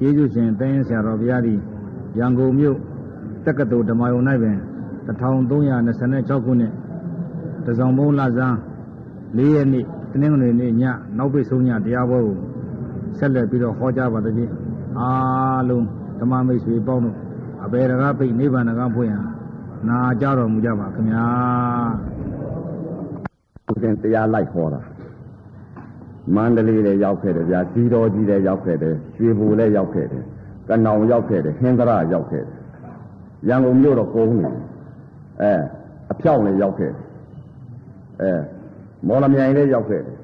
ကျေးဇူးရှင်သင်းဆရာတော်ဘုရားသည်ရန်ကုန်မြို့တက္ကသိုလ်ဓမ္မယုံ၌ပင်1326ခုနှစ်တစောင်းဘုံလဆန်း၄ရက်နေ့တနင်္ဂနွေနေ့ညနောက်ပိတ်ဆုံးညတရားပွဲကိုဆက်လက်ပြီးတော့ဟောကြားပါတဲ့အားလုံးဓမ္မမိတ်ဆွေပေါင်းတို့အဘေရကပိတ်နိဗ္ဗာန်ကဖွင့်ရန်နာကြတော်မူကြပါခင်ဗျာဦးဇင်းတရားလိုက်ခေါ်တာ မန္တလေးလည်းရောက်ခဲ့တယ်ဗျာစီတော်ကြီးလည်းရောက်ခဲ့တယ်ရွှေဘူလည်းရောက်ခဲ့တယ်ကနောင်ရောက်ခဲ့တယ်ဟင်္ဒရာရောက်ခဲ့တယ်ရန်ကုန်မြို့တော့ကုန်းနေအဲအဖြောင်းလည်းရောက်ခဲ့တယ်အဲမော်လမြိုင်လည်းရောက်ခဲ့တယ်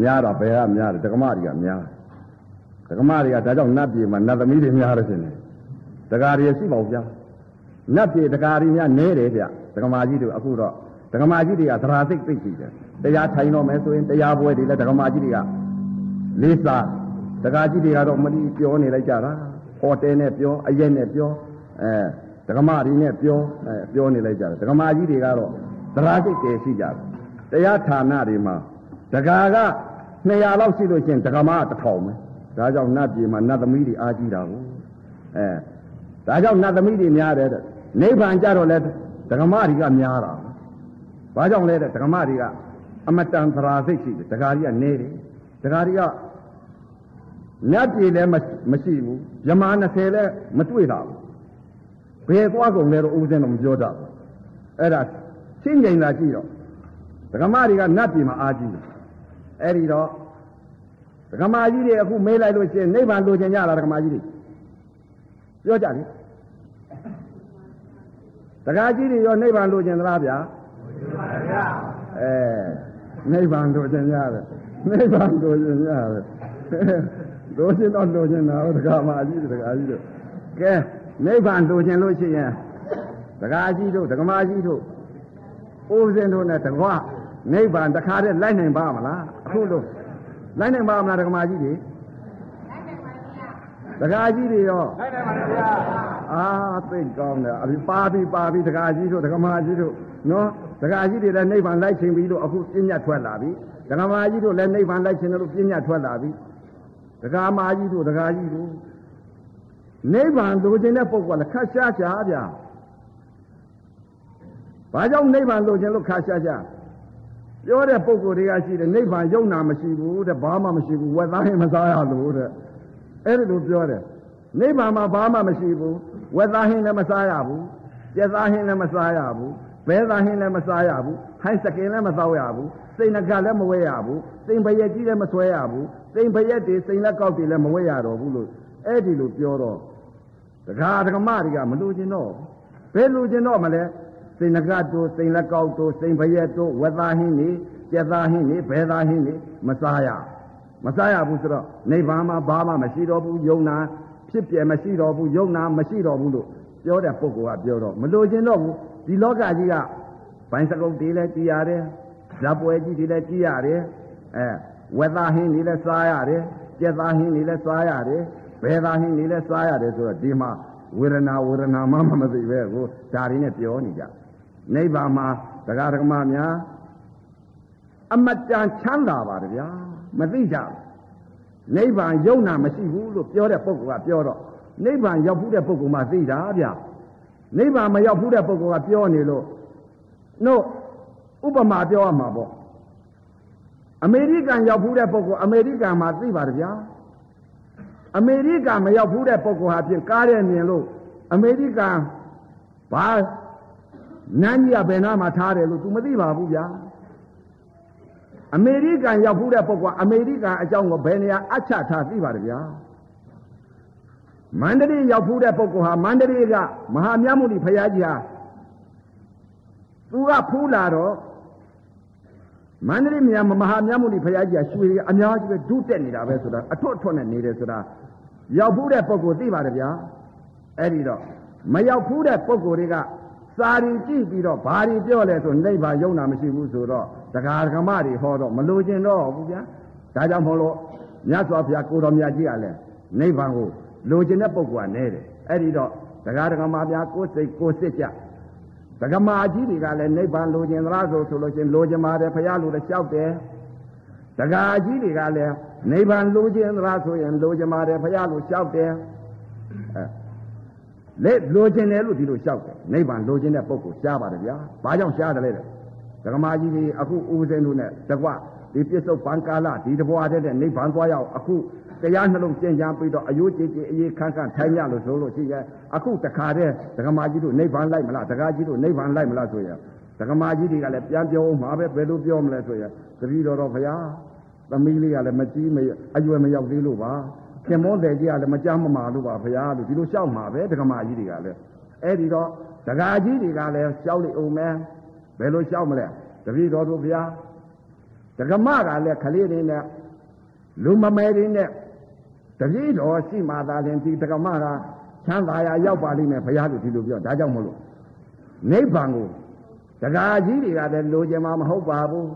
များတော့ဘယ်ကများတယ်ဒကမတွေကများဒကမတွေကဒါကြောင့်နတ်ပြည်မှာနတ်သမီးတွေများတယ်ရှင်ဒကာတွေရှိပါဦးဗျာနတ်ပြည်ဒကာတွေများနဲတယ်ဗျဒကမာကြီးတို့အခုတော့ဒကမာကြီးတွေကသရာစိတ်သိပ်ရှိတယ် တရားထိုင်တော့မယ်ဆိုရင်တရားပွဲတွေလည်းဒကမာကြီးတွေကလေးစားဒကာကြီးတွေကတော့မတိပြောနေလိုက်ကြတာဟောတယ်နဲ့ပြောအရက်နဲ့ပြောအဲဒကမာတွေနဲ့ပြောအဲပြောနေလိုက်ကြတယ်ဒကမာကြီးတွေကတော့သရာစိတ်တည်ရှိကြတယ်တရားဌာနတွေမှာဒကာက200လောက်ရှိလို့ချင်းဒကမာ1000ပဲဒါကြောင့်နတ်ပြည်မှာနတ်သမီးတွေအားကြီးတာကိုအဲဒါကြောင့်နတ်သမီးတွေများတယ်တဲ့နိဗ္ဗာန်ကြတော့လဲဒကမတွေကများတာဘာကြောင့်လဲတဲ့ဒကမတွေက အမတန်သရာစိတ်ရှိတယ်ဒကာကြီးကနေတယ်ဒကာကြီးကမြတ်ပြည်လည်းမရှိဘူးယမ20လည်းမတွေ့တာဘူးဘယ်သွားကုန်လဲတော့ဦးစင်းတော့မပြောတတ်ဘူးအဲ့ဒါချင်းငိန်လာကြည့်တော့ဒကမတွေကနတ်ပြည်မှာအားကြီးတယ်အဲ့ဒီတော့ဒကမကြီးတွေအခုမေးလိုက်လို့ရှိရင်နိဗ္ဗာန်လိုချင်ကြလားဒကမကြီးတွေပြောကြလေတကားကြီးတွေရောနိဗ္ဗာန်လိုချင်သလားဗျာအဲ နိဗ္ဗာန်လိုချင်ရတယ်နိဗ္ဗာန်လိုချင်ရတယ်လိုချင်တော့လိုချင်တာဟုတ်တကားမကြီးတကားကြီးတို့ကဲနိဗ္ဗာန်လိုချင်လို့ရှိရင်တကားကြီးတို့တက္ကမကြီးတို့ဦးဇင်းတို့နဲ့တကွာနိဗ္ဗာန်တခါတည်းလိုက်နိုင်ပါမလားအခုလို့လိုက်နိုင်ပါမလားတက္ကမကြီးတွေတကားကြီးတွေရောလိုက်နိုင်ပါဗျာအာသိကောင်းတယ်အပြီပါပြီပါပြီတကားကြီးတို့တကမာကြီးတို့နော် တကားကြီးတွေလည်းနိဗ္ဗာန်လိုက်ခြင်းပြီးတော့အခုပြညတ်ထွက်လာပြီတကမာကြီးတို့လည်းနိဗ္ဗာန်လိုက်ခြင်းလို့ပြညတ်ထွက်လာပြီတကာမာကြီးတို့တကားကြီးတို့နိဗ္ဗာန်လိုချင်တဲ့ပုဂ္ဂိုလ်ကလည်းခက်ရှားရှားဗျာဘာကြောင့်နိဗ္ဗာန်လိုချင်လို့ခက်ရှားရှားပြောတဲ့ပုဂ္ဂိုလ်တွေကရှိတယ်နိဗ္ဗာန်ယုံနာမရှိဘူးတဲ့ဘာမှမရှိဘူးဝက်သားရင်မစားရလို့တဲ့အဲ့ဒီလိုပြောတယ်နိဗ္ဗာန်မှာဘာမှမရှိဘူးဝက်သားဟင်းလည်းမစားရဘူးကျက်သားဟင်းလည်းမစားရဘူး ဘဲသားဟင်းလည်းမစားရဘူးဟိုင်းစကင်လည်းမသောက်ရဘူးစိန်နကလည်းမဝဲရဘူးစိန်ဖရက်ကြီးလည်းမဆွဲရဘူးစိန်ဖရက်တွေစိန်လက်ကောက်တွေလည်းမဝဲရတော့ဘူးလို့အဲ့ဒီလိုပြောတော့တခါတက္ကမတွေကမလို့ခြင်းတော့ဘယ်လိုခြင်းတော့မလဲစိန်နကတို့စိန်လက်ကောက်တို့စိန်ဖရက်တို့ဝက်သားဟင်းတွေကျက်သားဟင်းတွေဘဲသားဟင်းတွေမစားရမစားရဘူးဆိုတော့နိဗ္ဗာန်မှာဘာမှမရှိတော့ဘူးယုံနာဖြစ်ပြမရှိတော့ဘူးယုံနာမရှိတော့ဘူးလို့ပြောတဲ့ပုဂ္ဂိုလ်ကပြောတော့မလို့ခြင်းတော့ဘူး ဒီလောကကြီးကဘိုင်းစကုတ်တွေလည်းကြည်ရတယ်ဇာပွဲကြီးတွေလည်းကြည်ရတယ်အဲဝက်သားဟင်းတွေလည်းစားရတယ်ကြက်သားဟင်းတွေလည်းစားရတယ်ဘဲသားဟင်းတွေလည်းစားရတယ်ဆိုတော့ဒီမှာဝေဒနာဝေဒနာမှမသိပဲကိုဒါတွေနဲ့ပြောနေကြနိဗ္ဗာန်မှာတရားဓမ္မများအမတန်ချမ်းသာပါတယ်ဗျာမသိကြဘူးနိဗ္ဗာန်ယုံနာမရှိဘူးလို့ပြောတဲ့ပုဂ္ဂိုလ်ကပြောတော့နိဗ္ဗာန်ရောက်ဘူးတဲ့ပုဂ္ဂိုလ်မှသိတာဗျ နိဗ္ဗာန်မရောက်ဘူးတဲ့ပုဂ္ဂိုလ်ကပြောနေလို့တို့ဥပမာပြောရမှာပေါ့အမေရိကန်ရောက်ဘူးတဲ့ပုဂ္ဂိုလ်အမေရိကန်မှာသိပါတယ်ဗျာအမေရိကန်မရောက်ဘူးတဲ့ပုဂ္ဂိုလ်ဟာဖြင့်ကားတဲ့မြင်လို့အမေရိကန်ဘာနန်းကြီးကဘယ်နာမှာထားတယ်လို့ तू မသိပါဘူးဗျာအမေရိကန်ရောက်ဘူးတဲ့ပုဂ္ဂိုလ်အမေရိကန်အကြောင်းကိုဘယ်နေရာအချထားသိပါတယ်ဗျာ မန္တလေးရောက်ဘူးတဲ့ပုဂ္ဂိုလ်ဟာမန္တလေးကမဟာမြတ်မုနီဖရာကြီးဟာသူကဖူးလာတော့မန္တလေးမြတ်မဟာမြတ်မုနီဖရာကြီးကရွှေအများကြီးပဲဒုတက်နေတာပဲဆိုတာအထွတ်အထွတ်နဲ့နေတယ်ဆိုတာရောက်ဘူးတဲ့ပုဂ္ဂိုလ်သိပါတယ်ဗျာအဲ့ဒီတော့မရောက်ဘူးတဲ့ပုဂ္ဂိုလ်တွေကစာရီကြည့်ပြီးတော့ဘာတွေပြောလဲဆိုနိဗ္ဗာန်ယုံနာမရှိဘူးဆိုတော့တရားဓမ္မတွေဟောတော့မလိုချင်တော့ဘူးဗျာဒါကြောင့်မို့လို့မြတ်စွာဘုရားကိုတော်မြတ်ကြီးကလည်းနိဗ္ဗာန်ကို လိုချင်တဲ့ပုဂ္ဂိုလ်ကနဲတယ်အဲ့ဒီတော့တရားဓမ္မများကိုယ်စိတ်ကိုယ်စစ်ကြဒကမာကြီးတွေကလည်းနိဗ္ဗာန်လိုချင်သလားဆိုဆိုလို့ချင်းလိုချင်ပါတယ်ဘုရားလိုလည်းလျှောက်တယ်ဒကာကြီးတွေကလည်းနိဗ္ဗာန်လိုချင်သလားဆိုရင်လိုချင်ပါတယ်ဘုရားလို့လျှောက်တယ်အဲလက်လိုချင်တယ်လို့ဒီလိုလျှောက်တယ်နိဗ္ဗာန်လိုချင်တဲ့ပုဂ္ဂိုလ်ရှားပါတယ်ဗျာဘာကြောင့်ရှားတယ်လဲတဲ့ဒကမာကြီးကြီးအခုဦးစင်းတို့နဲ့တကွဒီပြစ္ဆုတ်ပံကာလဒီတဘွားတဲ့နိဗ္ဗာန်သွားရောက်အခု တရားနှလုံးကျင့်ကြံပြီးတော့အယိုးကြည်ကြည်အေးခန့်ခန့်ထိုင်ရလို့ဆိုလို့ရှိရဲ့အခုတခါတည်းဒကမာကြီးတို့နိဗ္ဗာန်လိုက်မလားဒကာကြီးတို့နိဗ္ဗာန်လိုက်မလားဆိုရင်ဒကမာကြီးတွေကလည်းပြန်ပြောအောင်မှာပဲဘယ်လိုပြောမလဲဆိုရင်တပည့်တော်တော်ဘုရားသမီးလေးကလည်းမကြီးမအရွယ်မရောက်သေးလို့ပါခင်မောတဲ့ကြီးကလည်းမကြမ်းမမာလို့ပါဘုရားလို့ဒီလိုလျှောက်မှာပဲဒကမာကြီးတွေကလည်းအဲ့ဒီတော့ဒကာကြီးတွေကလည်းလျှောက်လိုက်အောင်မယ်ဘယ်လိုလျှောက်မလဲတပည့်တော်တို့ဘုရားဒကမကလည်းခလေးတွေနဲ့လူမမဲတွေနဲ့ တပည့်တော်ရှိမှသာလင်ဒီဒကမကချမ်းသာရရောက်ပါလိမ့်မယ်ဘုရားလို့ဒီလိုပြောဒါကြောင့်မလို့နိဗ္ဗာန်ကိုဒကာကြီးတွေကလည်းလိုချင်မှာမဟုတ်ပါဘူး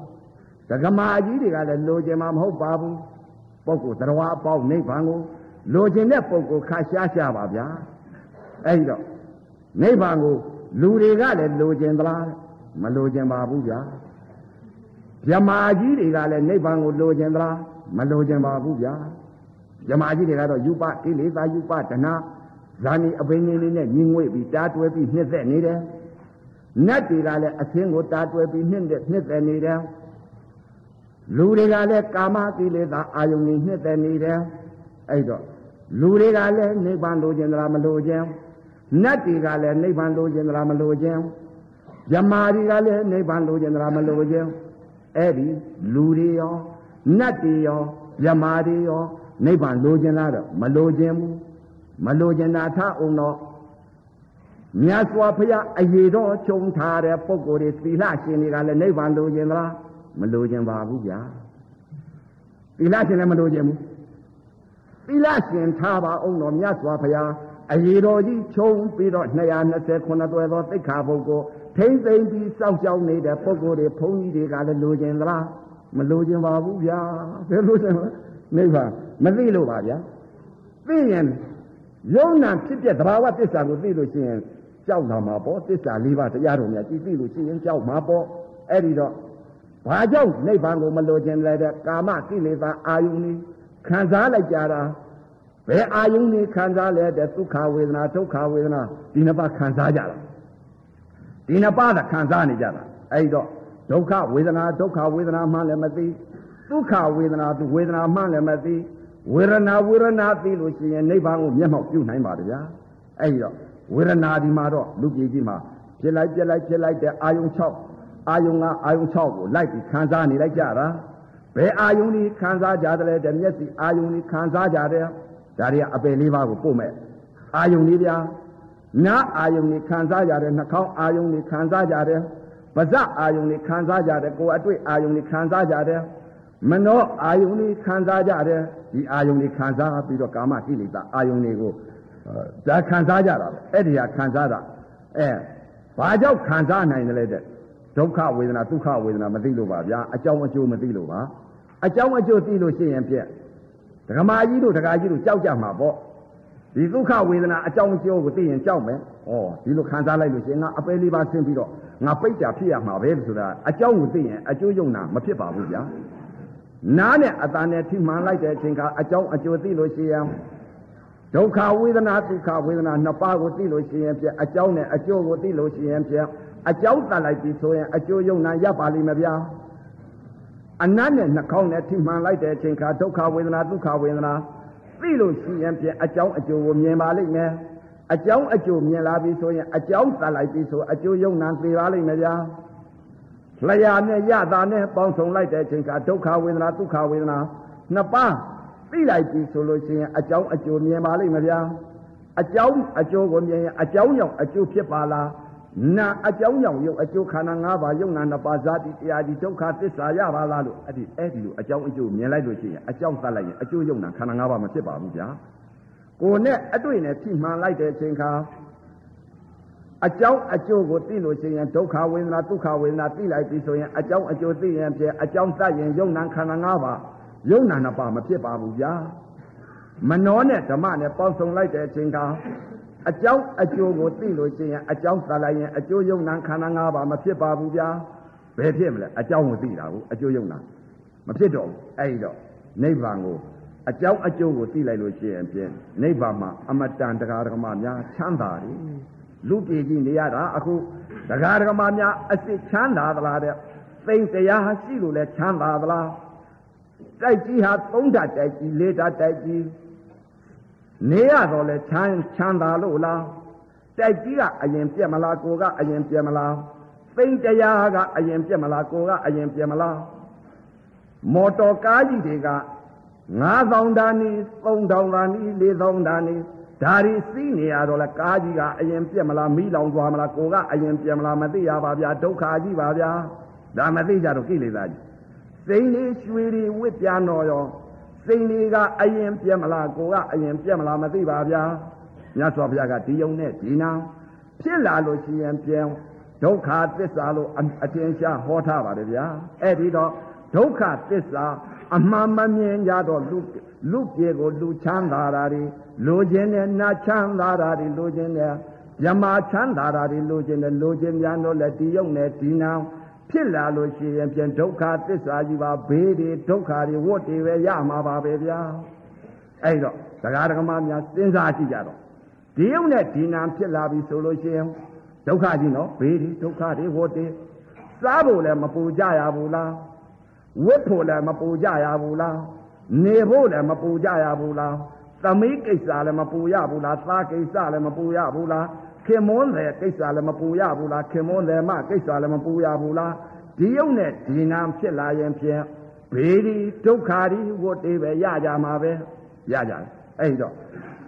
ဒကမာကြီးတွေကလည်းလိုချင်မှာမဟုတ်ပါဘူးပုဂ္ဂိုလ်တရားအပေါင်းနိဗ္ဗာန်ကိုလိုချင်တဲ့ပုဂ္ဂိုလ်ခါရှားရှားပါဗျာအဲဒီတော့နိဗ္ဗာန်ကိုလူတွေကလည်းလိုချင်သလားမလိုချင်ပါဘူးဗျာမြမာကြီးတွေကလည်းနိဗ္ဗာန်ကိုလိုချင်သလားမလိုချင်ပါဘူးဗျာ မြမာကြီးတွေကတော့ယူပကိလေသာယူပဒနာဇာနီအပင်ကြီးလေးနဲ့ညီငွေ့ပြီးတားတွဲပြီးနှစ်သက်နေတယ်နတ်တွေကလည်းအသင်းကိုတားတွဲပြီးနှစ်သက်နှစ်သက်နေတယ်လူတွေကလည်းကာမကိလေသာအာယုန်ကြီးနှစ်သက်နေတယ်အဲ့တော့လူတွေကလည်းနိဗ္ဗာန်လိုချင်သလားမလိုချင်နတ်တွေကလည်းနိဗ္ဗာန်လိုချင်သလားမလိုချင်ယမာတွေကလည်းနိဗ္ဗာန်လိုချင်သလားမလိုချင်အဲ့ဒီလူတွေရောနတ်တွေရောယမာတွေရော နိဗ္ဗာန်လိုချင်လားတော့မလိုချင်ဘူးမလိုချင်တာထအောင်တော့မြတ်စွာဘုရားအရေးတော်ခြုံထားတဲ့ပုဂ္ဂိုလ်တွေသီလရှင်တွေကလည်းနိဗ္ဗာန်လိုချင်သလားမလိုချင်ပါဘူးဗျာသီလရှင်လည်းမလိုချင်ဘူးသီလရှင်ထားပါအောင်တော့မြတ်စွာဘုရားအရေးတော်ကြီးခြုံပြီးတော့229တွဲသောသိက္ခာပုဂ္ဂိုလ်ထိမ့်သိမ့်ပြီးစောင့်ရှောက်နေတဲ့ပုဂ္ဂိုလ်တွေဘုန်းကြီးတွေကလည်းလိုချင်သလားမလိုချင်ပါဘူးဗျာဘယ်လိုချင်လဲနိဗ္ဗာန် မသိလို့ပါဗျာသိရင်ယုံနာဖြစ်ပြသဘာဝသစ္စာကိုသိလို့ရှိရင်ကြောက်လာမှာပေါ့သစ္စာ၄ပါးတရားတော်များကြည်သိလို့ရှိရင်ကြောက်မှာပေါ့အဲ့ဒီတော့ဘာကြောင့်နိဗ္ဗာန်ကိုမလိုချင်လဲတဲ့ကာမကိလေသာအာယုန်ကြီးခံစားလိုက်ကြတာဘယ်အာယုန်ကြီးခံစားလဲတဲ့ဒုက္ခဝေဒနာဒုက္ခဝေဒနာဒီနှစ်ပါးခံစားကြတာဒီနှစ်ပါးသာခံစားနေကြတာအဲ့တော့ဒုက္ခဝေဒနာဒုက္ခဝေဒနာမှလည်းမသိဒုက္ခဝေဒနာသူဝေဒနာမှလည်းမသိ ဝေဒနာဝေဒနာသိလို့ရှိရင်နိဗ္ဗာန်ကိုမျက်မှောက်ပြုနိုင်ပါတယ်ဗျာအဲ့ဒီတော့ဝေဒနာဒီမှာတော့လူပြည်ကြီးမှာဖြစ်လိုက်ပြက်လိုက်ဖြစ်လိုက်တဲ့အာယုံ6အာယုံကအာယုံ6ကိုလိုက်ပြီးခံစားနေလိုက်ကြတာဘယ်အာယုံကြီးခံစားကြတယ်တဲ့မျက်စိအာယုံကြီးခံစားကြတယ်ဒါတွေကအပယ်လေးပါးကိုပို့မဲ့အာယုံလေးဗျာနားအာယုံကြီးခံစားကြတယ်နှာခေါင်းအာယုံကြီးခံစားကြတယ်ပါးစပ်အာယုံကြီးခံစားကြတယ်ကိုယ်အတွေ့အာယုံကြီးခံစားကြတယ် မနောအာယုန်လေးခံစားကြတယ်ဒီအာယုန်လေးခံစားပြီးတော့ကာမကိလေသာအာယုန်လေးကိုဒါခံစားကြတာပဲအဲ့ဒီဟာခံစားတာအဲဘာကြောင့်ခံစားနိုင်တယ်လဲတဲ့ဒုက္ခဝေဒနာဒုက္ခဝေဒနာမသိလို့ပါဗျာအကြောင်းအကျိုးမသိလို့ပါအကြောင်းအကျိုးသိလို့ရှိရင်ပြက်ဒကမာကြီးတို့ဒကာကြီးတို့ကြောက်ကြမှာပေါ့ဒီဒုက္ခဝေဒနာအကြောင်းအကျိုးကိုသိရင်ကြောက်မယ်ဩဒီလိုခံစားလိုက်လို့ရှိရင်ငါအပယ်လေးပါဆင်းပြီးတော့ငါပိတ်တာဖြစ်ရမှာပဲဆိုတာအကြောင်းကိုသိရင်အကျိုးယုံနာမဖြစ်ပါဘူးဗျာ နားနဲ့အတန်နဲ့ထိမှန်လိုက်တဲ့အချိန်ကအကြောင်းအကျိုးသိလို့ရှိရင်ဒုက္ခဝေဒနာဒုက္ခဝေဒနာနှစ်ပါးကိုသိလို့ရှိရင်ပြအကြောင်းနဲ့အကျိုးကိုသိလို့ရှိရင်ပြအကြောင်းတတ်လိုက်ပြီဆိုရင်အကျိုးယုံနာရပါလိမ့်မယ်ဗျာအနတ်နဲ့နှာခေါင်းနဲ့ထိမှန်လိုက်တဲ့အချိန်ကဒုက္ခဝေဒနာဒုက္ခဝေဒနာသိလို့ရှိရင်ပြအကြောင်းအကျိုးကိုမြင်ပါလိမ့်မယ်အကြောင်းအကျိုးမြင်လာပြီဆိုရင်အကြောင်းတတ်လိုက်ပြီဆိုအကျိုးယုံနာသိပါလိမ့်မယ်ဗျာ လျာနဲ့ရတာနဲ့ပေါင်းစုံလိုက်တဲ့အချိန်ကဒုက္ခဝေဒနာဒုက္ခဝေဒနာနှစ်ပါးသိလိုက်ပြီဆိုလို့ရှိရင်အကြောင်းအကျိုးမြင်ပါလိမ့်မယ်ဗျာအကြောင်းအကျိုးကိုမြင်ရင်အကြောင်းကြောင့်အကျိုးဖြစ်ပါလားနာအကြောင်းကြောင့်ရုပ်အကျိုးခန္ဓာ၅ပါးယုံနာနှစ်ပါးဇာတိတရားဒီဒုက္ခသစ္စာရပါလားလို့အဲ့ဒီအဲ့ဒီလိုအကြောင်းအကျိုးမြင်လိုက်လို့ရှိရင်အကြောင်းသတ်လိုက်ရင်အကျိုးယုံနာခန္ဓာ၅ပါးမဖြစ်ပါဘူးဗျာကိုယ်နဲ့အတွေ့နဲ့ထိမှန်လိုက်တဲ့အချိန်ခါ အကြောင်းအကျိုးကိုသိလို့ရှိရင်ဒုက္ခဝေဒနာဒုက္ခဝေဒနာသိလိုက်ပြီဆိုရင်အကြောင်းအကျိုးသိရင်ပြအကြောင်းသတ်ရင်ယုံနာခန္ဓာ၅ပါးယုံနာနှစ်ပါးမဖြစ်ပါဘူးဗျာမနောနဲ့ဓမ္မနဲ့ပေါင်းစုံလိုက်တဲ့အချိန်ကအကြောင်းအကျိုးကိုသိလို့ရှိရင်အကြောင်းသတ်လိုက်ရင်အကျိုးယုံနာခန္ဓာ၅ပါးမဖြစ်ပါဘူးဗျာဘယ်ဖြစ်မလဲအကြောင်းကိုသိတာကိုအကျိုးယုံနာမဖြစ်တော့ဘူးအဲ့ဒီတော့နိဗ္ဗာန်ကိုအကြောင်းအကျိုးကိုသိလိုက်လို့ရှိရင်ဖြင့်နိဗ္ဗာန်မှာအမတန်တရားဓမ္မများချမ်းသာတယ် လူပြည်ကြီးနေရတာအခုတရားဓမ္မများအစစ်ချမ်းသာသလားတဲ့သိမ့်တရားရှိလို့လဲချမ်းသာသလားတိုက်ကြီးဟာသုံးဓာတ်တိုက်ကြီးလေးဓာတ်တိုက်ကြီးနေရတော့လဲချမ်းချမ်းသာလို့လားတိုက်ကြီးကအရင်ပြက်မလားကိုကအရင်ပြက်မလားသိမ့်တရားကအရင်ပြက်မလားကိုကအရင်ပြက်မလားမော်တော်ကားကြီးတွေက9000တန်းနီး3000တန်းနီး4000တန်းနီး ဒါရီစီးနေရတော့လဲကားကြီးကအရင်ပြက်မလားမိလောင်သွားမလားကိုကအရင်ပြက်မလားမသိရပါဗျာဒုက္ခကြီးပါဗျာဒါမသိကြတော့ကိလေသာကြီးစိန်လေးရွှေတွေဝစ်ပြန်တော့ရောစိန်လေးကအရင်ပြက်မလားကိုကအရင်ပြက်မလားမသိပါဗျာမြတ်စွာဘုရားကဒီယုံနဲ့ဒီနာဖြစ်လာလို့ရှိရင်ပြန်ဒုက္ခသစ္စာလို့အထင်ရှားဟောထားပါတယ်ဗျာအဲ့ဒီတော့ဒုက္ခသစ္စာအမှန်မမြင်ကြတော့လူလူပြေကိုလူချမ်းသာတာတွေ လူချင်းနဲ့နာချမ်းသာတာတွေလူချင်းနဲ့မြမချမ်းသာတာတွေလူချင်းနဲ့လူချင်းများတော့လက်ဒီယုံနဲ့ဒီနာဖြစ်လာလို့ရှိရင်ပြန်ဒုက္ခသစ္စာကြီးပါဘေးတွေဒုက္ခတွေဝတ်တွေပဲရမှာပါပဲဗျာအဲ့တော့ဒကာဒကမများစဉ်းစားကြည့်ကြတော့ဒီယုံနဲ့ဒီနာဖြစ်လာပြီဆိုလို့ရှိရင်ဒုက္ခကြီးနော်ဘေးတွေဒုက္ခတွေဝတ်တွေစားဖို့လည်းမပူကြရဘူးလားဝတ်ဖို့လည်းမပူကြရဘူးလားနေဖို့လည်းမပူကြရဘူးလား သမီးကိစ္စလည်းမပူရဘူးလားသားကိစ္စလည်းမပူရဘူးလားခင်မွန်းတယ်ကိစ္စလည်းမပူရဘူးလားခင်မွန်းတယ်မကိစ္စလည်းမပူရဘူးလားဒီယုံနဲ့ဒီနာဖြစ်လာရင်ဖြင့်ဘေးဒီဒုက္ခဒီဝတ်တွေပဲရကြမှာပဲရကြတယ်အဲ့တော့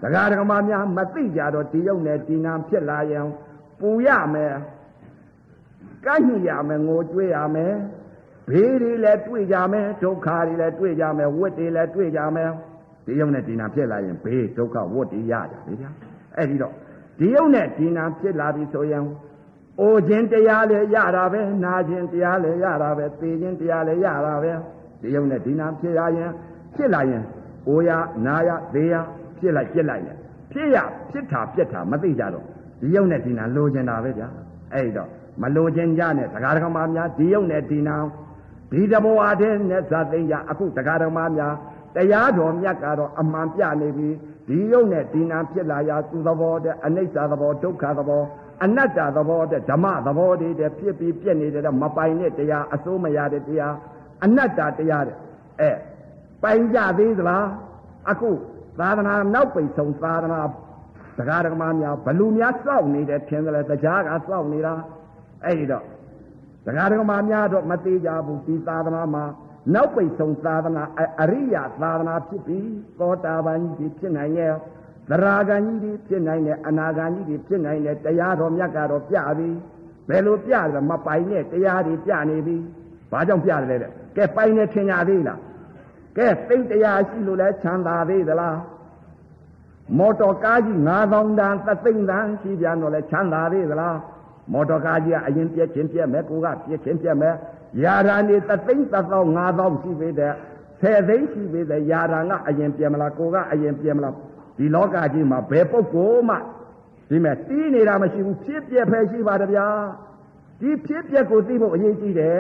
တရားဓမ္မများမသိကြတော့ဒီယုံနဲ့ဒီနာဖြစ်လာရင်ပူရမယ်ကန့်ညရမယ်ငိုကြွေးရမယ်ဘေးတွေလည်းတွေ့ကြမယ်ဒုက္ခတွေလည်းတွေ့ကြမယ်ဝတ်တွေလည်းတွေ့ကြမယ် ဒီယုံနဲ့ဒီနာဖြစ်လာရင်ဘေးဒုက္ခဝတ်တွေရကြလေဗျာအဲ့ဒီတော့ဒီယုံနဲ့ဒီနာဖြစ်လာပြီဆိုရင်အိုခြင်းတရားလည်းရတာပဲနာခြင်းတရားလည်းရတာပဲသိခြင်းတရားလည်းရတာပဲဒီယုံနဲ့ဒီနာဖြစ်ရရင်ဖြစ်လာရင်အိုရနာရသေရဖြစ်လိုက်ပြစ်လိုက်ရင်ဖြစ်ရဖြစ်တာပြက်တာမသိကြတော့ဒီယုံနဲ့ဒီနာလိုချင်တာပဲဗျာအဲ့တော့မလိုချင်ကြနဲ့တရားဓမ္မများဒီယုံနဲ့ဒီနာဒီတဘောအတဲ့နဲ့ဇာသိကြအခုတရားဓမ္မများ တရားတော်မြတ်ကတော့အမှန်ပြနေပြီဒီယုံနဲ့ဒီနာဖြစ်လာရာသူသဘောတဲ့အနိစ္စသဘောဒုက္ခသဘောအနတ္တသဘောတဲ့ဓမ္မသဘောတွေတဲ့ဖြစ်ပြီးပြက်နေတဲ့မပိုင်တဲ့တရားအစိုးမရတဲ့တရားအနတ္တတရားတဲ့အဲပိုင်ကြသေးသလားအခုသာသနာနောက်ပိတ်ဆုံးသာသနာတရားဓမ္မများဘလူများစောင့်နေတယ်ထင်တယ်လေတရားကစောင့်နေတာအဲ့ဒီတော့တရားဓမ္မများတော့မသေးကြဘူးဒီသာသနာမှာ နောက်ပိတ်ဆုံးသာသနာအရိယသာသနာဖြစ်ပြီးသောတာပန်ကြီးဖြစ်နိုင်ရဲ့သရာဂန်ကြီးဖြစ်နိုင်တယ်အနာဂန်ကြီးဖြစ်နိုင်တယ်တရားတော်မြတ်ကတော့ပြပြီဘယ်လိုပြတယ်မပိုင်နဲ့တရားတွေပြနေပြီဘာကြောင့်ပြတယ်လဲတဲ့ကဲပိုင်နေထင်ကြသေးလားကဲသိတရားရှိလို့လဲချမ်းသာသေးသလားမော်တော်ကားကြီး9000တန်းသသိန်းတန်းရှိပြန်တော့လဲချမ်းသာသေးသလား မော်တော်ကားကြီးကအရင်ပြက်ချင်းပြက်မယ်ကိုကပြက်ချင်းပြက်မယ်ယာရာနေသသိန်းသသော9000ရှိပေတဲ့ဆယ်သိန်းရှိပေတဲ့ယာရာကအရင်ပြက်မလားကိုကအရင်ပြက်မလားဒီလောကကြီးမှာဘယ်ပုဂ္ဂိုလ်မှဒီမဲ့တီးနေတာမရှိဘူးဖြစ်ပြက်ပဲရှိပါတယ်ဗျာဒီဖြစ်ပြက်ကိုသိဖို့အရေးကြီးတယ်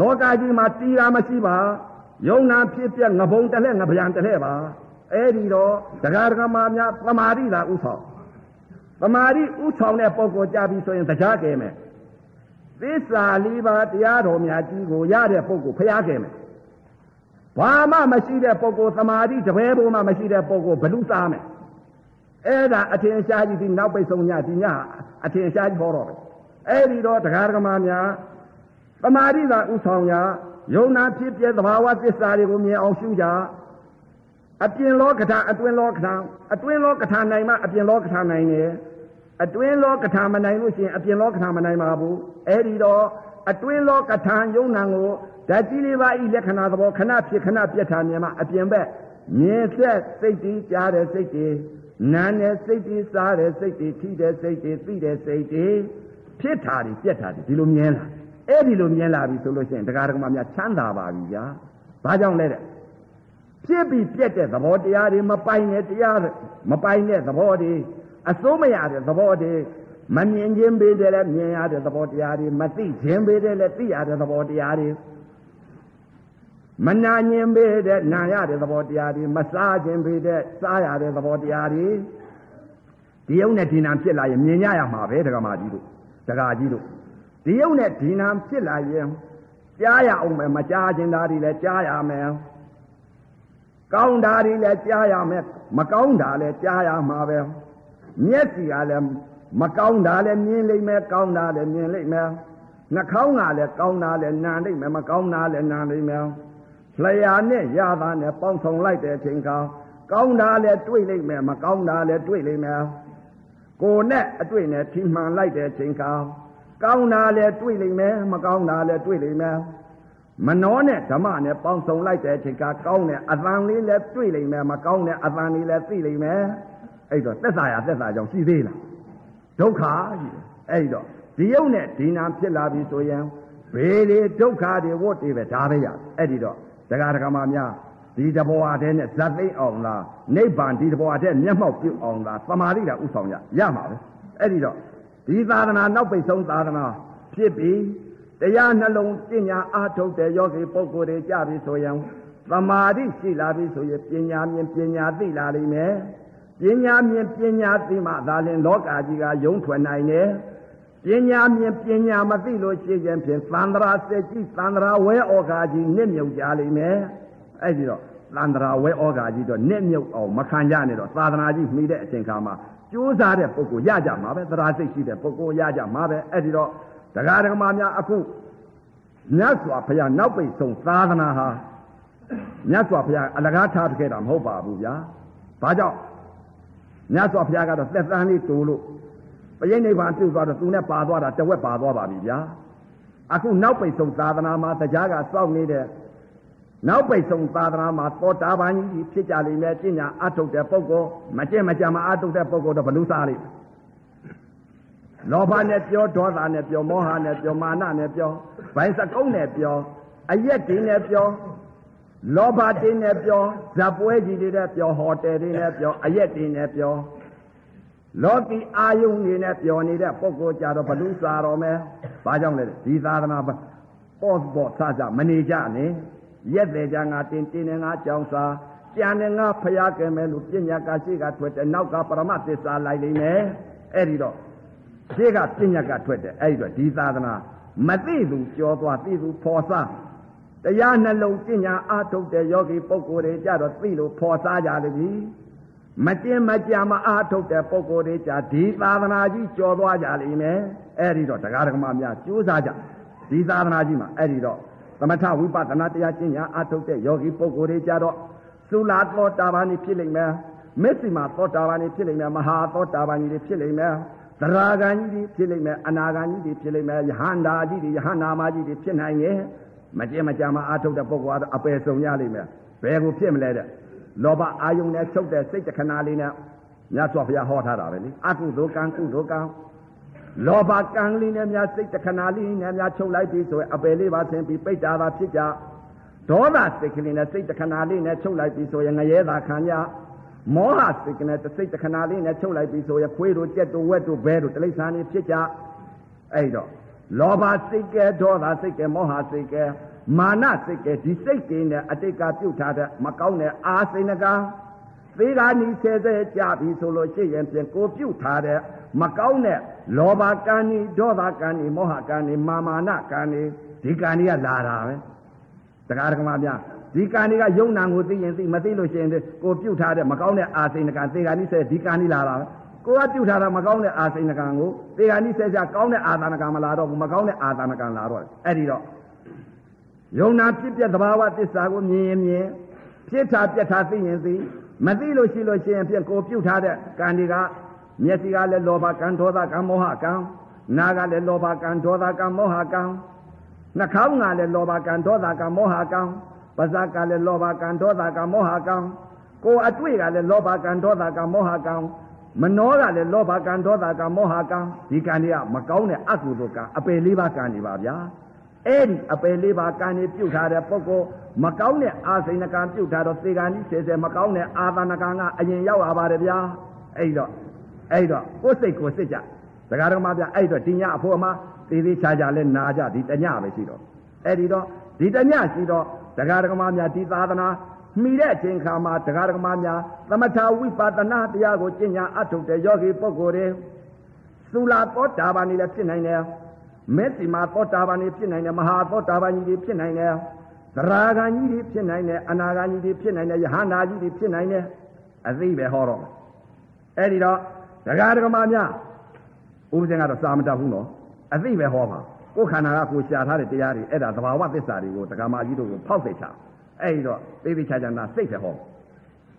လောကကြီးမှာတီးတာမရှိပါယုံနာဖြစ်ပြက်ငဘုံတစ်လှဲ့ငဗျံတစ်လှဲ့ပါအဲ့ဒီတော့တရားဓမ္မများသမာဓိသာဥဆောင် သမာဓိဥဆောင်တဲ့ပုဂ္ဂိုလ်ကြပြီဆိုရင်တရားကဲမယ်သစ္စာလေးပါးတရားတော်များကြီးကိုရတဲ့ပုဂ္ဂိုလ်ဖျားကဲမယ်ဘာမှမရှိတဲ့ပုဂ္ဂိုလ်သမာဓိတပည့်ဘုံမှမရှိတဲ့ပုဂ္ဂိုလ်ဘလူစားမယ်အဲ့ဒါအထင်ရှားကြီးဒီနောက်ပိတ်ဆုံးညဒီညအထင်ရှားကြီးဟောတော့ပဲအဲ့ဒီတော့တရားဓမ္မများသမာဓိသာဥဆောင်ရယုံနာဖြစ်ပြသဘာဝသစ္စာတွေကိုမြင်အောင်ရှုကြ အပြင်လောကထာအတွင်းလောကထာအတွင်းလောကထာနိုင်မှအပြင်လောကထာနိုင်တယ်အတွင်းလောကထာမနိုင်လို့ရှိရင်အပြင်လောကထာမနိုင်ပါဘူးအဲ့ဒီတော့အတွင်းလောကထာယုံနာကိုဓာတ်ကြီးလေးပါဤလက္ခဏာသဘောခဏဖြစ်ခဏပြတ်တာမြင်မှအပြင်ဘက်မြင်သက်စိတ်ကြီးကြားတဲ့စိတ်ကြီးနားတဲ့စိတ်ကြီးစားတဲ့စိတ်ကြီးထိတဲ့စိတ်ကြီးသိတဲ့စိတ်ကြီးဖြစ်တာတွေပြတ်တာတွေဒီလိုမြင်လာအဲ့ဒီလိုမြင်လာပြီဆိုလို့ရှိရင်တရားဓမ္မများချမ်းသာပါပြီဗျာဘာကြောင့်လဲတဲ့ ဖြစ်ပြီးပြက်တဲ့သဘောတရားတွေမပိုင်တဲ့တရားမပိုင်တဲ့သဘောတွေအစိုးမရတဲ့သဘောတွေမမြင်ခြင်းပေတဲ့လည်းမြင်ရတဲ့သဘောတရားတွေမသိခြင်းပေတဲ့လည်းသိရတဲ့သဘောတရားတွေမနာညင်ပေတဲ့နာရတဲ့သဘောတရားတွေမစားခြင်းပေတဲ့စားရတဲ့သဘောတရားတွေဒီယုံနဲ့ဒီနာဖြစ်လာရင်မြင်ကြရမှာပဲဒကမာကြီးတို့ဒကာကြီးတို့ဒီယုံနဲ့ဒီနာဖြစ်လာရင်ကြားရအောင်မယ်မကြားခြင်းသားတွေလည်းကြားရမယ် ကောင်းတာတွေလည်းကြားရမယ်မကောင်းတာလည်းကြားရမှာပဲမျက်စိကလည်းမကောင်းတာလည်းမြင်လိမ့်မယ်ကောင်းတာလည်းမြင်လိမ့်မယ်နှာခေါင်းကလည်းကောင်းတာလည်းနားလိမ့်မယ်မကောင်းတာလည်းနားလိမ့်မယ်လျာနဲ့ရတာနဲ့ပေါင်းဆောင်လိုက်တဲ့အချိန်ခါကောင်းတာလည်းတွေ့လိမ့်မယ်မကောင်းတာလည်းတွေ့လိမ့်မယ်ကိုယ်နဲ့အတွေ့နဲ့ထိမှန်လိုက်တဲ့အချိန်ခါကောင်းတာလည်းတွေ့လိမ့်မယ်မကောင်းတာလည်းတွေ့လိမ့်မယ် မနှောနဲ့ဓမ္မနဲ့ပေါင်းစုံလိုက်တဲ့အချိန်ကကောင်းတဲ့အသံလေးလည်းတွေ့လိမ့်မယ်မကောင်းတဲ့အသံလေးလည်းသိလိမ့်မယ်အဲ့တော့သက်သာရသက်သာကြောင့်ရှိသေးလားဒုက္ခကြီးအဲ့တော့ဒီယုံနဲ့ဒီနာဖြစ်လာပြီဆိုရင်ဘေးလေဒုက္ခတွေဝတ်တွေပဲဒါပဲရအဲ့ဒီတော့ဒကာဒကာမများဒီတဘောအတဲ့နဲ့ဇတ်သိအောင်လားနိဗ္ဗာန်ဒီတဘောအတဲ့မျက်မှောက်ပြုအောင်လားသမာဓိတာဥဆောင်ရရမှာပဲအဲ့ဒီတော့ဒီသာသနာနောက်ပိတ်ဆုံးသာသနာဖြစ်ပြီး တရားနှလုံးပညာအားထုတ်တဲ့ယောဂီပုဂ္ဂိုလ်တွေကြပြီဆိုရင်သမာဓိရှိလာပြီဆိုရင်ပညာမြင်ပညာသိလာလိမ့်မယ်ပညာမြင်ပညာသိမှသာလင်လောကကြီးကယုံထွက်နိုင်တယ်ပညာမြင်ပညာမသိလို့ရှိရင်ဖြင့်သန္တရာစက်ကြီးသန္တရာဝဲဩဃာကြီးနစ်မြုပ်ကြလိမ့်မယ်အဲ့ဒီတော့သန္တရာဝဲဩဃာကြီးတော့နစ်မြုပ်အောင်မခံကြနဲ့တော့သာသနာကြီးမှီတဲ့အချိန်ခါမှာကြိုးစားတဲ့ပုဂ္ဂိုလ်ရကြမှာပဲသရာစိတ်ရှိတဲ့ပုဂ္ဂိုလ်ရကြမှာပဲအဲ့ဒီတော့ တရားဓမ္မများအခုမြတ်စွာဘုရားနောက်ပိတ်ဆုံးသာသနာဟာမြတ်စွာဘုရားအလကားထားခဲ့တာမဟုတ်ပါဘူးဗျာဘာကြောင့်မြတ်စွာဘုရားကတော့သက်သန်းလေးတူလို့ပရိနိဗ္ဗာန်ပြုသွားတော့သူနဲ့ပါသွားတာတဝက်ပါသွားပါပြီဗျာအခုနောက်ပိတ်ဆုံးသာသနာမှာတရားကစောင့်နေတဲ့နောက်ပိတ်ဆုံးသာသနာမှာသောတာပန်ကြီးဖြစ်ကြလိမ့်မယ်ကျင့်ညာအထုတ်တဲ့ပုဂ္ဂိုလ်မကျင့်မကြံမအထုတ်တဲ့ပုဂ္ဂိုလ်တော့ဘလူစားလိမ့် လောဘနဲ့ပြောဒေါသနဲ့ပြောမောဟနဲ့ပြောမာနနဲ့ပြောဘိုင်းစကုံးနဲ့ပြောအရက်တင်းနဲ့ပြောလောဘတင်းနဲ့ပြောဇက်ပွဲကြီးတွေနဲ့ပြောဟိုတယ်တွေနဲ့ပြောအရက်တင်းနဲ့ပြောလောကီအာယုန်တွေနဲ့ပြောနေတဲ့ပုဂ္ဂိုလ်ကြတော့ဘလူစားတော်မယ်ဘာကြောင့်လဲဒီသာသနာပေါ့ပေါ့ဆကြမနေကြနဲ့ရက်တယ်ကြငါတင်တင်နေငါကြောင်းစားကြံနေငါဖျားကဲမယ်လို့ပညာကရှိကထွက်တယ်နောက်ကပရမသစ္စာလိုက်လိမ့်မယ်အဲ့ဒီတော့ ရှေ့ကပညာကထွက်တယ်အဲ့ဒီတော့ဒီသာသနာမသိသူကြောသွားသိသူဖော်စားတရားနှလုံးပညာအားထုတ်တဲ့ယောဂီပုဂ္ဂိုလ်တွေကြတော့သိလို့ဖော်စားကြလိမ့်ပြီမကျင်မကြမအားထုတ်တဲ့ပုဂ္ဂိုလ်တွေကြဒီသာသနာကြီးကြော်သွားကြလိမ့်မယ်အဲ့ဒီတော့တရားဓမ္မများကြိုးစားကြဒီသာသနာကြီးမှာအဲ့ဒီတော့သမထဝိပဿနာတရားကျင့်ညာအားထုတ်တဲ့ယောဂီပုဂ္ဂိုလ်တွေကြတော့သုလာသောတာပန်ဖြစ်လိမ့်မယ်မစ္စည်းမသောတာပန်ဖြစ်လိမ့်မယ်မဟာသောတာပန်ကြီးဖြစ်လိမ့်မယ် သရာဂန်ကြီးဖြစ်လိမ့်မယ်အနာဂန်ကြီးဖြစ်လိမ့်မယ်ယဟန္တာကြီးတွေယဟန္နာမကြီးတွေဖြစ်နိုင်ရဲ့မကျင်မကြမှာအားထုတ်တဲ့ပုဂ္ဂိုလ်ကတော့အပယ်ဆုံးရလိမ့်မယ်ဘယ်ကိုဖြစ်မလဲတဲ့လောဘအာယုန်နဲ့ချုပ်တဲ့စိတ်တခဏလေးနဲ့မြတ်စွာဘုရားဟောထားတာပဲလေအကုသိုလ်ကံကုသိုလ်ကံလောဘကံလေးနဲ့များစိတ်တခဏလေးနဲ့များချုပ်လိုက်ပြီဆိုရင်အပယ်လေးပါဆင်းပြီးပိတ်တာသာဖြစ်ကြဒေါသစိတ်ကလေးနဲ့စိတ်တခဏလေးနဲ့ချုပ်လိုက်ပြီဆိုရင်ငရဲသာခံကြ မောဟစိတ်ကနဲ့စိတ်တခဏလေးနဲ့ချုပ်လိုက်ပြီဆိုရင်ခွေးတို့ကြက်တို့ဝက်တို့ဘဲတို့တိရစ္ဆာန်တွေဖြစ်ကြအဲ့တော့လောဘစိတ်ကဲဒေါသစိတ်ကဲမောဟစိတ်ကဲမာနစိတ်ကဲဒီစိတ်တွေနဲ့အတိတ်ကပြုတ်ထားတဲ့မကောင်းတဲ့အာစိန်ကံသေဂာနီဆဲဆဲကြပြီဆိုလို့ရှိရင်ပြင်ကိုပြုတ်ထားတဲ့မကောင်းတဲ့လောဘကံဤဒေါသကံဤမောဟကံဤမာမာနကံဤဒီကံတွေကလာတာပဲတရားဓမ္မများ ဒီကံတွေကယုံနာကိုသိရင်သိမသိလို့ရှိရင်ကိုပြုတ်ထားတဲ့မကောင်းတဲ့အာစိန်ကံသေဂာနီဆဲဒီကံဤလာတာပဲကိုကပြုတ်ထားတာမကောင်းတဲ့အာစိန်ကံကိုသေဂာနီဆဲကြကောင်းတဲ့အာသနာကံမလာတော့ဘူးမကောင်းတဲ့အာသနာကံလာတော့အဲ့ဒီတော့ယုံနာဖြစ်ပြသဘာဝသစ္စာကိုမြင်ရင်မြင်ဖြစ်တာပြက်တာသိရင်သိမသိလို့ရှိလို့ရှိရင်ဖြင့်ကိုပြုတ်ထားတဲ့ကံတွေကမျက်စိကလည်းလောဘကံဒေါသကံမောဟကံနားကလည်းလောဘကံဒေါသကံမောဟကံနှာခေါင်းကလည်းလောဘကံဒေါသကံမောဟကံ ပါးစပ်ကလည်းလောဘကံဒေါသကံမောဟကံကိုယ်အတွေ့ကလည်းလောဘကံဒေါသကံမောဟကံမနှောကလည်းလောဘကံဒေါသကံမောဟကံဒီကံတွေကမကောင်းတဲ့အကုသိုလ်ကံအပယ်လေးပါးကံတွေပါဗျာအဲ့ဒီအပယ်လေးပါးကံတွေပြုတ်ထားတဲ့ပုဂ္ဂိုလ်မကောင်းတဲ့အာစိန်ကံပြုတ်ထားတော့သေကံကြီးဆယ်ဆယ်မကောင်းတဲ့အာသနကံကအရင်ရောက်လာပါတယ်ဗျာအဲ့တော့အဲ့တော့ကိုယ်စိတ်ကိုစစ်ကြဒကာတော်မပြအဲ့တော့ဒီညအဖို့အမသေးသေးချာချာလဲနာကြဒီတညပဲရှိတော့အဲ့ဒီတော့ဒီတညရှိတော့ တရားဓမ္မများဒီသာသနာမိတဲ့အချိန်ခါမှာတရားဓမ္မများသမထဝိပဿနာတရားကိုကျင့်ကြံအထုတ်တဲ့ယောဂီပုဂ္ဂိုလ်တွေသုလာသောတာပန်နေလည်းဖြစ်နိုင်တယ်မေတ္တိမာသောတာပန်နေဖြစ်နိုင်တယ်မဟာသောတာပန်ကြီးတွေဖြစ်နိုင်တယ်သရဂန်ကြီးတွေဖြစ်နိုင်တယ်အနာဂန်ကြီးတွေဖြစ်နိုင်တယ်ယဟန္တာကြီးတွေဖြစ်နိုင်တယ်အသိပဲဟောတော့အဲ့ဒီတော့တရားဓမ္မများဥပဇင်ကတော့စာမတတ်ဘူးနော်အသိပဲဟောပါ ကိုယ်ခန္ဓာကကိုရှာထားတဲ့တရားတွေအဲ့ဒါသဘာဝသစ္စာတွေကိုတရားမကြီးတို့ကိုဖောက်သိချအဲ့ဒီတော့သိသိချာချာနာစိတ်ပဲဟော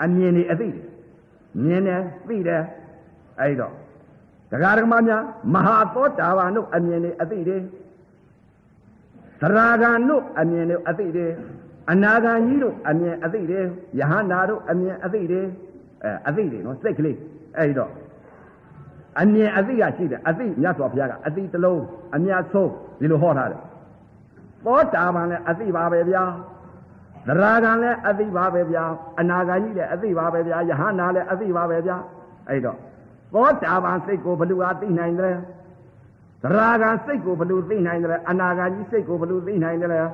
အမြင်နေအသိမြင်တယ်သိတယ်အဲ့ဒီတော့တရားဓမ္မများမဟာသောတာပန်တို့အမြင်နေအသိတွေသရဂန်တို့အမြင်တွေအသိတွေအနာဂန်ကြီးတို့အမြင်အသိတွေယဟန္တာတို့အမြင်အသိတွေအဲအသိတွေနော်စိတ်ကလေးအဲ့ဒီတော့အမြင်အသိကရှိတယ်အသိမြတ်စွာဘုရားကအသိတစ်လုံးအမြတ်ဆုံး ဒီလိုဟောထားတယ်သောတာပန်လည်းအသိပါပဲဗျာသရဂံလည်းအသိပါပဲဗျာအနာဂံကြီးလည်းအသိပါပဲဗျာယဟန္တာလည်းအသိပါပဲဗျာအဲ့တော့သောတာပန်စိတ်ကိုဘလူဟာသိနိုင်တယ်သရဂံစိတ်ကိုဘလူသိနိုင်တယ်အနာဂံကြီးစိတ်ကိုဘလူသိနိုင်တယ်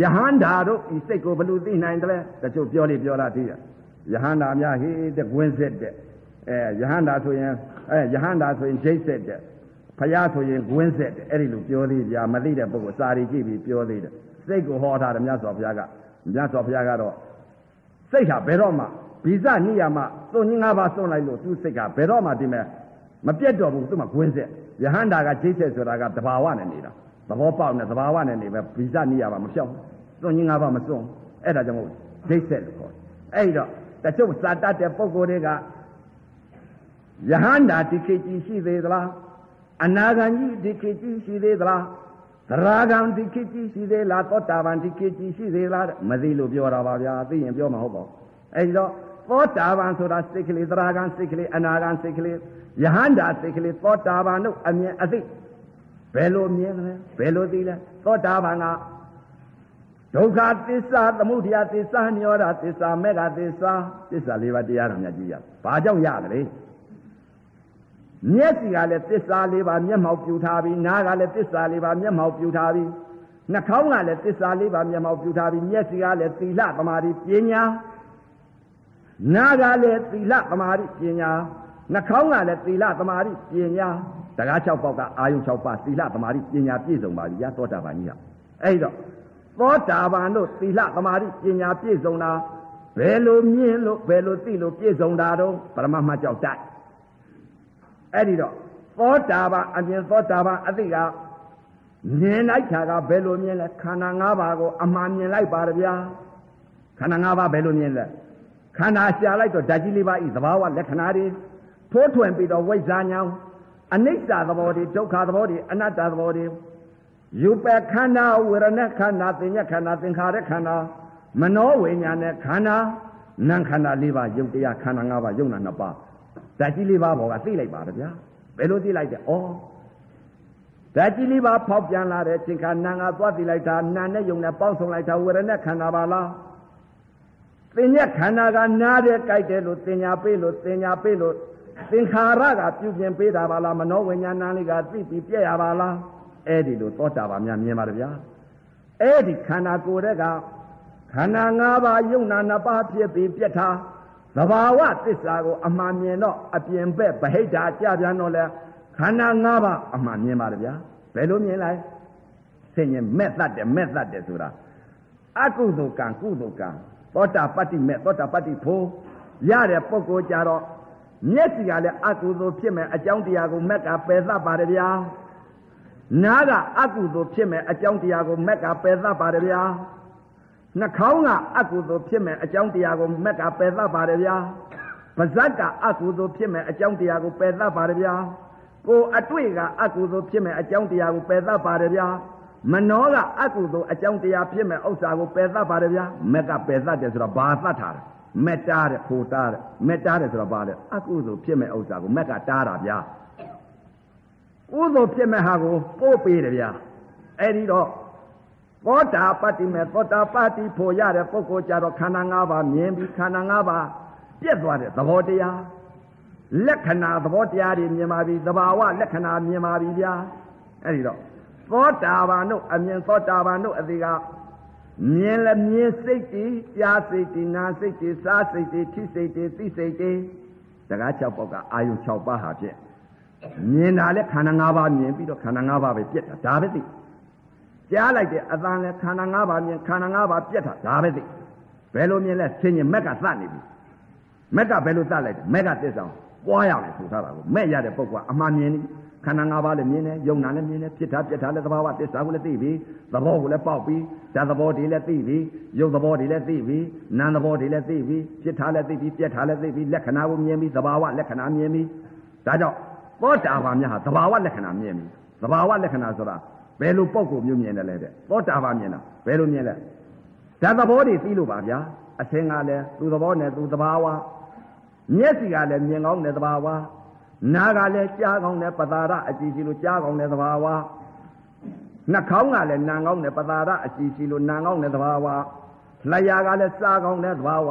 ယဟန္တာတို့ဒီစိတ်ကိုဘလူသိနိုင်တယ်တချို့ပြောလိပြောလာသေးတယ်ယဟန္တာများဟေးတဲ့ကွင်းဆက်တဲ့အဲယဟန္တာဆိုရင်အဲယဟန္တာဆိုရင်ဂျိတ်ဆက်တဲ့ ဖယားဆိုရင်ကွင်းဆက်တဲ့အဲ့ဒီလိုပြောသေးကြမသိတဲ့ပုဂ္ဂိုလ်စာရီကြည့်ပြီးပြောသေးတယ်စိတ်ကိုဟောထားတယ်မြတ်စွာဘုရားကမြတ်စွာဘုရားကတော့စိတ်ဟာဘယ်တော့မှဗီဇနိယာမသွန်ကြီး၅ပါးသွန်လိုက်လို့သူစိတ်ကဘယ်တော့မှဒီမဲ့မပြတ်တော်ဘူးသူ့မှာကွင်းဆက်ယဟန္တာကဂျိတ်ဆက်ဆိုတာကတဘာဝနဲ့နေတာသဘောပေါက်နေသဘာဝနဲ့နေပဲဗီဇနိယာမမဖြောက်သွန်ကြီး၅ပါးမသွန်အဲ့ဒါကြောင့်မို့ဂျိတ်ဆက်လို့ခေါ်အဲ့တော့တချို့စာတတ်တဲ့ပုဂ္ဂိုလ်တွေကယဟန္တာဒီခေကြီးရှိသေးသလား အနာဂံကြီးဒီခေကြီးရှိသေးသလားသရဂံဒီခေကြီးရှိသေးလားသောတာပန်ဒီခေကြီးရှိသေးလားမသိလို့ပြောတာပါဗျာသိရင်ပြောမှာဟုတ်ပါဘူးအဲဒီတော့သောတာပန်ဆိုတာစိတ်ကလေးသရဂံစိတ်ကလေးအနာဂံစိတ်ကလေးယဟန္တာစိတ်ကလေးသောတာပန်တို့အမြင်အသိဘယ်လိုမြင်လဲဘယ်လိုသိလဲသောတာပန်ကဒုက္ခသစ္စာသမုဒယသစ္စာနိရောဓသစ္စာမေဃသစ္စာသစ္စာလေးပါးတရားတော်များကြည့်ရဘာကြောင့်ရတယ် မျက်စိကလည်းသစ္စာလေးပါးမျက်မှောက်ပြူထားပြီးနားကလည်းသစ္စာလေးပါးမျက်မှောက်ပြူထားပြီးနှာခေါင်းကလည်းသစ္စာလေးပါးမျက်မှောက်ပြူထားပြီးမျက်စိကလည်းသီလသမာဓိပညာနားကလည်းသီလသမာဓိပညာနှာခေါင်းကလည်းသီလသမာဓိပညာတကား၆ပေါက်ကအာယုံ၆ပါးသီလသမာဓိပညာပြည့်စုံပါပြီရသောတာပန်ကြီးကအဲ့တော့သောတာပန်တို့သီလသမာဓိပညာပြည့်စုံတာဘယ်လိုမြင်လို့ဘယ်လိုသိလို့ပြည့်စုံတာတော့ပရမတ်မှကြောက်တိုက် အဲ့ဒီတော့သောတာပန်အမြင်သောတာပန်အသိကမြင်လိုက်တာကဘယ်လိုမြင်လဲခန္ဓာ၅ပါးကိုအမှန်မြင်လိုက်ပါဗျာခန္ဓာ၅ပါးဘယ်လိုမြင်လဲခန္ဓာရှာလိုက်တော့ဓာတ်ကြီးလေးပါဤသဘာဝလက္ခဏာတွေထိုးထွင်းပြီးတော့ဝိဇ္ဇာညာအနိစ္စသဘောတွေဒုက္ခသဘောတွေအနတ္တသဘောတွေယူပခန္ဓာဝေရณะခန္ဓာသင်ညခန္ဓာသင်္ခါရခန္ဓာမနောဝိညာဉ်နဲ့ခန္ဓာနာခန္ဓာ၄ပါးယုတ်တရားခန္ဓာ၅ပါးယုတ်နာ၂ပါး ဓာတ်ကြီးလေးပါးဘောကသိလိုက်ပါတော့ဗျာဘယ်လိုသိလိုက်တဲ့ဩဓာတ်ကြီးလေးပါးဖောက်ပြန်လာတဲ့သင်္ခါနာငါသွားသိလိုက်တာနာနဲ့ယုံနဲ့ပေါင်းဆောင်လိုက်တာဝေရณะခန္ဓာပါလားသင်ညခန္ဓာကနားတဲ့ကြိုက်တယ်လို့သင်ညာပေးလို့သင်ညာပေးလို့သင်္ခါရကပြုပြင်ပေးတာပါလားမနောဝိညာဏလေးကသိပြီးပြည့်ရပါလားအဲ့ဒီလိုသောတာပန်များမြင်ပါတယ်ဗျာအဲ့ဒီခန္ဓာကိုယ်တဲ့ကခန္ဓာ၅ပါးယုံနာ၅ပါးဖြစ်ပြီးပြက်ထား သဘာဝသစ္စာကိုအမှန်မြင်တော့အပြင်ဘက်ဗဟိတကြပြန်တော့လဲခန္ဓာ၅ပါးအမှန်မြင်ပါတယ်ဗျာဘယ်လိုမြင်လိုက်ဆင်ញင်မဲ့တတ်တယ်မဲ့တတ်တယ်ဆိုတာအကုသိုလ်ကံကုသိုလ်ကံသောတာပတ္တိမဲ့သောတာပတ္တိဖို့ရတဲ့ပုဂ္ဂိုလ်ကြတော့မျက်စိကလည်းအကုသိုလ်ဖြစ်မဲ့အကြောင်းတရားကိုမက်ကပယ်သပါတယ်ဗျာနားကအကုသိုလ်ဖြစ်မဲ့အကြောင်းတရားကိုမက်ကပယ်သပါတယ်ဗျာ နှာခေါင်းကအကုသိုလ်ဖြစ်မဲ့အကြောင်းတရားကိုမက်ကပယ်သပါတယ်ဗျာပါဇက်ကအကုသိုလ်ဖြစ်မဲ့အကြောင်းတရားကိုပယ်သပါတယ်ဗျာကိုယ်အတွေ့ကအကုသိုလ်ဖြစ်မဲ့အကြောင်းတရားကိုပယ်သပါတယ်ဗျာမနောကအကုသိုလ်အကြောင်းတရားဖြစ်မဲ့ဥစ္စာကိုပယ်သပါတယ်ဗျာမက်ကပယ်သတယ်ဆိုတော့ဘာသတ်ထားတယ်မေတ္တာတဲ့ခိုတာတဲ့မေတ္တာတဲ့ဆိုတော့ဘာလဲအကုသိုလ်ဖြစ်မဲ့ဥစ္စာကိုမက်ကတားတာဗျာကုသိုလ်ဖြစ်မဲ့ဟာကိုပို့ပေးတယ်ဗျာအဲ့ဒီတော့ သောတာပတ္တိမဲ့သောတာပတ္တိဖို့ရတဲ့ပုဂ္ဂိုလ်ကြတော့ခန္ဓာ၅ပါးမြင်ပြီးခန္ဓာ၅ပါးပြက်သွားတဲ့သဘောတရားလက္ခဏာသဘောတရားတွေမြင်ပါပြီသဘာဝလက္ခဏာမြင်ပါပြီဗျာအဲ့ဒီတော့သောတာပန်တို့အမြင်သောတာပန်တို့အသေးကမြင်လည်းမြင်စိတ်တည်ကြားစိတ်တည်နာစိတ်တည်စားစိတ်တည်ထိစိတ်တည်သိစိတ်တည်တကား6ပေါက်ကအာယုံ6ပါးဟာဖြင့်မြင်တာလဲခန္ဓာ၅ပါးမြင်ပြီးတော့ခန္ဓာ၅ပါးပဲပြက်တာဒါပဲသိ ကြားလိုက်တဲ့အတန်လဲခန္ဓာ၅ပါးမြင်ခန္ဓာ၅ပါးပြက်တာဒါပဲသိဘယ်လိုမြင်လဲဆင်ញမက်ကသတ်နေပြီမက်ကဘယ်လိုသတ်လိုက်တယ်မက်ကသစ္စာပွားရမယ်ဆိုထားတာကိုမဲ့ရတဲ့ပုဂ္ဂိုလ်ကအမှန်မြင်နေခန္ဓာ၅ပါးလည်းမြင်တယ်ယုံနာလည်းမြင်တယ်ဖြစ်တာပြက်တာလည်းသဘာဝသစ္စာကိုလည်းသိပြီသဘောကိုလည်းပေါက်ပြီဓာတ်သဘောတွေလည်းသိပြီယုတ်သဘောတွေလည်းသိပြီနာမ်သဘောတွေလည်းသိပြီဖြစ်တာလည်းသိပြီပြက်တာလည်းသိပြီလက္ခဏာကိုမြင်ပြီသဘာဝလက္ခဏာမြင်ပြီဒါကြောင့်သောတာပန်များဟာသဘာဝလက္ခဏာမြင်ပြီသဘာဝလက္ခဏာဆိုတာ ဘယ်လိုပုံကိုမျိုးမြင်တယ်လဲတဲ့သောတာပန်မြင်တာဘယ်လိုမြင်လဲဓာတ်သဘောတွေသိလို့ပါဗျာအသင်ကလည်းသူ့သဘောနဲ့သူ့သဘာဝမျက်စိကလည်းမြင်ကောင်းတဲ့သဘာဝနားကလည်းကြားကောင်းတဲ့ပတာရအကြည့်ရှိလို့ကြားကောင်းတဲ့သဘာဝနှာခေါင်းကလည်းနာကောင်းတဲ့ပတာရအကြည့်ရှိလို့နာကောင်းတဲ့သဘာဝလျှာကလည်းစားကောင်းတဲ့သဘာဝ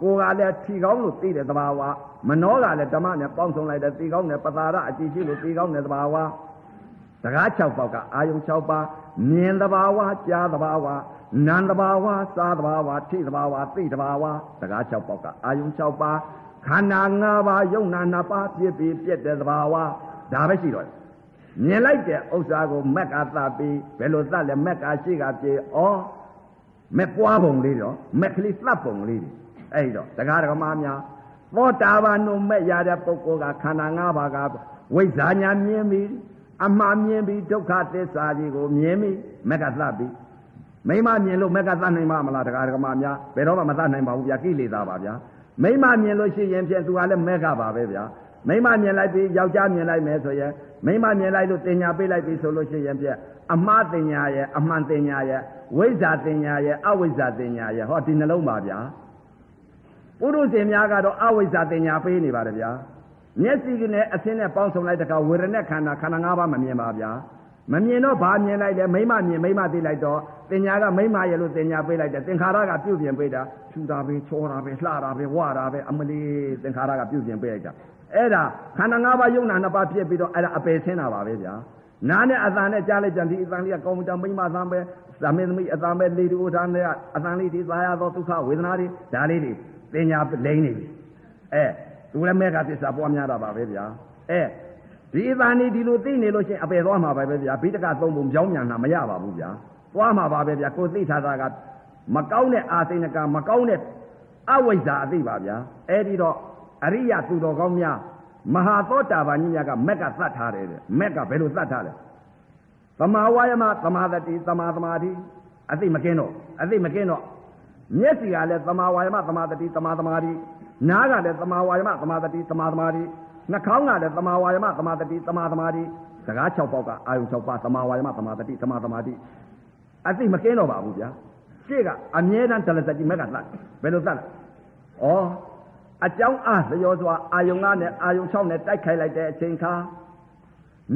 ကိုယ်ကလည်းထီကောင်းလို့သိတဲ့သဘာဝမနှောကလည်းဓမ္မနဲ့ပေါင်းစုံလိုက်တဲ့သိကောင်းတဲ့ပတာရအကြည့်ရှိလို့သိကောင်းတဲ့သဘာဝ တကား6ပေါက်ကအာယုံ6ပါးမြင်သဘာဝကြားသဘာဝနာမ်သဘာဝစားသဘာဝထိသဘာဝသိသဘာဝတကား6ပေါက်ကအာယုံ6ပါးခန္ဓာ၅ပါးယုံနာ၅ပါးပြည့်ပြီးပြည့်တဲ့သဘာဝဒါပဲရှိတော့မြင်လိုက်တဲ့ဥစ္စာကိုမက်ကသပြီးဘယ်လိုသလဲမက်ကရှိကပြေဩမက်ပွားပုံလေးတော့မက်ကလေးသတ်ပုံလေးတွေအဲ့တော့တရားဓမ္မများသောတာပန်တို့မဲ့ရတဲ့ပုဂ္ဂိုလ်ကခန္ဓာ၅ပါးကဝိဇ္ဇာညာမြင်ပြီး အမှားမြင်ပြီးဒုက္ခသစ္စာကြီးကိုမြင်ပြီးမက်ကသတ်ပြီးမိမမြင်လို့မက်ကသတ်နိုင်မှာမလားတရားဓမ္မများဘယ်တော့မှမသတ်နိုင်ပါဘူးဗျာကိလေသာပါဗျာမိမမြင်လို့ရှိရင်ဖြင့်သူကလည်းမဲကပါပဲဗျာမိမမြင်လိုက်ပြီးယောက်ျားမြင်လိုက်မယ်ဆိုရင်မိမမြင်လိုက်လို့တင်ညာပေးလိုက်ပြီဆိုလို့ရှိရင်ဖြင့်အမှားတင်ညာရဲ့အမှန်တင်ညာရဲ့ဝိဇ္ဇာတင်ညာရဲ့အဝိဇ္ဇာတင်ညာရဲ့ဟောဒီနှလုံးပါဗျာပုရုษင်များကတော့အဝိဇ္ဇာတင်ညာပေးနေပါတယ်ဗျာ မျက်စိနဲ့အသင်းနဲ့ပေါင်းစုံလိုက်တကဝေရณะခန္ဓာခန္ဓာ၅ပါးမမြင်ပါဗျာမမြင်တော့ဘာမြင်လိုက်လဲမိမမြင်မိမသိလိုက်တော့တင်ညာကမိမရဲ့လို့တင်ညာပေးလိုက်တယ်သင်္ခါရကပြုတ်ပြင်ပေးတာဖြူတာပဲချောတာပဲလှတာပဲဝတာပဲအမလီသင်္ခါရကပြုတ်ပြင်ပေးလိုက်တာအဲ့ဒါခန္ဓာ၅ပါးယုံနာနှစ်ပါးဖြစ်ပြီးတော့အဲ့ဒါအပယ်ဆင်းတာပါပဲဗျာနားနဲ့အသံနဲ့ကြားလိုက်ကြံဒီအသံလေးကကောင်းမှုကြောင့်မိမသံပဲသမင်းသမီးအသံပဲလေဒီဥထာနဲ့အသံလေးဒီသာရသောဒုက္ခဝေဒနာတွေဒါလေးတွေတင်ညာလိမ့်နေပြီအဲ သူလည်းမဲကသစ္စာပွားများတာပါပဲဗျာအဲဒီအသံနေဒီလိုသိနေလို့ရှိရင်အပယ်သွားမှာပဲဗျာဘိတကသုံးပုံကြောင်းမြန်တာမရပါဘူးဗျာသွားမှာပါပဲဗျာကိုသိထားတာကမကောင်းတဲ့အာသိဏကမကောင်းတဲ့အဝိဇ္ဇာအသိပါဗျာအဲ့ဒီတော့အရိယသူတော်ကောင်းများမဟာသောတာပန်ကြီးများကမက်ကသတ်ထားတယ်တဲ့မက်ကဘယ်လိုသတ်ထားလဲသမာဝါယမသမာသတိသမာသမာဓိအသိမကင်းတော့အသိမကင်းတော့မျက်စိကလည်းသမာဝါယမသမာသတိသမာသမာဓိ နားကလည်းသမာဝါယမသမာသတိသမာသမာဓိနှာခေါင်းကလည်းသမာဝါယမသမာတတိသမာသမာတိစကား6ပေါက်ကအာယုံ6ပါးသမာဝါယမသမာတတိသမာသမာတိအသိမကင်းတော့ပါဘူးဗျာရှေ့ကအမြဲတမ်းတလစတိမက်ကသတ်ဘယ်လိုသတ်လဲဩအကြောင်းအားလျောစွာအာယုံကနဲ့အာယုံ6နဲ့တိုက်ခိုက်လိုက်တဲ့အချိန်ခါ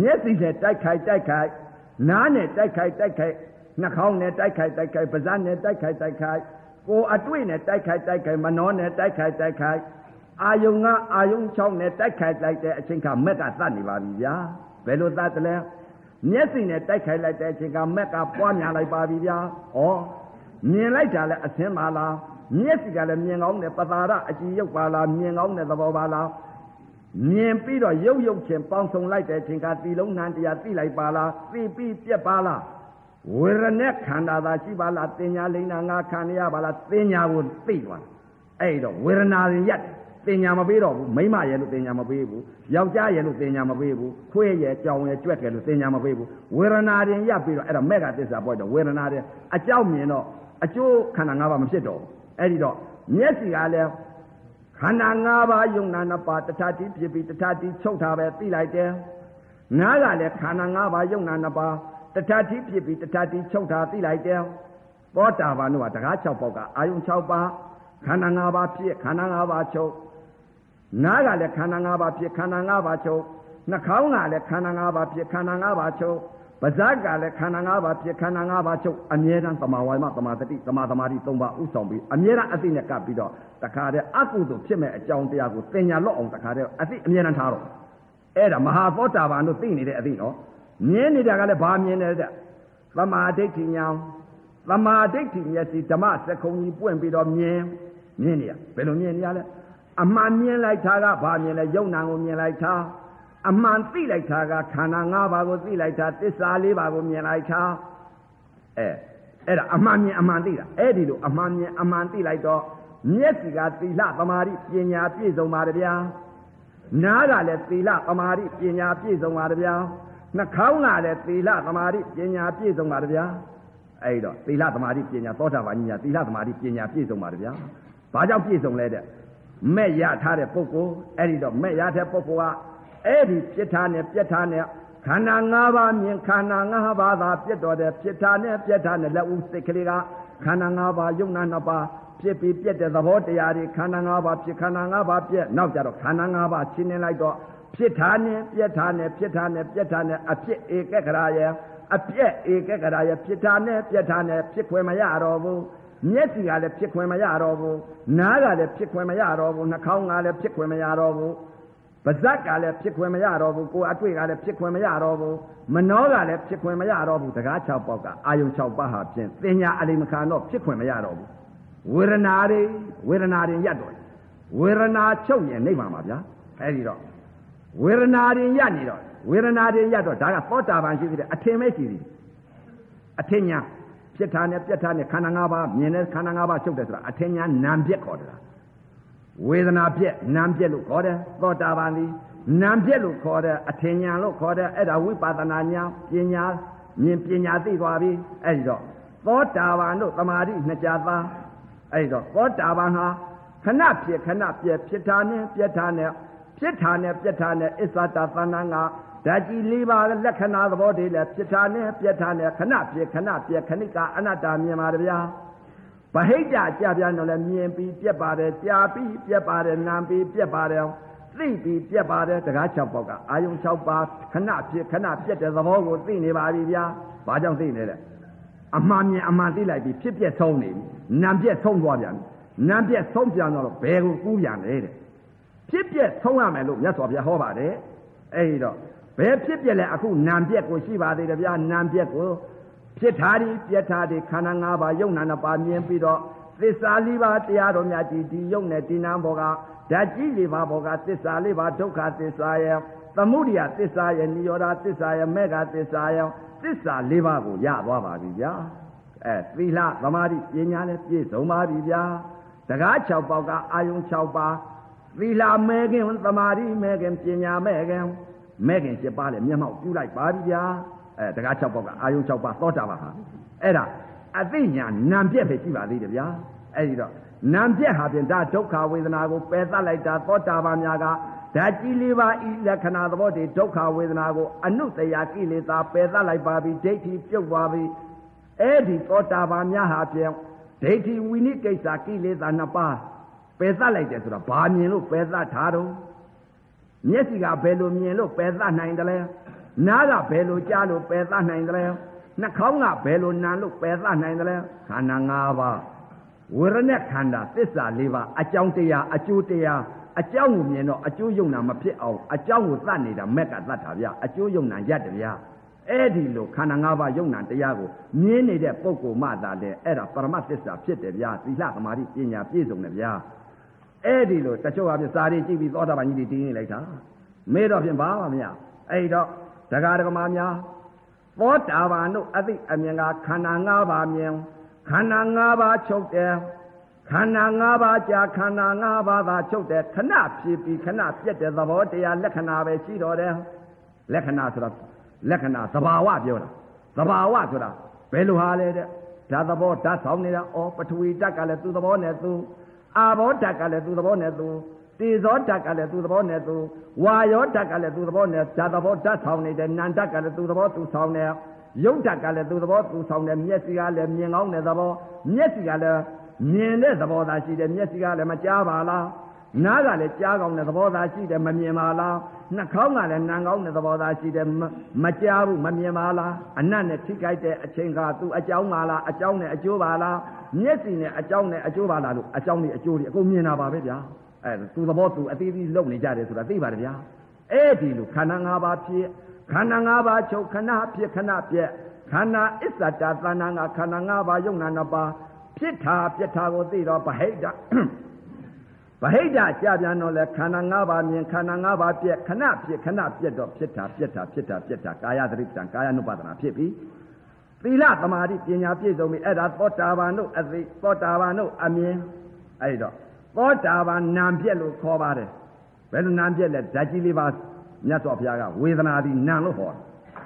မျက်စိနဲ့တိုက်ခိုက်တိုက်ခိုက်နားနဲ့တိုက်ခိုက်တိုက်ခိုက်နှာခေါင်းနဲ့တိုက်ခိုက်တိုက်ခိုက်ပါးစပ်နဲ့တိုက်ခိုက်တိုက်ခိုက် ကိုယ်အတွေ့နဲ့တိုက်ခိုက်တိုက်ခိုက်မနှောနဲ့တိုက်ခိုက်တိုက်ခိုက်အာယုံကအာယုံ6နဲ့တိုက်ခိုက်လိုက်တဲ့အချိန်ကမက်ကသတ်နေပါပြီဗျာဘယ်လိုသတ်တယ်လဲမျက်စိနဲ့တိုက်ခိုက်လိုက်တဲ့အချိန်ကမက်ကပွားများလိုက်ပါပြီဗျာဩမြင်လိုက်တာလဲအသင်းပါလားမျက်စိကလည်းမြင်ကောင်းတယ်ပသာရအကြည်ရုပ်ပါလားမြင်ကောင်းတဲ့သဘောပါလားမြင်ပြီးတော့ရုပ်ရုပ်ချင်းပေါင်းစုံလိုက်တဲ့အချိန်ကတီလုံးနှံတရားသိလိုက်ပါလားသိပြီးပြက်ပါလား ဝေရณะခန္ဓာသာရှိပါလားတင်ညာလိမ့်နာငါခံရပါလားတင်ညာကိုသိသွားအဲ့တော့ဝေဒနာရင်ရက်တယ်တင်ညာမပေးတော့ဘူးမိမရဲ့လို့တင်ညာမပေးဘူးယောက်ျားရဲ့လို့တင်ညာမပေးဘူးခွေးရဲ့ကြောင်ရဲ့ကြွက်တယ်လို့တင်ညာမပေးဘူးဝေဒနာတင်ရပ်ပြီးတော့အဲ့ဒါမက်ကသစ္စာပေါ်တော့ဝေဒနာတင်အကြောက်မြင်တော့အကျိုးခန္ဓာ၅ပါးမဖြစ်တော့ဘူးအဲ့ဒီတော့မျက်စိကလည်းခန္ဓာ၅ပါးယုံနာနှစ်ပါးတခြားတိဖြစ်ပြီးတခြားတိချုပ်ထားပဲသိလိုက်တယ်နားကလည်းခန္ဓာ၅ပါးယုံနာနှစ်ပါး တခြားတိဖြစ်ပြီးတခြားတိချုပ်ထားသိလိုက်တယ်သောတာပန်တို့ကတကား6ပေါက်ကအာယုံ6ပါးခန္ဓာ၅ပါးဖြစ်ခန္ဓာ၅ပါးချုပ်နားကလည်းခန္ဓာ၅ပါးဖြစ်ခန္ဓာ၅ပါးချုပ်နှာခေါင်းကလည်းခန္ဓာ၅ပါးဖြစ်ခန္ဓာ၅ပါးချုပ်ပါးစပ်ကလည်းခန္ဓာ၅ပါးဖြစ်ခန္ဓာ၅ပါးချုပ်အမြဲတမ်းသမာဝါယမသမာတတိသမာသမာဓိ၃ပါးဥဆောင်ပြီးအမြဲတမ်းအသိနဲ့ကပ်ပြီးတော့တခါတည်းအကုသိုလ်ဖြစ်မဲ့အကြောင်းတရားကိုသင်ညာလော့အောင်တခါတည်းအသိအမြဲတမ်းထားတော့အဲ့ဒါမဟာသောတာပန်တို့သိနေတဲ့အသိနော် မြင်နေတာကလည်းဘာမြင်နေတဲ့သမာဓိဋ္ဌိညာသသမာဓိဋ္ဌိမျက်စိဓမ္မစကုံကြီးပွင့်ပြီးတော့မြင်မြင်နေရဘယ်လိုမြင်နေရလဲအမှန်မြင်လိုက်တာကဘာမြင်လဲယုံနာကိုမြင်လိုက်တာအမှန်သိလိုက်တာကခန္ဓာ၅ပါးကိုသိလိုက်တာသစ္စာ၄ပါးကိုမြင်လိုက်တာအဲအဲ့ဒါအမှန်မြင်အမှန်သိတာအဲ့ဒီလိုအမှန်မြင်အမှန်သိလိုက်တော့မျက်စိကသီလသမာဓိပညာပြည့်စုံပါတယ်ဗျာနားကလည်းသီလသမာဓိပညာပြည့်စုံပါတယ်ဗျာ နှာခေါင်းကလည်းသီလသမာဓိပညာပြည့်စုံပါတယ်ဗျာအဲ့တော့သီလသမာဓိပညာသောတာပန်ကြီးညာသီလသမာဓိပညာပြည့်စုံပါတယ်ဗျာဘာကြောင့်ပြည့်စုံလဲတဲ့မဲ့ရထားတဲ့ပုဂ္ဂိုလ်အဲ့ဒီတော့မဲ့ရတဲ့ပုဂ္ဂိုလ်ကအဲ့ဒီပြစ်ထားနဲ့ပြက်ထားနဲ့ခန္ဓာ၅ပါးမြင်ခန္ဓာ၅ပါးသာပြက်တော်တဲ့ပြစ်ထားနဲ့ပြက်ထားနဲ့လက်ဦးစိတ်ကလေးကခန္ဓာ၅ပါးယုံနာနှစ်ပါးဖြစ်ပြီးပြက်တဲ့သဘောတရားတွေခန္ဓာ၅ပါးဖြစ်ခန္ဓာ၅ပါးပြက်နောက်ကြတော့ခန္ဓာ၅ပါးရှင်းနေလိုက်တော့ ဖြစ်ထားနဲ့ပြက်ထားနဲ့ဖြစ်ထားနဲ့ပြက်ထားနဲ့အဖြစ်ဧကကရာရဲ့အပြက်ဧကကရာရဲ့ဖြစ်ထားနဲ့ပြက်ထားနဲ့ဖြစ်ခွင့်မရတော့ဘူးမျက်စိကလည်းဖြစ်ခွင့်မရတော့ဘူးနားကလည်းဖြစ်ခွင့်မရတော့ဘူးနှာခေါင်းကလည်းဖြစ်ခွင့်မရတော့ဘူးပါဇက်ကလည်းဖြစ်ခွင့်မရတော့ဘူးကိုယ်အတွေ့ကလည်းဖြစ်ခွင့်မရတော့ဘူးမနှောကလည်းဖြစ်ခွင့်မရတော့ဘူးတကား6ပေါက်ကအာယုံ6ပါးဟာဖြင့်တင်ညာအလိမခံတော့ဖြစ်ခွင့်မရတော့ဘူးဝေဒနာတွေဝေဒနာတွေရပ်တော့ဝေဒနာချုပ်ရင်နိဗ္ဗာန်ပါဗျာအဲဒီတော့ ဝေဒနာတွေရပ်နေတော့ဝေဒနာတွေရပ်တော့ဒါကသောတာပန်ရှိသေးတယ်အထင်ပဲရှိသေးတယ်အထင်ညာဖြစ်တာနဲ့ပြက်တာနဲ့ခန္ဓာ၅ပါးမြင်တဲ့ခန္ဓာ၅ပါးချုပ်တယ်ဆိုတာအထင်ညာနာမ်ပြက်ခေါ်တယ်ဝေဒနာပြက်နာမ်ပြက်လို့ခေါ်တယ်သောတာပန်ဒီနာမ်ပြက်လို့ခေါ်တယ်အထင်ညာလို့ခေါ်တယ်အဲ့ဒါဝိပဿနာညာပညာမြင်ပညာသိသွားပြီအဲ့ဒီတော့သောတာပန်တို့သမာဓိနှစ်ကြသားအဲ့ဒီတော့သောတာပန်ဟာခဏဖြစ်ခဏပြက်ဖြစ်တာနဲ့ပြက်တာနဲ့ ဖြစ်တာနဲ့ပြက်တာနဲ့အစ္ဆတာသဏ္ဍာန်ကဓာတ်ကြီးလေးပါးလက္ခဏာသဘောတွေလည်းဖြစ်တာနဲ့ပြက်တာနဲ့ခဏပြက်ခဏပြက်ခဏိကအနတ္တမြင်ပါဗျာဗဟိတကြပြန်တော့လည်းမြင်ပြီးပြက်ပါတယ်ကြာပြီးပြက်ပါတယ်နာပြီးပြက်ပါတယ်သိပြီးပြက်ပါတယ်တကား6ပေါက်ကအာယုံ6ပါးခဏဖြစ်ခဏပြက်တဲ့သဘောကိုသိနေပါပြီဗျာဘာကြောင့်သိနေလဲအမှန်မြင်အမှန်သိလိုက်ပြီးဖြစ်ပြက်ဆုံးနေပြီနာပြက်ဆုံးသွားပြန်ပြီနာပြက်ဆုံးပြန်တော့ဘယ်ကိုကူးပြန်လဲတဲ့ ဖြစ်ပြက်ဆုံးရမယ်လို့မြတ်စွာဘုရားဟောပါတယ်အဲ့ဒီတော့ဘယ်ဖြစ်ပြက်လဲအခုနာပြက်ကိုရှိပါသေးတယ်ဗျာနာပြက်ကိုဖြစ်ထားသည်ပြက်ထားသည်ခန္ဓာ၅ပါးယုံနာနှစ်ပါးမြင်ပြီးတော့သစ္စာလေးပါးတရားတော်များကြည်ဒီယုံနဲ့ဒီနာဘောကဓာတ်ကြီးလေးပါးဘောကသစ္စာလေးပါးဒုက္ခသစ္စာရဲ့သမုဒိယသစ္စာရဲ့និရောဓသစ္စာရဲ့မေဃသစ္စာရဲ့သစ္စာလေးပါးကိုရသွားပါပြီဗျာအဲသီလသမာဓိပညာနဲ့ပြည့်စုံပါပြီဗျာတကား6ပေါက်ကအာယုံ6ပါး သီလမဲခင်သမာဓိမဲခင်ပညာမဲခင်မဲခင်7ပါးလည်းမျက်မှောက်ပြုလိုက်ပါပြီဗျာအဲတကား6ပေါက်ကအာယုံ6ပါးသောတာပန်ဟာအဲ့ဒါအသိညာနံပြက်ပဲရှိပါသေးတယ်ဗျာအဲ့ဒီတော့နံပြက်ဟာဖြင့်ဒါဒုက္ခဝေဒနာကိုပယ်သတ်လိုက်တာသောတာပန်များကဓာတ်ကြီးလေးပါဤလက္ခဏာသဘောတည်းဒုက္ခဝေဒနာကိုအနုတရာကိလေသာပယ်သတ်လိုက်ပါပြီဒိဋ္ဌိပြုတ်သွားပြီအဲ့ဒီသောတာပန်များဟာဖြင့်ဒိဋ္ဌိဝိနိကိစ္စကိလေသာနှစ်ပါး ပယ်သတ်လိုက်တယ်ဆိုတာဘာမြင်လို့ပယ်သတ်ထားတော့မျက်စိကဘယ်လိုမြင်လို့ပယ်သတ်နိုင်တယ်လဲနားကဘယ်လိုကြားလို့ပယ်သတ်နိုင်တယ်လဲနှာခေါင်းကဘယ်လိုနာလို့ပယ်သနိုင်တယ်လဲခန္ဓာ၅ပါးဝေရณะခန္ဓာသစ္စာ၄ပါးအကြောင်းတရားအကျိုးတရားအကြောင်းကိုမြင်တော့အကျိုးယုံနာမဖြစ်အောင်အကြောင်းကိုသတ်နေတာမက်ကသတ်တာဗျအကျိုးယုံနာရက်တယ်ဗျအဲ့ဒီလိုခန္ဓာ၅ပါးယုံနာတရားကိုမြင်နေတဲ့ပုဂ္ဂိုလ်မှသာလေအဲ့ဒါပရမတ်သစ္စာဖြစ်တယ်ဗျာသီလသမာဓိပညာပြည့်စုံတယ်ဗျာ အဲ့ဒီလိုတချို့ဟာပြစာရီကြည့်ပြီးသောတာပန်ကြီးတွေတင်းနေလိုက်တာမေးတော့ဖြင့်ဘာမှမရအဲ့တော့ဒကာဒကမာများသောတာပန်တို့အသိအမြင်ကခန္ဓာ၅ပါးမြင်ခန္ဓာ၅ပါးချုပ်တယ်ခန္ဓာ၅ပါးကြာခန္ဓာ၅ပါးသာချုပ်တယ်ခဏဖြစ်ပြီးခဏပြက်တဲ့သဘောတရားလက္ခဏာပဲရှိတော်တယ်လက္ခဏာဆိုတာလက္ခဏာသဘာဝပြောတာသဘာဝဆိုတာဘယ်လိုဟာလဲတဲ့ဓာတ်သဘောဓာတ်ဆောင်နေတာဩပထဝီဓာတ်ကလည်းသူ့သဘောနဲ့သူ အာဘောဓာတ်ကလည်းသူ့သဘောနဲ့သူတေဇောဓာတ်ကလည်းသူ့သဘောနဲ့သူဝါယောဓာတ်ကလည်းသူ့သဘောနဲ့ဓာတ်သဘောဓာတ်ဆောင်နေတယ်နန္ဓာတ်ကလည်းသူ့သဘောသူဆောင်နေရုပ်ဓာတ်ကလည်းသူ့သဘောသူဆောင်တယ်မျက်စိကလည်းမြင်ကောင်းတဲ့သဘောမျက်စိကလည်းမြင်တဲ့သဘောသာရှိတယ်မျက်စိကလည်းမကြားပါလားနားကလည်းကြားကောင်းတဲ့သဘောသာရှိတယ်မမြင်ပါလား နှာခေါင်းကလည်းနံကောင်းတဲ့သဘောသာရှိတယ်မကြားဘူးမမြင်ပါလားအနတ်နဲ့ထိကြိုက်တဲ့အချိန်ကသူအကြောင်းပါလားအကြောင်းနဲ့အကျိုးပါလားမျက်စိနဲ့အကြောင်းနဲ့အကျိုးပါလားလို့အကြောင်းနဲ့အကျိုးတွေအကုန်မြင်တာပါပဲဗျာအဲသူသဘောသူအသေးသေးလုံနေကြတယ်ဆိုတာသိပါတယ်ဗျာအဲ့ဒီလိုခန္ဓာ၅ပါးဖြစ်ခန္ဓာ၅ပါးချုပ်ခဏဖြစ်ခဏပြက်ခခန္ဓာအစ္ဆတာသဏ္ဍာန်ကခန္ဓာ၅ပါးယုံနာနှစ်ပါးဖြစ်တာပြက်တာကိုသိတော့ဗဟိတဗ ဟိတကြာပြန်တော့လဲခန္ဓာ၅ပါးမြင်ခန္ဓာ၅ပါးပြက်ခဏဖြစ်ခဏပြက်တော့ဖြစ်တာပြက်တာဖြစ်တာပြက်တာကာယသတိပံကာယ ानु ပါဒနာဖြစ်ပြီသီလသမာဓိပညာပြည့်စုံပြီအဲ့ဒါသောတာပန်တို့အသိသောတာပန်တို့အမြင်အဲ့တော့သောတာပန်နာပြက်လို့ခေါ်ပါတယ်ဘယ်လိုနာပြက်လဲဓာတ်ကြီးလေးပါမြတ်စွာဘုရားကဝေဒနာဒီနာလို့ဟောတယ်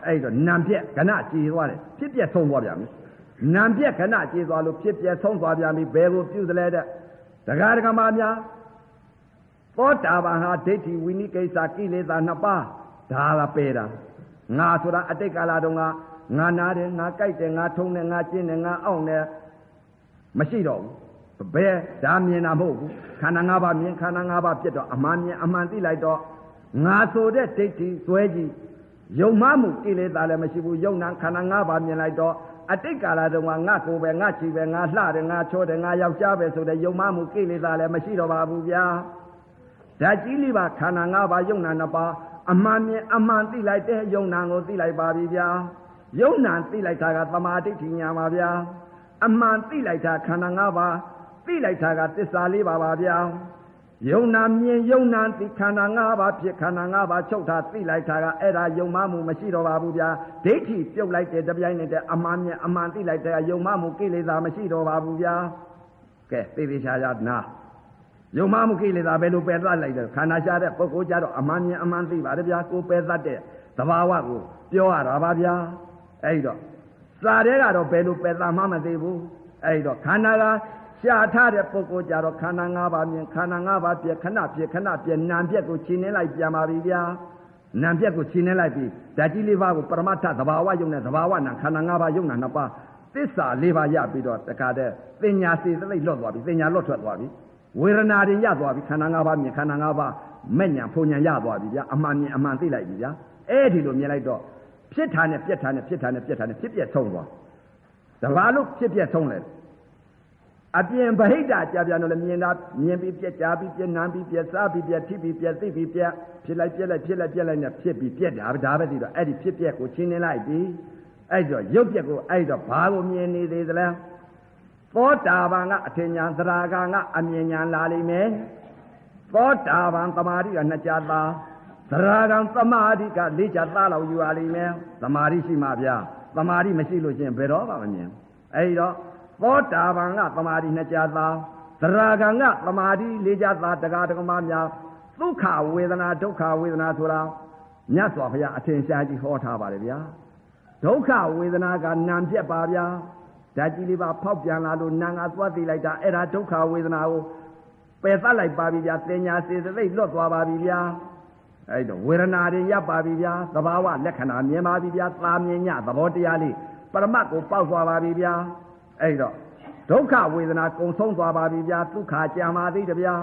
အဲ့တော့နာပြက်ကဏကြည်သွားတယ်ဖြစ်ပြက်ဆုံးသွားပြန်ပြီနာပြက်ကဏကြည်သွားလို့ဖြစ်ပြက်ဆုံးသွားပြန်ပြီဘယ်ကိုပြုသလဲတဲ့တရားဓမ္မများ သောတာပန်ဟာဒိဋ္ဌိဝိနိကိစ္စကိလေသာနှစ်ပါးဒါကပယ်တာငါဆိုတာအတိတ်ကာလတုန်းကငါနာတယ်ငါကြိုက်တယ်ငါထုံးတယ်ငါကျင်းတယ်ငါအောင့်တယ်မရှိတော့ဘူးဘယ်ဒါမြင်တာမဟုတ်ဘူးခန္ဓာ၅ပါးမြင်ခန္ဓာ၅ပါးပြတ်တော့အမှန်မြင်အမှန်သိလိုက်တော့ငါဆိုတဲ့ဒိဋ္ဌိစွဲကြည့်ယုံမမှုကိလေသာလည်းမရှိဘူးယုံနာခန္ဓာ၅ပါးမြင်လိုက်တော့အတိတ်ကာလတုန်းကငါကိုယ်ပဲငါချီပဲငါလှတယ်ငါချောတယ်ငါယောက်ျားပဲဆိုတဲ့ယုံမမှုကိလေသာလည်းမရှိတော့ပါဘူးဗျာ ဓာတ်ကြီးလေးပါခန္ဓာ၅ပါးယုံနာနှစ်ပါးအမှန်မြင်အမှန်သိလိုက်တဲ့ယုံနာကိုသိလိုက်ပါပြီဗျာယုံနာသိလိုက်တာကသမာဓိဋ္ဌိညာပါဗျာအမှန်သိလိုက်တာခန္ဓာ၅ပါးသိလိုက်တာကသစ္စာလေးပါပါဗျာယုံနာမြင်ယုံနာသိခန္ဓာ၅ပါးဖြစ်ခန္ဓာ၅ပါးချုပ်တာသိလိုက်တာကအဲ့ဒါယုံမှမှုမရှိတော့ပါဘူးဗျာဒိဋ္ဌိပြုတ်လိုက်တဲ့တပြိုင်နက်တည်းအမှန်မြင်အမှန်သိလိုက်တဲ့ယုံမှမှုကိလေသာမရှိတော့ပါဘူးဗျာကဲသိသိချာချာနာ ယုံမှမှုကိလေသာဘယ်လိုပယ်သတ်လိုက်တယ်ခန္ဓာရှားတဲ့ပုဂ္ဂိုလ်ကြတော့အမှန်မြင်အမှန်သိပါတယ်ဗျာကိုပယ်သတ်တဲ့သဘာဝကိုပြောရတာပါဗျာအဲ့တော့စာတဲ့ကတော့ဘယ်လိုပယ်သတ်မှမသိဘူးအဲ့တော့ခန္ဓာကရှားထားတဲ့ပုဂ္ဂိုလ်ကြတော့ခန္ဓာ၅ပါးမြင်ခန္ဓာ၅ပါးပြခဏပြခဏပြနာမ်ပြက်ကိုခြင်းနေလိုက်ပြန်ပါပြီဗျာနာမ်ပြက်ကိုခြင်းနေလိုက်ပြီဓာတ်ကြီးလေးပါးကိုပရမတ္ထသဘာဝယုံနဲ့သဘာဝနာခန္ဓာ၅ပါးယုံနာနှစ်ပါးသစ္စာလေးပါးရပြီးတော့တခါတည်းပညာစေတသိက်လွတ်သွားပြီပညာလွတ်ထွက်သွားပြီ ဝေဒနာတွေရသွားပြီခန္ဓာ၅ပါးမြင်ခန္ဓာ၅ပါးမဲ့ညာဖုန်ညာရသွားပြီဗျာအမှန်မြင်အမှန်သိလိုက်ပြီဗျာအဲ့ဒီလိုမြင်လိုက်တော့ဖြစ်တာနဲ့ပြက်တာနဲ့ဖြစ်တာနဲ့ပြက်တာနဲ့ဖြစ်ပြက်ဆုံးသွားတဘာလို့ဖြစ်ပြက်ဆုံးလဲအပြင်ဗဟိတကြပြန်တော့လည်းမြင်တာမြင်ပြီးပြက်ကြပြီးပြက်နာပြီးပြက်စားပြီးပြက်ထိပြီးပြက်သိပြီးပြက်ဖြစ်လိုက်ပြက်လိုက်ဖြစ်လိုက်ပြက်လိုက်နဲ့ဖြစ်ပြီးပြက်တာဒါပဲသိတော့အဲ့ဒီဖြစ်ပြက်ကိုချင်းနေလိုက်ပြီအဲ့တော့ရုပ်ပြက်ကိုအဲ့တော့ဘာကိုမြင်နေသေးသလဲ သောတာပန်ကအထင်ညာသရာဂံကအမြင်ညာလာလိမ့်မယ်သောတာပန်သမာဓိကနှစ်ကြသားသရာဂံသမာဓိကလေးကြသားလောက်ယူရလိမ့်မယ်သမာဓိရှိမှဗျာသမာဓိမရှိလို့ချင်းဘယ်တော့မှမမြင်အဲ့တော့သောတာပန်ကသမာဓိနှစ်ကြသားသရဂံကသမာဓိလေးကြသားတကားတကမများဒုက္ခဝေဒနာဒုက္ခဝေဒနာဆိုတာမြတ်စွာဘုရားအထင်ရှားကြီးဟောထားပါတယ်ဗျာဒုက္ခဝေဒနာကနာမ်ပြက်ပါဗျာ ဓာတ်ကြီးလေးပါဖောက်ပြန်လာလို့နာငါသွားသိလိုက်တာအဲ့ဒါဒုက္ခဝေဒနာကိုပယ်သတ်လိုက်ပါပြီဗျာတင်ညာစေသိလွတ်သွားပါပြီဗျာအဲ့တော့ဝေဒနာတွေရပ်ပါပြီဗျာသဘာဝလက္ခဏာမြင်ပါပြီဗျာသာမြင်ညသဘောတရားလေးပရမတ်ကိုပေါက်သွားပါပြီဗျာအဲ့တော့ဒုက္ခဝေဒနာကုံဆုံးသွားပါပြီဗျာဒုက္ခကြာမာသေးတဗျာ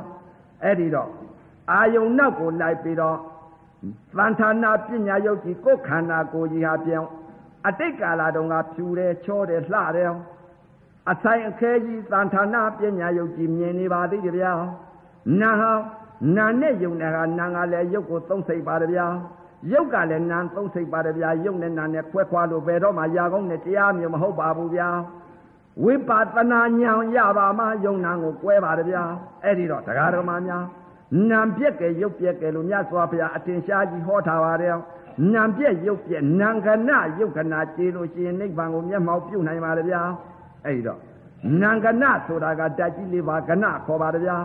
အဲ့ဒီတော့အာယုံနောက်ကိုလိုက်ပြီးတော့သံဌာနာပညာယုတ်ကြီးကိုယ်ခန္ဓာကိုယ်ကြီးဟာပြောင်း အတိတ်ကာလတုန်းကဖြူတယ်ချောတယ်လှတယ်အဆိုင်အခဲကြီးသံဌာနာပညာယုတ်ကြီးမြင်နေပါသေးတဗျာနာဟာနာနဲ့ယုံတဲ့ကနာကလည်းယုတ်ကိုသုံးစိတ်ပါတဗျာယုတ်ကလည်းနာသုံးစိတ်ပါတဗျာယုတ်နဲ့နာနဲ့ခွဲခွာလို့ဘယ်တော့မှရာကောင်းနဲ့တရားမျိုးမဟုတ်ပါဘူးဗျာဝိပါဒနာဉာဏ်ရပါမှယုံနာကိုကွဲပါတယ်ဗျာအဲ့ဒီတော့တရားတော်မှာများနာပြက်ကဲရုပ်ပြက်ကဲလို့မြတ်စွာဘုရားအတင်ရှားကြီးဟောထားပါတယ် နာပြက်ရုပ်ပြက်နာခဏယုတ်ခဏကျေလို့ရှိရင်နိဗ္ဗာန်ကိုမျက်မှောက်ပြုနိုင်ပါတယ်ဗျာအဲ့ဒီတော့နာခဏဆိုတာကဓာတ်ကြီးလေးပါခဏခေါ်ပါတယ်ဗျာ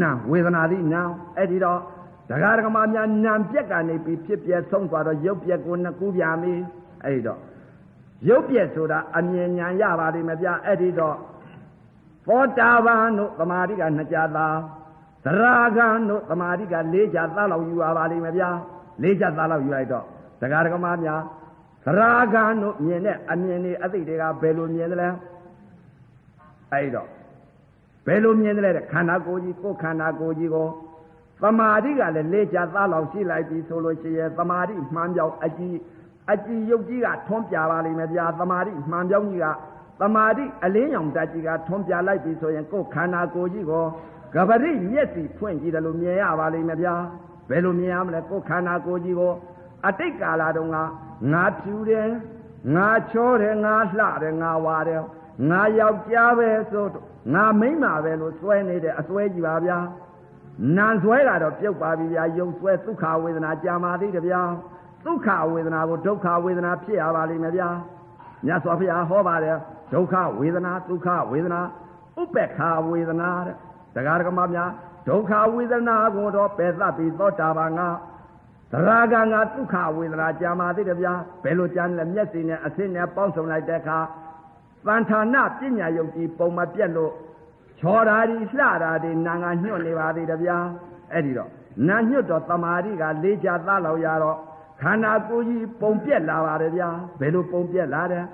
နာဝေဒနာသည်နာအဲ့ဒီတော့တရားဓမ္မများနာပြက်ကနေပြီးဖြစ်ပြဆုံးသွားတော့ရုပ်ပြက်ကိုနှစ်ခုပြပြီအဲ့ဒီတော့ရုပ်ပြက်ဆိုတာအမြင်ဉာဏ်ရပါလိမ့်မယ်ဗျအဲ့ဒီတော့သောတာပန်တို့သမာဓိကနှစ်ကြသားသရဂံတို့သမာဓိက၄ကြသားလောက်ယူရပါလိမ့်မယ် ဗျာ၄ကြသားလောက်ယူလိုက်တော့တရားဓမ္မများသရဂံတို့မြင်တဲ့အမြင်တွေအသိတွေကဘယ်လိုမြင်သလဲအဲ့တော့ဘယ်လိုမြင်သလဲခန္ဓာကိုယ်ကြီးကိုယ်ခန္ဓာကိုယ်ကြီးကိုသမာဓိကလည်း၄ကြသားလောက်ရှိလိုက်ပြီဆိုလို့ရှိရင်သမာဓိမှန်ပြောင်းအကြည့်အကြည်ယုတ်ကြီးကထွန်းပြပါလိမ့်မယ်ဗျာသမာဓိမှန်ပြောင်းကြီးကသမာဓိအလင်းရောင်တက်ကြီးကထွန်းပြလိုက်ပြီဆိုရင်ကိုယ်ခန္ဓာကိုယ်ကြီးကိုကပရိမျက်စိဖွင့်ကြည့်တယ်လို့မြင်ရပါလိမ့်မယ်ဗျာဘ ယ်လိုမြင်ရမလဲကိုယ်ခန္ဓာကိုယ်ကြီးကိုအတိတ်ကာလတုန်းကငါဖြူတယ်ငါချောတယ်ငါလှတယ်ငါဝါတယ်ငါယောက်ျားပဲဆိုငါမိန်းမပဲလို့စွဲနေတယ်အစွဲကြီးပါဗျာနာစွဲတာတော့ပြုတ်ပါပြီဗျာယုံစွဲဒုက္ခဝေဒနာကြာမာသေးတယ်ဗျာဒုက္ခဝေဒနာကိုဒုက္ခဝေဒနာဖြစ်ရပါလိမ့်မယ်ဗျာမြတ်စွာဘုရားဟောပါတယ်ဒုက္ခဝေဒနာဒုက္ခဝေဒနာဥပ္ပခာဝေဒနာတဲ့တရားဓမ္မများ ဒုက္ခဝေဒနာကိုတော့ပယ်သပြီးသောတာပန်ကသရဂံကဒုက္ခဝေဒနာကြာမာသေးတယ်ဗျာဘယ်လိုကြာလဲမျက်စိနဲ့အဆင်းနဲ့ပေါင်းစုံလိုက်တဲ့အခါတန်ဌာနပညာယုတ်ကြီးပုံမပြက်လို့ချော်တာဒီလှတာဒီနာငါညွတ်နေပါသေးတယ်ဗျာအဲ့ဒီတော့နာညွတ်တော့တမာရီကလေးချသားလောက်ရတော့ခန္ဓာကိုယ်ကြီးပုံပြက်လာပါတယ်ဗျာဘယ်လိုပုံပြက်လာတယ်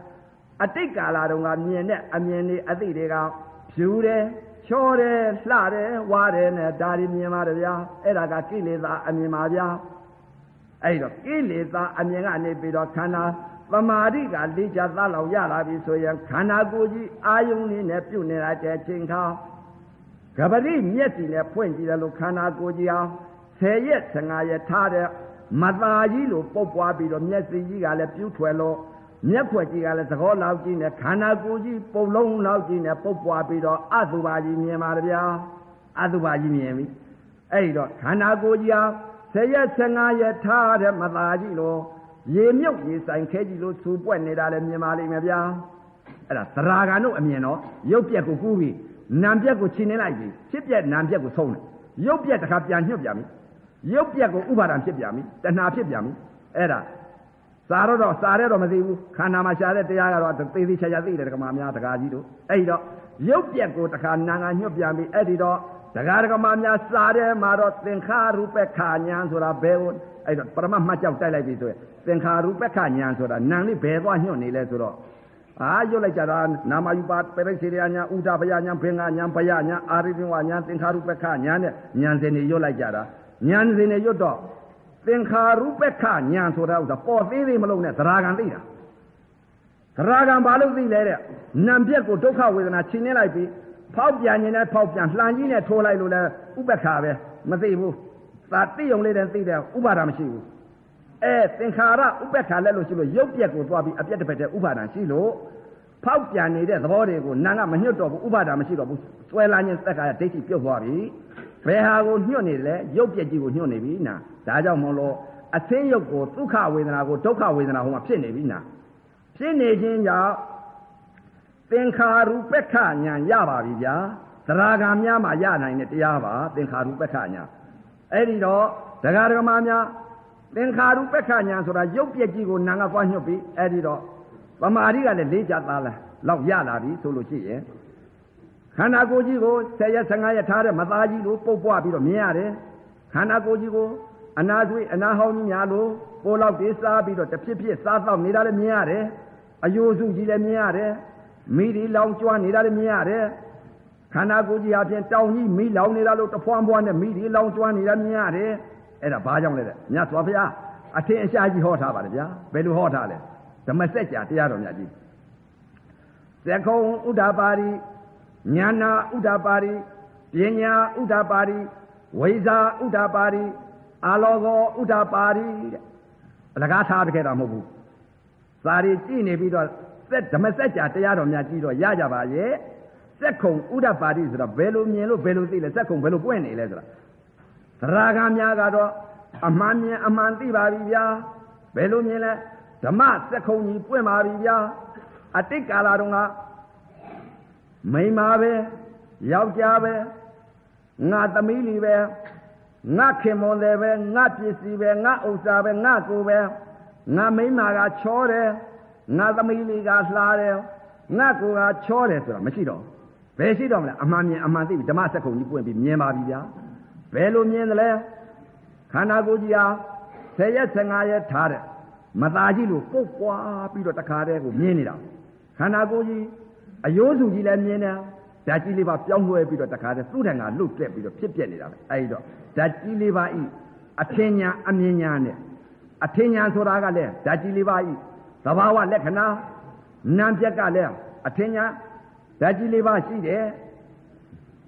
အတိတ်ကာလတုန်းကမြင်တဲ့အမြင်တွေအသိတွေကဖြူတယ် ချောတယ်လှတယ်ဝါတယ်နဲ့ဒါတွေမြင်ပါတယ်ဗျာအဲ့ဒါကကိလေသာအမြင်ပါဗျာအဲ့တော့ကိလေသာအမြင်ကနေပြီးတော့ခန္ဓာသမာဓိကလေးချသားလောက်ရလာပြီဆိုရင်ခန္ဓာကိုယ်ကြီးအာယုန်လေးနဲ့ပြုတ်နေလိုက်တဲ့အချိန်ခါကပတိမျက်စီနဲ့ဖွင့်ကြည့်တယ်လို့ခန္ဓာကိုယ်ကြီးအောင်10ရက်15ရက်ထားတဲ့မသားကြီးလို့ပုတ်ပွားပြီးတော့မျက်စိကြီးကလည်းပြူးထွယ်လို့ မျက်ခွက်ကြီးကလည်းသကောလောက်ကြီးနဲ့ခန္ဓာကိုယ်ကြီးပုံလုံးလောက်ကြီးနဲ့ပုတ်ပွားပြီးတော့အတုပါကြီးမြင်ပါဗျာအတုပါကြီးမြင်ပြီအဲ့ဒီတော့ခန္ဓာကိုယ်ကြီးအောင်10ရက်15ရက်ထားတဲ့မသားကြီးလို့ရေမြုပ်ရေဆိုင်ခဲကြီးလို့စူပွက်နေတာလည်းမြင်ပါလိမ့်မယ်ဗျာအဲ့ဒါသရာဂန်တို့အမြင်တော့ရုပ်ပြက်ကိုကူးပြီးနာမ်ပြက်ကိုခြင်နေလိုက်ပြီဖြစ်ပြက်နာမ်ပြက်ကိုဆုံးတယ်ရုပ်ပြက်တခါပြန်ညှွတ်ပြန်ပြီရုပ်ပြက်ကိုဥပါဒံဖြစ်ပြန်ပြီတဏှာဖြစ်ပြန်ပြီအဲ့ဒါ စာတော့တော့စာရဲတော့မသိဘူးခန္ဓာမှာရှာတဲ့တရားကတော့သေသေးချာချာသိတယ်ဒကမာများဒကာကြီးတို့အဲ့ဒီတော့ရုပ်ပြက်ကိုတခါနာငါညှွတ်ပြန်ပြီအဲ့ဒီတော့ဒကာဒကမာများစာရဲမှာတော့သင်္ခါရုပ္ပခာညာဆိုတာဘယ်ကိုအဲ့တော့ပရမတ်မှတ်ကြောက်တိုက်လိုက်ပြီဆိုရင်သင်္ခါရုပ္ပခညာဆိုတာနာလေးဘယ်သွားညှွတ်နေလဲဆိုတော့အာရွတ်လိုက်ကြတာနာမယူပါပရိစေရညာဥဒဘယညာဘင်္ဂညာဘယညာအာရိပင်ဝညာသင်္ခါရုပ္ပခညာနဲ့ညာစင်တွေရွတ်လိုက်ကြတာညာစင်တွေရွတ်တော့ သင်္ခါရုပ္ပခညာဆိုတာဥစ္စာပေါ်သေးသေးမလုံးနဲ့သရာဂံသိတာသရာဂံဘာလို့သိလဲတဲ့နံပြက်ကိုဒုက္ခဝေဒနာချိန်နေလိုက်ပြီးဖောက်ပြန်နေနဲ့ဖောက်ပြန်လှန်ကြီးနဲ့ထိုးလိုက်လို့လဲဥပ္ပခါပဲမသိဘူးသာတိယုံလေးတည်းသိတယ်ဥပါဒာမရှိဘူးအဲသင်္ခါရဥပ္ပခါလက်လို့ရှိလို့ရုပ်ပြက်ကိုသွားပြီးအပြက်တစ်ဖက်တည်းဥပါဒာရှိလို့ဖောက်ပြန်နေတဲ့သဘောတွေကိုနာကမညှွတ်တော့ဘူးဥပါဒာမရှိတော့ဘူးစွဲလာခြင်းသက်ကရဒိဋ္ဌိပြုတ်သွားပြီဘယ်ဟာကိုညှွတ်နေလဲရုပ်ပြက်ကြီးကိုညှွတ်နေပြီနာ ဒါကြောင့်မလို့အသင်းရုပ်ကိုဒုက္ခဝေဒနာကိုဒုက္ခဝေဒနာဟိုမှာဖြစ်နေပြီနာဖြစ်နေခြင်းကြောင့်သင်္ခါရုပ္ပခညာရပါပြီဗျာသရဂံများမှာရနိုင်တဲ့တရားပါသင်္ခါရုပ္ပခညာအဲ့ဒီတော့ဒကာဒကမာများသင်္ခါရုပ္ပခညာဆိုတာရုပ်ပြက်ကြီးကိုနာငါသွားညှုပ်ပြီးအဲ့ဒီတော့ပမာရိကလည်းလေးချသားလားလောက်ရလာပြီဆိုလို့ရှိရင်ခန္ဓာကိုယ်ကြီးကို10ရက်15ရက်ထားတဲ့မသားကြီးလို့ပုတ်ပွားပြီးတော့မြင်ရတယ်ခန္ဓာကိုယ်ကြီးကို အနာသွေးအနာဟောင်းကြီးများလို့ပိုးလောက်တေးစားပြီးတော့တဖြစ်ဖြစ်စားတော့နေတာလည်းမြင်ရတယ်အယိုးစုကြီးလည်းမြင်ရတယ်မိဒီလောင်ကျွမ်းနေတာလည်းမြင်ရတယ်ခန္ဓာကိုယ်ကြီးအပြင်တောင်ကြီးမိလောင်နေတာလို့တဖွမ်းဖွမ်းနဲ့မိဒီလောင်ကျွမ်းနေတာမြင်ရတယ်အဲ့ဒါဘာကြောင့်လဲတဲ့မြတ်စွာဘုရားအထင်အရှားကြီးဟောထားပါတယ်ဗျာဘယ်လိုဟောထားလဲဓမ္မစက်ကြာတရားတော်မြတ်ကြီးသက္ကုံဥဒ္ဒပါရိညာနာဥဒ္ဒပါရိပညာဥဒ္ဒပါရိဝိဇာဥဒ္ဒပါရိ အာလောကောဥဒ္ဒပါရိတဲ့အလကားထားတခဲ့တာမဟုတ်ဘူးစာရီကြည့်နေပြီးတော့စက်ဓမ္မစက်ကြာတရားတော်များကြည့်တော့ရကြပါရဲ့စက်ခုံဥဒ္ဒပါရိဆိုတော့ဘယ်လိုမြင်လို့ဘယ်လိုသိလဲစက်ခုံဘယ်လိုပွင့်နေလဲဆိုတာသရဂါများကတော့အမှန်မြင်အမှန်သိပါပြီဗျာဘယ်လိုမြင်လဲဓမ္မစက်ခုံကြီးပွင့်ပါပြီဗျာအတိတ်ကာလတုန်းကမိန်းမပဲယောက်ျားပဲငါသမီးလီပဲ ငါခင်မွန်တယ်ပဲငါပစ္စည်းပဲငါဥစ္စာပဲငါကိုယ်ပဲငါမိန်းမကချောတယ်ငါသမီးလီကလှတယ်ငါကိုယ်ကချောတယ်ဆိုတာမရှိတော့ဘယ်ရှိတော့မလဲအမှန်မြင်အမှန်သိပြီဓမ္မစက်ခုံကြီးပွင့်ပြီးမြင်ပါပြီဗျာဘယ်လိုမြင်သလဲခန္ဓာကိုယ်ကြီးဟာ10ရက်15ရက်ထားတဲ့မသားကြီးလို့ပုတ်ပွားပြီးတော့တခါတည်းကိုမြင်နေတာခန္ဓာကိုယ်ကြီးအယိုးစုကြီးလည်းမြင်တယ် ဓာတ်ကြီးလေးပါပြောင်းလဲပြီးတော့တခါတည်းသူ့ထံကလွတ်တက်ပြီးတော့ဖြစ်ပြနေတာပဲအဲဒီတော့ဓာတ်ကြီးလေးပါဤအထင်ညာအမြင်ညာနဲ့အထင်ညာဆိုတာကလည်းဓာတ်ကြီးလေးပါဤသဘာဝလက္ခဏာနာမ်ပြက်ကလည်းအထင်ညာဓာတ်ကြီးလေးပါရှိတယ်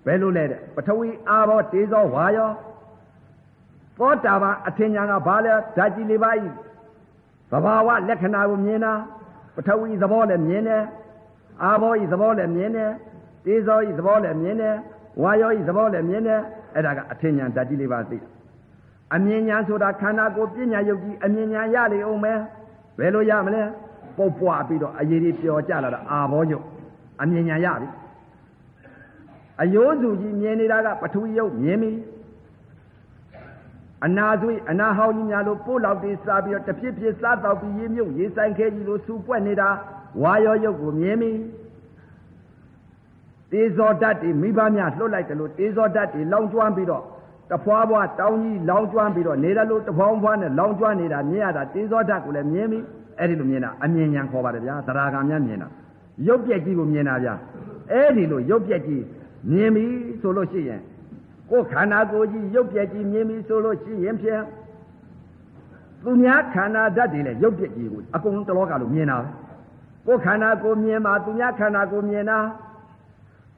ဘယ်လိုလဲတဲ့ပထဝီအာဘောတေဇောဝါယောသောတာပန်အထင်ညာကဘာလဲဓာတ်ကြီးလေးပါဤသဘာဝလက္ခဏာကိုမြင်တာပထဝီသဘောလည်းမြင်တယ်အာဘောဤသဘောလည်းမြင်တယ် တေဇောဤသဘောလည်းမြင်တယ်ဝါယောဤသဘောလည်းမြင်တယ်အဲ့ဒါကအထင်ညာဓာတ်ကြီးလေးပါသိအမြင်ညာဆိုတာခန္ဓာကိုယ်ပညာယုတ်ကြီးအမြင်ညာရလေအောင်မယ်ဘယ်လိုရမလဲပုတ်ပွားပြီးတော့အရေးကြီးပျော်ကြလာတာအာဘောယုတ်အမြင်ညာရပြီအယိုးစုကြီးမြင်နေတာကပထဝီယုတ်မြင်ပြီအနာသွေးအနာဟောင်းကြီးများလို့ပို့လောက်တွေစားပြီးတော့တဖြစ်ဖြစ်စားတော့ပြီးရေမြုပ်ရေဆိုင်ခဲကြီးလို့စူပွက်နေတာဝါရောရုပ်ကိုမြင်ပြီ တေဇောဓာတ်တွေမိဘများလှုပ်လိုက်တယ်လို့တေဇောဓာတ်တွေလောင်ကျွမ်းပြီးတော့တဖွာဖွာတောင်းကြီးလောင်ကျွမ်းပြီးတော့နေတယ်လို့တဖွာဖွာနဲ့လောင်ကျွမ်းနေတာမြင်ရတာတေဇောဓာတ်ကိုလည်းမြင်ပြီအဲ့ဒီလိုမြင်တာအမြင်ဉာဏ်ခေါ်ပါတယ်ဗျာသရဂံများမြင်တာရုပ်ပြက်ကြီးကိုမြင်တာဗျာအဲ့ဒီလိုရုပ်ပြက်ကြီးမြင်ပြီဆိုလို့ရှိရင်ကိုယ်ခန္ဓာကိုယ်ကြီးရုပ်ပြက်ကြီးမြင်ပြီဆိုလို့ရှိရင်ဖြင့်သူများခန္ဓာဓာတ်တွေလည်းရုပ်ပြက်ကြီးကိုအကုန်လုံးတလောကလုံးမြင်တာပဲကိုယ်ခန္ဓာကိုယ်မြင်မှာသူများခန္ဓာကိုယ်မြင်တာ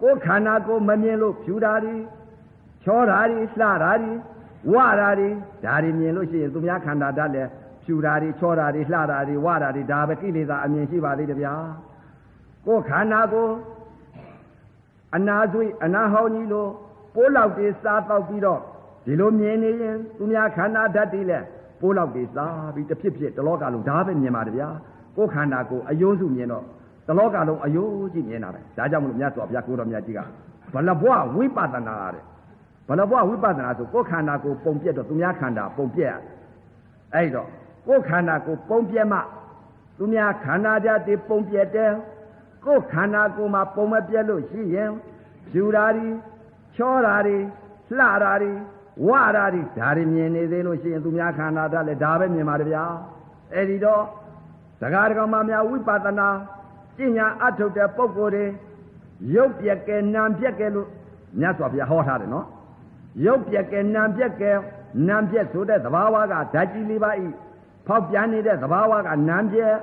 ကိုယ်ခန္ဓာကိုယ်မမြင်လို့ဖြူတာတွေချောတာတွေလှတာတွေဝတာတွေဒါတွေမြင်လို့ရှိရင်သူများခန္ဓာဓာတ်လည်းဖြူတာတွေချောတာတွေလှတာတွေဝတာတွေဒါပဲကိလေသာအမြင်ရှိပါသေးတယ်ဗျာကိုယ်ခန္ဓာကိုယ်အနာသွေးအနာဟောင်းကြီးလို့ပိုးလောက်တွေစားတော့ပြီးတော့ဒီလိုမြင်နေရင်သူများခန္ဓာဓာတ်တွေလည်းပိုးလောက်တွေစားပြီးတစ်ဖြစ်ဖြစ်တလောကလုံးဒါပဲမြင်ပါတယ်ဗျာကိုယ်ခန္ဓာကိုအယိုးစုမြင်တော့တ လောကလုံးအယိုးကြီးမြင်တာပဲဒါကြောင့်မလို့မြတ်စွာဘုရားကိုတော်မြတ်ကြီးကဘလဘွားဝိပဿနာတဲ့ဘလဘွားဝိပဿနာဆိုကိုယ်ခန္ဓာကိုပုံပြက်တော့သူများခန္ဓာပုံပြက်ရအဲ့တော့ကိုယ်ခန္ဓာကိုပုံပြက်မှသူများခန္ဓာဓာတ်တွေပုံပြက်တယ်ကိုယ်ခန္ဓာကိုယ်မှာပုံမပြက်လို့ရှိရင်ဖြူတာတွေချောတာတွေလှတာတွေဝတာတွေဒါတွေမြင်နေသေးလို့ရှိရင်သူများခန္ဓာဓာတ်လည်းဒါပဲမြင်ပါတယ်ဗျာအဲ့ဒီတော့ဒကာဒကမများဝိပဿနာ ပညာအထုတ်တဲ့ပုဂ္ဂိုလ်တွေရုပ်ပြက်ကဲနာမ်ပြက်ကဲလို့မြတ်စွာဘုရားဟောထားတယ်နော်ရုပ်ပြက်ကဲနာမ်ပြက်ကဲနာမ်ပြက်ဆိုတဲ့သဘာဝကဓာတ်ကြီးလေးပါဤဖောက်ပြန်နေတဲ့သဘာဝကနာမ်ပြက်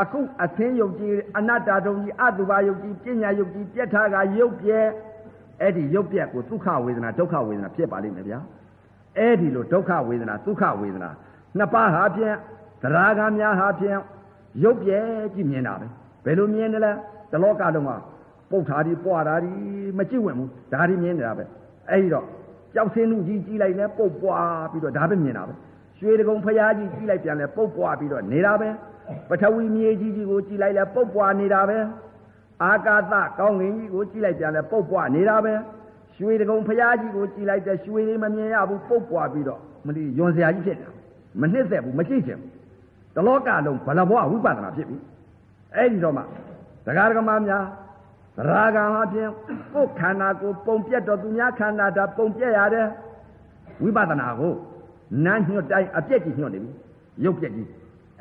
အခုအသင်းယုတ်ကြီးအနတ္တတုံကြီးအတုပါယုတ်ကြီးပညာယုတ်ကြီးပြက်ထားကရုပ်ပြက်အဲ့ဒီရုပ်ပြက်ကိုဒုက္ခဝေဒနာဒုက္ခဝေဒနာဖြစ်ပါလိမ့်မယ်ဗျာအဲ့ဒီလိုဒုက္ခဝေဒနာဒုက္ခဝေဒနာနှစ်ပါးဟာဖြင့်သရာဂများဟာဖြင့်ရုပ်ပြက်ကြည့်မြင်တာပဲ ဘယ်လိုမြင်တယ်လဲတလောကလုံးကပုတ်ထားဒီပွားတာဒီမကြည့်ဝင်ဘူးဒါဒီမြင်နေတာပဲအဲ့ဒီတော့ကြောက်စင်းလူကြီးကြီးလိုက်လဲပုတ်ပွားပြီးတော့ဒါပဲမြင်တာပဲရွှေတကုံဖရာကြီးကြီးလိုက်ပြန်လဲပုတ်ပွားပြီးတော့နေတာပဲပထဝီမြေကြီးကြီးကိုကြည့်လိုက်လဲပုတ်ပွားနေတာပဲအာကာသကောင်းကင်ကြီးကိုကြည့်လိုက်ပြန်လဲပုတ်ပွားနေတာပဲရွှေတကုံဖရာကြီးကိုကြည့်လိုက်တဲ့ရွှေလေးမမြင်ရဘူးပုတ်ပွားပြီးတော့မလီယွန်စရာကြီးဖြစ်တယ်မနှစ်သက်ဘူးမကြည့်ချင်ဘူးတလောကလုံးဘလဘွားဝိပဿနာဖြစ်ပြီ အဲ့ဒီတော့မှဒကာဒကမများသရာဂံအပြင်ကိုယ်ခန္ဓာကိုပုံပြတ်တော့သူများခန္ဓာဒါပုံပြတ်ရတယ်ဝိပဿနာကိုနန်းညွတ်တိုင်းအပြက်ကြီးညွတ်နေပြီရုပ်ပြက်ကြီး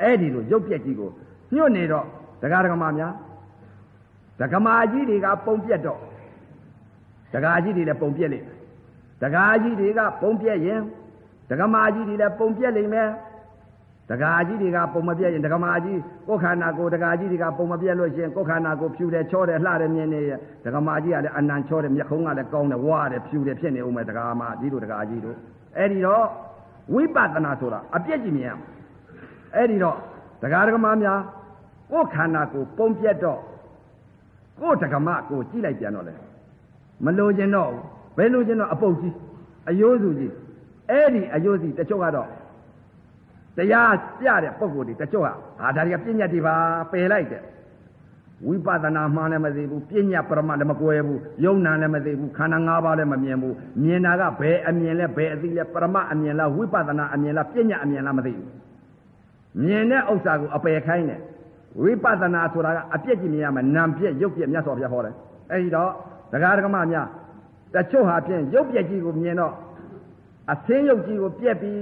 အဲ့ဒီလိုရုပ်ပြက်ကြီးကိုညွတ်နေတော့ဒကာဒကမများဒကမာကြီးတွေကပုံပြတ်တော့ဒကာကြီးတွေလည်းပုံပြက်လိမ့်မယ်ဒကာကြီးတွေကပုံပြက်ရင်ဒကမာကြီးတွေလည်းပုံပြက်လိမ့်မယ် ဒကာကြီးတွေကပုံမပြက်ရင်ဒကမာကြီးကိုယ်ခန္ဓာကိုယ်ဒကာကြီးတွေကပုံမပြက်လို့ရှိရင်ကိုယ်ခန္ဓာကိုယ်ဖြူတယ်ချောတယ်လှတယ်မြင်နေရဒကမာကြီးကလည်းအနံချောတယ်မျက်ခုံးကလည်းကောင်းတယ်ဝါတယ်ဖြူတယ်ဖြစ်နေဦးမယ်ဒကာမာကြီးတို့ဒကာကြီးတို့အဲ့ဒီတော့ဝိပဿနာဆိုတာအပြည့်ကြီးမြင်ရမယ်အဲ့ဒီတော့ဒကာဒကမာများကိုယ်ခန္ဓာကိုယ်ပုံပြက်တော့ကိုယ်ဒကမကိုကြည့်လိုက်ပြန်တော့လေမလိုချင်တော့ဘယ်လိုချင်တော့အပုတ်ကြီးအယိုးစုကြီးအဲ့ဒီအယိုးစီတချို့ကတော့ တရားပြတဲ့ပုံကိုယ်တွေတချို့ကဟာဒါတွေကပြဉ္ညာတွေပါပယ်လိုက်တဲ့ဝိပဿနာမှလည်းမသိဘူးပြဉ္ညာပရမလည်းမကွဲဘူးယုံနာလည်းမသိဘူးခန္ဓာ၅ပါးလည်းမမြင်ဘူးမြင်တာကဘယ်အမြင်လဲဘယ်အသိလဲပရမအမြင်လားဝိပဿနာအမြင်လားပြဉ္ညာအမြင်လားမသိဘူးမြင်တဲ့ဥစ္စာကိုအပယ်ခိုင်းတယ်ဝိပဿနာဆိုတာကအပြည့်ကြီးမြင်ရမယ်နာမ်ပြည့်ရုပ်ပြည့်မြတ်စွာဘုရားဟောတယ်အဲဒီတော့ဒကာဒကမများတချို့ဟာဖြင့်ရုပ်ပြည့်ကြီးကိုမြင်တော့အသင်းရုပ်ကြီးကိုပြက်ပြီး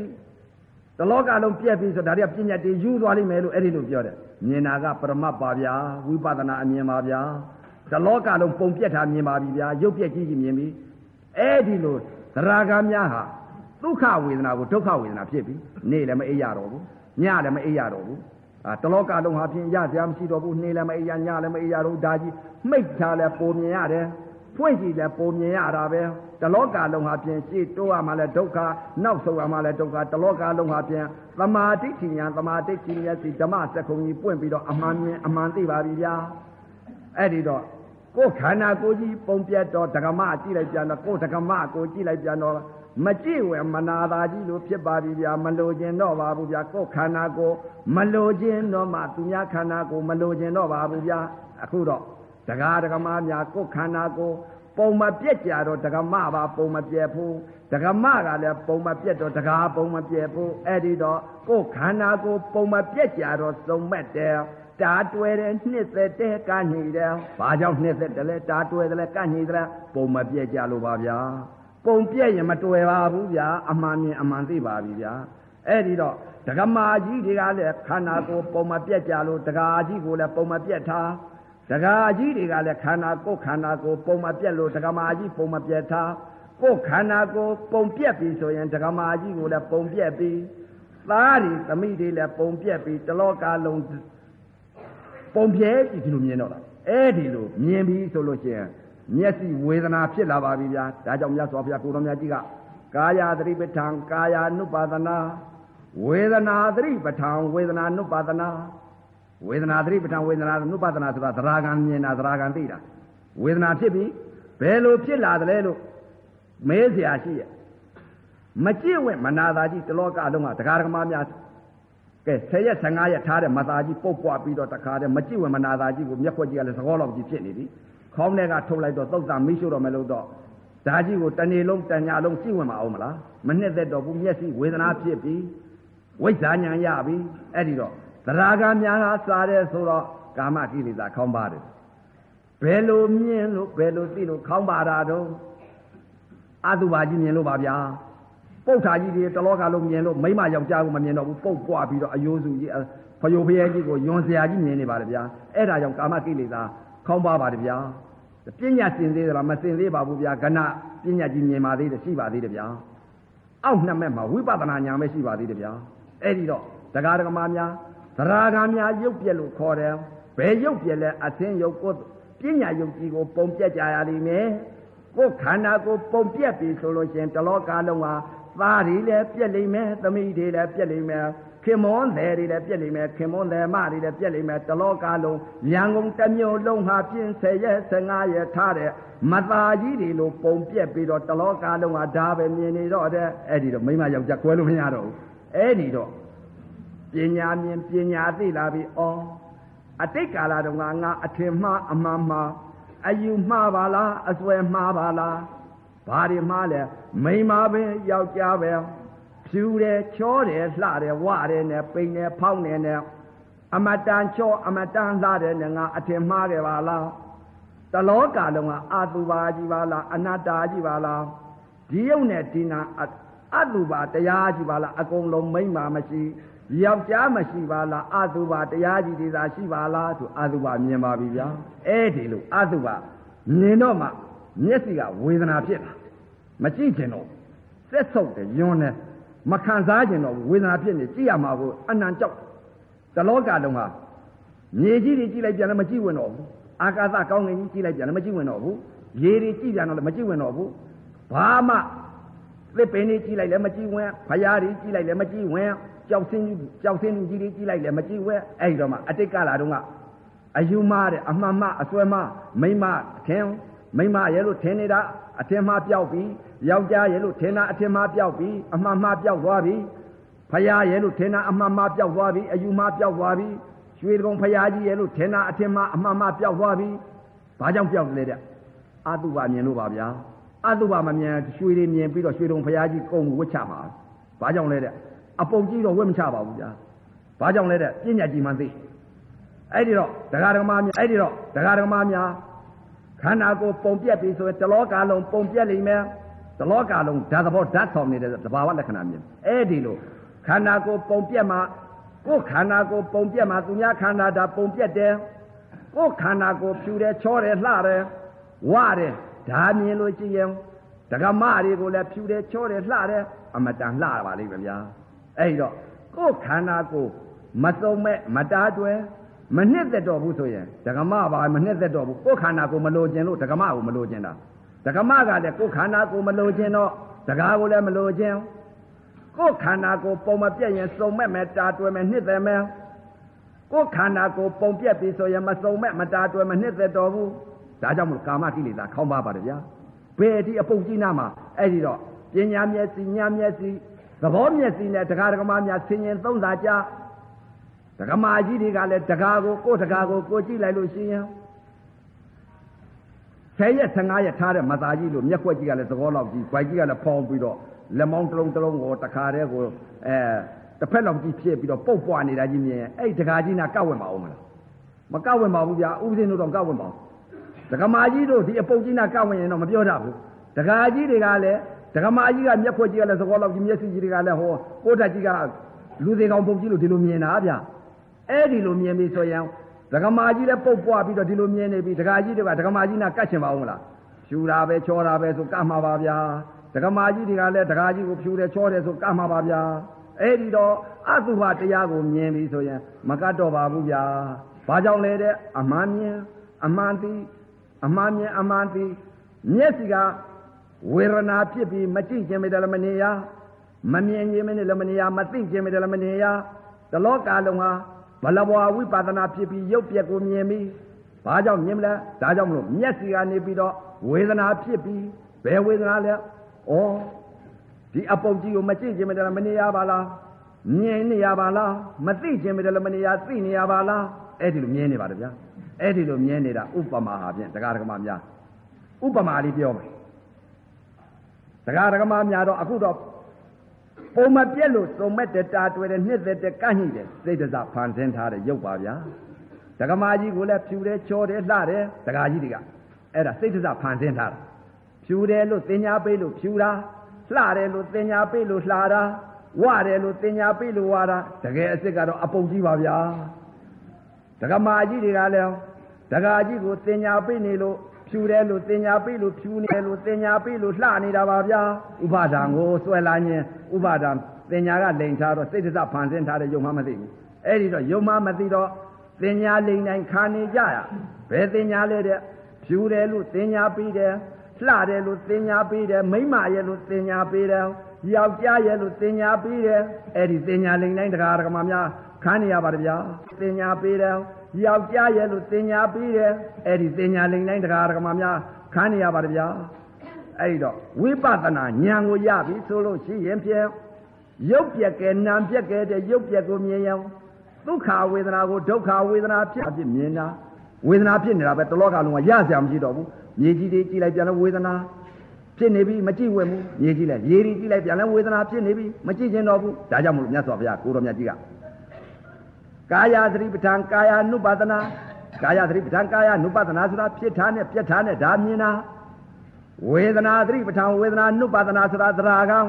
တလောကလုံးပြက်ပြီးဆိုဒါတွေကပြညာတွေယူသွားလိမ့်မယ်လို့အဲ့ဒီလိုပြောတယ်မြင်တာကပရမတ်ပါဗျာဝိပဿနာအမြင်ပါဗျာတလောကလုံးပုံပြက်တာမြင်ပါပြီဗျာရုပ်ပြက်ကြီးကြီးမြင်ပြီအဲ့ဒီလိုသရဂါများဟာဒုက္ခဝေဒနာကိုဒုက္ခဝေဒနာဖြစ်ပြီနေလည်းမအိပ်ရတော့ဘူးညလည်းမအိပ်ရတော့ဘူးအာတလောကလုံးဟာဖြင့်ရစရာမရှိတော့ဘူးနေလည်းမအိပ်ရညလည်းမအိပ်ရတော့ဒါကြီးမိတ်ထားလည်းပုံမြင်ရတယ် ဖွင့်ကြည့်လဲပုံမြင်ရတာပဲတလောကလုံးဟာဖြင့်ရှေ့တိုးရမှလဲဒုက္ခနောက်ဆုံးရမှလဲဒုက္ခတလောကလုံးဟာဖြင့်သမာဓိဋ္ဌိညာသမာဓိဋ္ဌိမျက်စိဓမ္မစက္ကုံကြီးပွင့်ပြီးတော့အမှန်မြင်အမှန်သိပါပြီဗျာအဲ့ဒီတော့ကိုယ်ခန္ဓာကိုယ်ကြီးပုံပြတ်တော့ဒကမကြည့်လိုက်ပြန်တော့ကိုယ်ဒကမကိုကြည့်လိုက်ပြန်တော့မကြည့်ဝယ်မနာသာကြီးလို့ဖြစ်ပါပြီဗျာမလိုခြင်းတော့ပါဘူးဗျာကိုယ်ခန္ဓာကိုမလိုခြင်းတော့မှသူများခန္ဓာကိုမလိုခြင်းတော့ပါဘူးဗျာအခုတော့ ဒကာဒကမများကိုယ်ခန္ဓာကိုပုံမပြက်ကြတော့ဒကမပါပုံမပြက်ဘူးဒကမကလည်းပုံမပြက်တော့ဒကာပုံမပြက်ဘူးအဲ့ဒီတော့ကိုယ်ခန္ဓာကိုပုံမပြက်ကြတော့စုံမဲ့တယ်တာတွယ်တယ်နှစ်သက်တယ်ကညိတယ်ဘာကြောင့်နှစ်သက်တယ်လဲတာတွယ်တယ်လဲကညိတယ်ပုံမပြက်ကြလို့ပါဗျာပုံပြက်ရင်မတွယ်ပါဘူးဗျာအမှန်မြင်အမှန်သိပါပြီဗျာအဲ့ဒီတော့ဒကမာကြီးတွေကလည်းခန္ဓာကိုပုံမပြက်ကြလို့ဒကာကြီးကိုလည်းပုံမပြက်ထား ဒကာကြီးတွေကလည်းခန္ဓာကိုခန္ဓာကိုပုံမပြက်လို့ဒကမာကြီးပုံမပြက်ထားကိုခန္ဓာကိုပုံပြက်ပြီဆိုရင်ဒကမာကြီးကိုလည်းပုံပြက်ပြီသားတွေသမိတွေလည်းပုံပြက်ပြီတလောကလုံးပုံပြဲပြီဒီလိုမြင်တော့တာအဲ့ဒီလိုမြင်ပြီဆိုလို့ရှိရင်မျက်စိဝေဒနာဖြစ်လာပါပြီဗျာဒါကြောင့်မြတ်စွာဘုရားကိုတော်မြတ်ကြီးကကာယသတိပဋ္ဌာန်ကာယ ानु ပါဒနာဝေဒနာသတိပဋ္ဌာန်ဝေဒနာ ानु ပါဒနာ ဝေဒနာသတိပဋ္ဌာန်ဝေဒနာ ानु ပါဒနာဆိုတာသရာဂံမြင်တာသရာဂံသိတာဝေဒနာဖြစ်ပြီဘယ်လိုဖြစ်လာတယ်လဲလို့မဲเสียရှိရဲ့မကြည့်ဝင်မနာသာကြီးတလောကလုံးကတရားဓမ္မများကဲ10ရက်15ရက်ထားတဲ့မသားကြီးပုတ်ပွားပြီးတော့တခါတည်းမကြည့်ဝင်မနာသာကြီးကိုမျက်ခွက်ကြီးကလည်းသကောလောက်ကြီးဖြစ်နေပြီခေါင်းထဲကထုတ်လိုက်တော့သုတ်တာမိရှို့တော့မယ်လို့တော့ဓာကြီးကိုတနေ့လုံးတညာလုံးကြည့်ဝင်မအောင်မလားမနှစ်သက်တော့ဘူးမျက်စိဝေဒနာဖြစ်ပြီဝိဇ္ဇာညာရပြီအဲ့ဒီတော့ သရာဂများကစားတယ်ဆိုတော့ကာမကိလေသာခေါင်းပါတယ်ဘယ်လိုမြင်လို့ဘယ်လိုသိလို့ခေါင်းပါတာတော့အတုပါကြီးမြင်လို့ပါဗျာပုတ်ထာကြီးတွေတလောကလုံးမြင်လို့မိမယောက်ျားကိုမမြင်တော့ဘူးပုတ်ပွားပြီးတော့အယိုးစုကြီးဖယိုဖယဲကြီးကိုယွန်စရာကြီးမြင်နေပါတယ်ဗျာအဲ့ဒါကြောင့်ကာမကိလေသာခေါင်းပါပါတယ်ဗျာပညာစင်သေးသလားမစင်သေးပါဘူးဗျာကဏပညာကြီးမြင်ပါသေးတယ်ရှိပါသေးတယ်ဗျာအောက်နှစ်မဲ့မှာဝိပဿနာဉာဏ်ပဲရှိပါသေးတယ်ဗျာအဲ့ဒီတော့တရားဓမ္မများ သရာဂံများရုပ်ပြက်လို့ခေါ်တယ်ဘယ်ရုပ်ပြက်လဲအသင်းရုပ်ကိုပညာရုပ်ကြီးကိုပုံပြက်ကြရလိမ့်မယ်ကိုယ်ခန္ဓာကိုပုံပြက်ပြီဆိုလို့ရှင်တလောကလုံးဟာသားတွေလည်းပြက်လိမ့်မယ်သမီးတွေလည်းပြက်လိမ့်မယ်ခင်မွန်တယ်တွေလည်းပြက်လိမ့်မယ်ခင်မွန်တယ်မတွေလည်းပြက်လိမ့်မယ်တလောကလုံးရန်ကုန်တစ်မြို့လုံးဟာပြင်း10ရက်15ရက်ထားတဲ့မသားကြီးတွေလိုပုံပြက်ပြီးတော့တလောကလုံးဟာဒါပဲမြင်နေတော့တဲ့အဲ့ဒီတော့မိမယောက်ျားကွဲလို့မရတော့ဘူးအဲ့ဒီတော့ ပညာမြင်ပညာသိလာပြီဩအတိတ်ကာလတုန်းကငါအထင်မှားအမှန်မှားအယူမှားပါလားအစွဲမှားပါလားဘာတွေမှားလဲမိန်းမပဲယောက်ျားပဲဖြူတယ်ချောတယ်လှတယ်ဝတယ်နဲ့ပိန်တယ်ဖောင်းတယ်နဲ့အမတန်ချောအမတန်လှတယ်နဲ့ငါအထင်မှားတယ်ပါလားတလောကလုံးကအတုပါကြီးပါလားအနတ္တာကြီးပါလားဒီယုံနဲ့ဒီနာအတုပါတရားကြီးပါလားအကုန်လုံးမိမ့်မာမရှိ ယောက်ျားမရှိပါလားအတုပါတရားကြီးတွေသာရှိပါလားသူအတုပါမြင်ပါပြီဗျာအဲ့ဒီလိုအတုပါမြင်တော့မှမျက်စိကဝေဒနာဖြစ်လာမကြည့်ကျင်တော့စက်ဆုပ်တယ်ယွန်းတယ်မခံစားကျင်တော့ဝေဒနာဖြစ်နေကြည့်ရမှာကိုအနံကြောက်တလောကလုံးဟာမြေကြီးတွေကြည့်လိုက်ပြန်လည်းမကြည့်ဝင်တော့ဘူးအာကာသကောင်းကင်ကြီးကြည့်လိုက်ပြန်လည်းမကြည့်ဝင်တော့ဘူးရေတွေကြည့်ပြန်တော့လည်းမကြည့်ဝင်တော့ဘူးဘာမှသစ်ပင်တွေကြည့်လိုက်လည်းမကြည့်ဝင်ဖရားတွေကြည့်လိုက်လည်းမကြည့်ဝင် ကြောက်စင်းကြောက်စင်းလူကြီးတွေကြည့်လိုက်လည်းမကြည့်ဝင်အဲ့ဒီတော့မှအတိတ်ကလာတော့ကအယူမတဲ့အမှန်မှအစွဲမှမိမထင်မိမရဲ့လို့ထင်နေတာအထင်မှားပြောက်ပြီယောက်ျားရဲ့လို့ထင်တာအထင်မှားပြောက်ပြီအမှန်မှားပြောက်သွားပြီဖယားရဲ့လို့ထင်တာအမှန်မှားပြောက်သွားပြီအယူမှားပြောက်သွားပြီရွှေကုံဖယားကြီးရဲ့လို့ထင်တာအထင်မှားအမှန်မှားပြောက်သွားပြီဘာကြောင့်ပြောက်လဲတဲ့အတုပါမြင်လို့ပါဗျာအတုပါမမြင်ရွှေတွေမြင်ပြီးတော့ရွှေတုံဖယားကြီးကုံဝတ်ချမှာဘာကြောင့်လဲတဲ့ အပုံကြီးတော့ဝတ်မချပါဘူးဗျာဘာကြောင့်လဲတဲ့ပညာကြီးမှသိအဲ့ဒီတော့ဒကာဒကမများအဲ့ဒီတော့ဒကာဒကမများခန္ဓာကိုယ်ပုံပြက်ပြီဆိုရင်တလောကလုံးပုံပြက်လိမ့်မယ်တလောကလုံးဓာတ်သဘောဓာတ်ဆောင်နေတဲ့သဘာဝလက္ခဏာမြင်အဲ့ဒီလိုခန္ဓာကိုယ်ပုံပြက်မှာကိုယ်ခန္ဓာကိုယ်ပုံပြက်မှာသူများခန္ဓာဒါပုံပြက်တယ်ကိုယ်ခန္ဓာကိုယ်ဖြူတယ်ချောတယ်လှတယ်ဝတယ်ဒါမြင်လို့ကြည့်ရင်ဒကမတွေကိုလည်းဖြူတယ်ချောတယ်လှတယ်အမတန်လှပါလိမ့်မယ်ဗျာ အဲ့တော့ကိုယ်ခန္ဓာကိုယ်မစုံမဲ့မတားတွယ်မနှစ်သက်တော့ဘူးဆိုရင်ဒကမပါမနှစ်သက်တော့ဘူးကိုယ်ခန္ဓာကိုမလိုချင်လို့ဒကမကိုမလိုချင်တာဒကမကလည်းကိုယ်ခန္ဓာကိုမလိုချင်တော့ဒကာကိုလည်းမလိုချင်ကိုယ်ခန္ဓာကိုပုံမပြတ်ရင်စုံမဲ့မဲ့တာတွယ်မဲ့နှစ်သက်မဲ့ကိုယ်ခန္ဓာကိုပုံပြတ်ပြီဆိုရင်မစုံမဲ့မတာတွယ်မနှစ်သက်တော့ဘူးဒါကြောင့်မလို့ကာမကိလေသာခေါင်းပါပါတယ်ဗျာဘယ်ဒီအပုတ်ကြီးနာမှာအဲ့ဒီတော့ပညာမျက်စိညာမျက်စိ သဘောမျက်စိနဲ့တရားဒဂမများဆင်ញင်သုံးသာကြဒဂမကြီးတွေကလည်းဒကာကိုကိုယ်ဒကာကိုကိုကြည့်လိုက်လို့ရှိရင်ဆယ်ရက်15ရက်ထားတဲ့မသားကြီးလို့မျက်ခွက်ကြီးကလည်းသဘောလောက်ကြီး၊၊ကြီးကလည်းဖောင်းပြီးတော့လက်မောင်းတစ်လုံးတစ်လုံးကိုတခါတည်းကိုအဲတစ်ဖက်လောက်ကြီးဖြစ်ပြီးတော့ပုတ်ပွားနေတာကြီးမြင်အဲ့ဒကာကြီးနာကောက်ဝင်ပါဦးမလားမကောက်ဝင်ပါဘူးဗျာဥပဒေတို့တော့ကောက်ဝင်ပါဘူးဒကမာကြီးတို့ဒီအပုတ်ကြီးနာကောက်ဝင်ရင်တော့မပြောတတ်ဘူးဒကာကြီးတွေကလည်း ဒကမာကြီးကမျက်ခွက်ကြီးကလည်းသဘောလောက်ကြီးမျက်စိကြီးတွေကလည်းဟောကိုတက်ကြီးကလူသေးကောင်ပုတ်ကြီးလို့ဒီလိုမြင်တာဗျာအဲ့ဒီလိုမြင်ပြီဆိုရင်ဒကမာကြီးလည်းပုတ်ပွားပြီးတော့ဒီလိုမြင်နေပြီဒကာကြီးတွေကဒကမာကြီးနာကတ်ချင်ပါဦးမလားဖြူတာပဲချောတာပဲဆိုကတ်မှာပါဗျာဒကမာကြီးတွေကလည်းဒကာကြီးကိုဖြူတယ်ချောတယ်ဆိုကတ်မှာပါဗျာအဲ့ဒီတော့အတုဟာတရားကိုမြင်ပြီဆိုရင်မကတ်တော့ပါဘူးဗျာဘာကြောင့်လဲတဲ့အမှန်မြင်အမှန်သိအမှန်မြင်အမှန်သိမျက်စိက ဝေဒနာဖြစ်ပြီးမကြည့်ခြင်းမတလည်းမနေရမမြင်ခြင်းမနဲ့လည်းမနေရမသိခြင်းမတလည်းမနေရတလောကလုံးဟာဘလဘွာဝိပဿနာဖြစ်ပြီးရုပ်ပြက်ကိုမြင်ပြီးဘာကြောင့်မြင်မလဲဒါကြောင့်မလို့မျက်စိကနေပြီးတော့ဝေဒနာဖြစ်ပြီးဘယ်ဝေဒနာလဲဩဒီအပုတ်ကြီးကိုမကြည့်ခြင်းမတလည်းမနေရပါလားမြင်နေရပါလားမသိခြင်းမတလည်းမနေရသိနေရပါလားအဲ့ဒီလိုမြင်နေပါတယ်ဗျာအဲ့ဒီလိုမြင်နေတာဥပမာဟာဖြင့်တရားဓမ္မများဥပမာလေးပြောမယ် တရားဓမ္မများတော့အခုတော့ပုံမပြက်လို့စုံမဲ့တတာတွေ့တယ်နှစ်သက်တဲ့ကန့်ညိတယ်စိတ်တစဖန်ဆင်းထားတဲ့ရုပ်ပါဗျာဒကမာကြီးကိုလည်းဖြူတယ်ချောတယ်လှတယ်ဒကာကြီးတွေကအဲ့ဒါစိတ်တစဖန်ဆင်းထားတာဖြူတယ်လို့တင်ညာပေးလို့ဖြူတာလှတယ်လို့တင်ညာပေးလို့လှတာဝတယ်လို့တင်ညာပေးလို့ဝတာတကယ်အစ်စ်ကတော့အပုံကြီးပါဗျာဒကမာကြီးတွေကလည်းဒကာကြီးကိုတင်ညာပေးနေလို့ ဖြူတယ်လို့တင်ညာပေးလို့ဖြူနေတယ်လို့တင်ညာပေးလို့လှနေတာပါဗျာဥပါဒံကိုဆွဲလာခြင်းဥပါဒံတင်ညာကလိန်ထားတော့စိတ်တစဖန်ဆင်းထားတဲ့ယုံမှမသိဘူးအဲ့ဒီတော့ယုံမှမသိတော့တင်ညာလိန်တိုင်းခါနေကြရဘယ်တင်ညာလဲတဲ့ဖြူတယ်လို့တင်ညာပေးတယ်လှတယ်လို့တင်ညာပေးတယ်မိမရဲ့လို့တင်ညာပေးတယ်ယောက်ျားရဲ့လို့တင်ညာပေးတယ်အဲ့ဒီတင်ညာလိန်တိုင်းတရားဓမ္မများခန်းနေရပါတယ်ဗျာတင်ညာပေးတယ် ယောက်ျားရဲ့လို့တင်ညာပေးတယ်အဲ့ဒီတင်ညာလိန်တိုင်းတရားဓမ္မများခန်းနေရပါတယ်ဗျာအဲ့တော့ဝိပဿနာဉာဏ်ကိုရပြီဆိုလို့ရှိရင်ဖြင့်ရုပ်ပြက်ကဲနာမ်ပြက်ကဲတဲ့ရုပ်ပြက်ကိုမြင်ရအောင်ဒုက္ခဝေဒနာကိုဒုက္ခဝေဒနာဖြစ်အဖြစ်မြင်တာဝေဒနာဖြစ်နေတာပဲတလောကလုံးကရစရာမရှိတော့ဘူးမြေကြီးတွေကြည့်လိုက်ပြန်လို့ဝေဒနာဖြစ်နေပြီမကြည့်ဝဲဘူးမြေကြီးလိုက်ရေတွေကြည့်လိုက်ပြန်လဲဝေဒနာဖြစ်နေပြီမကြည့်ကျင်တော့ဘူးဒါကြောင့်မလို့မြတ်စွာဘုရားကိုတော်မြတ်ကြီးက ကာယသတိပဋ္ဌာန်ကာယ ानु ပါဒနာကာယသတိပဋ္ဌာန်ကာယ ानु ပါဒနာဆိုတာဖြစ်ထားနဲ့ပြက်ထားနဲ့ဒါမြင်တာဝေဒနာသတိပဋ္ဌာန်ဝေဒနာ ानु ပါဒနာဆိုတာသရာကောင်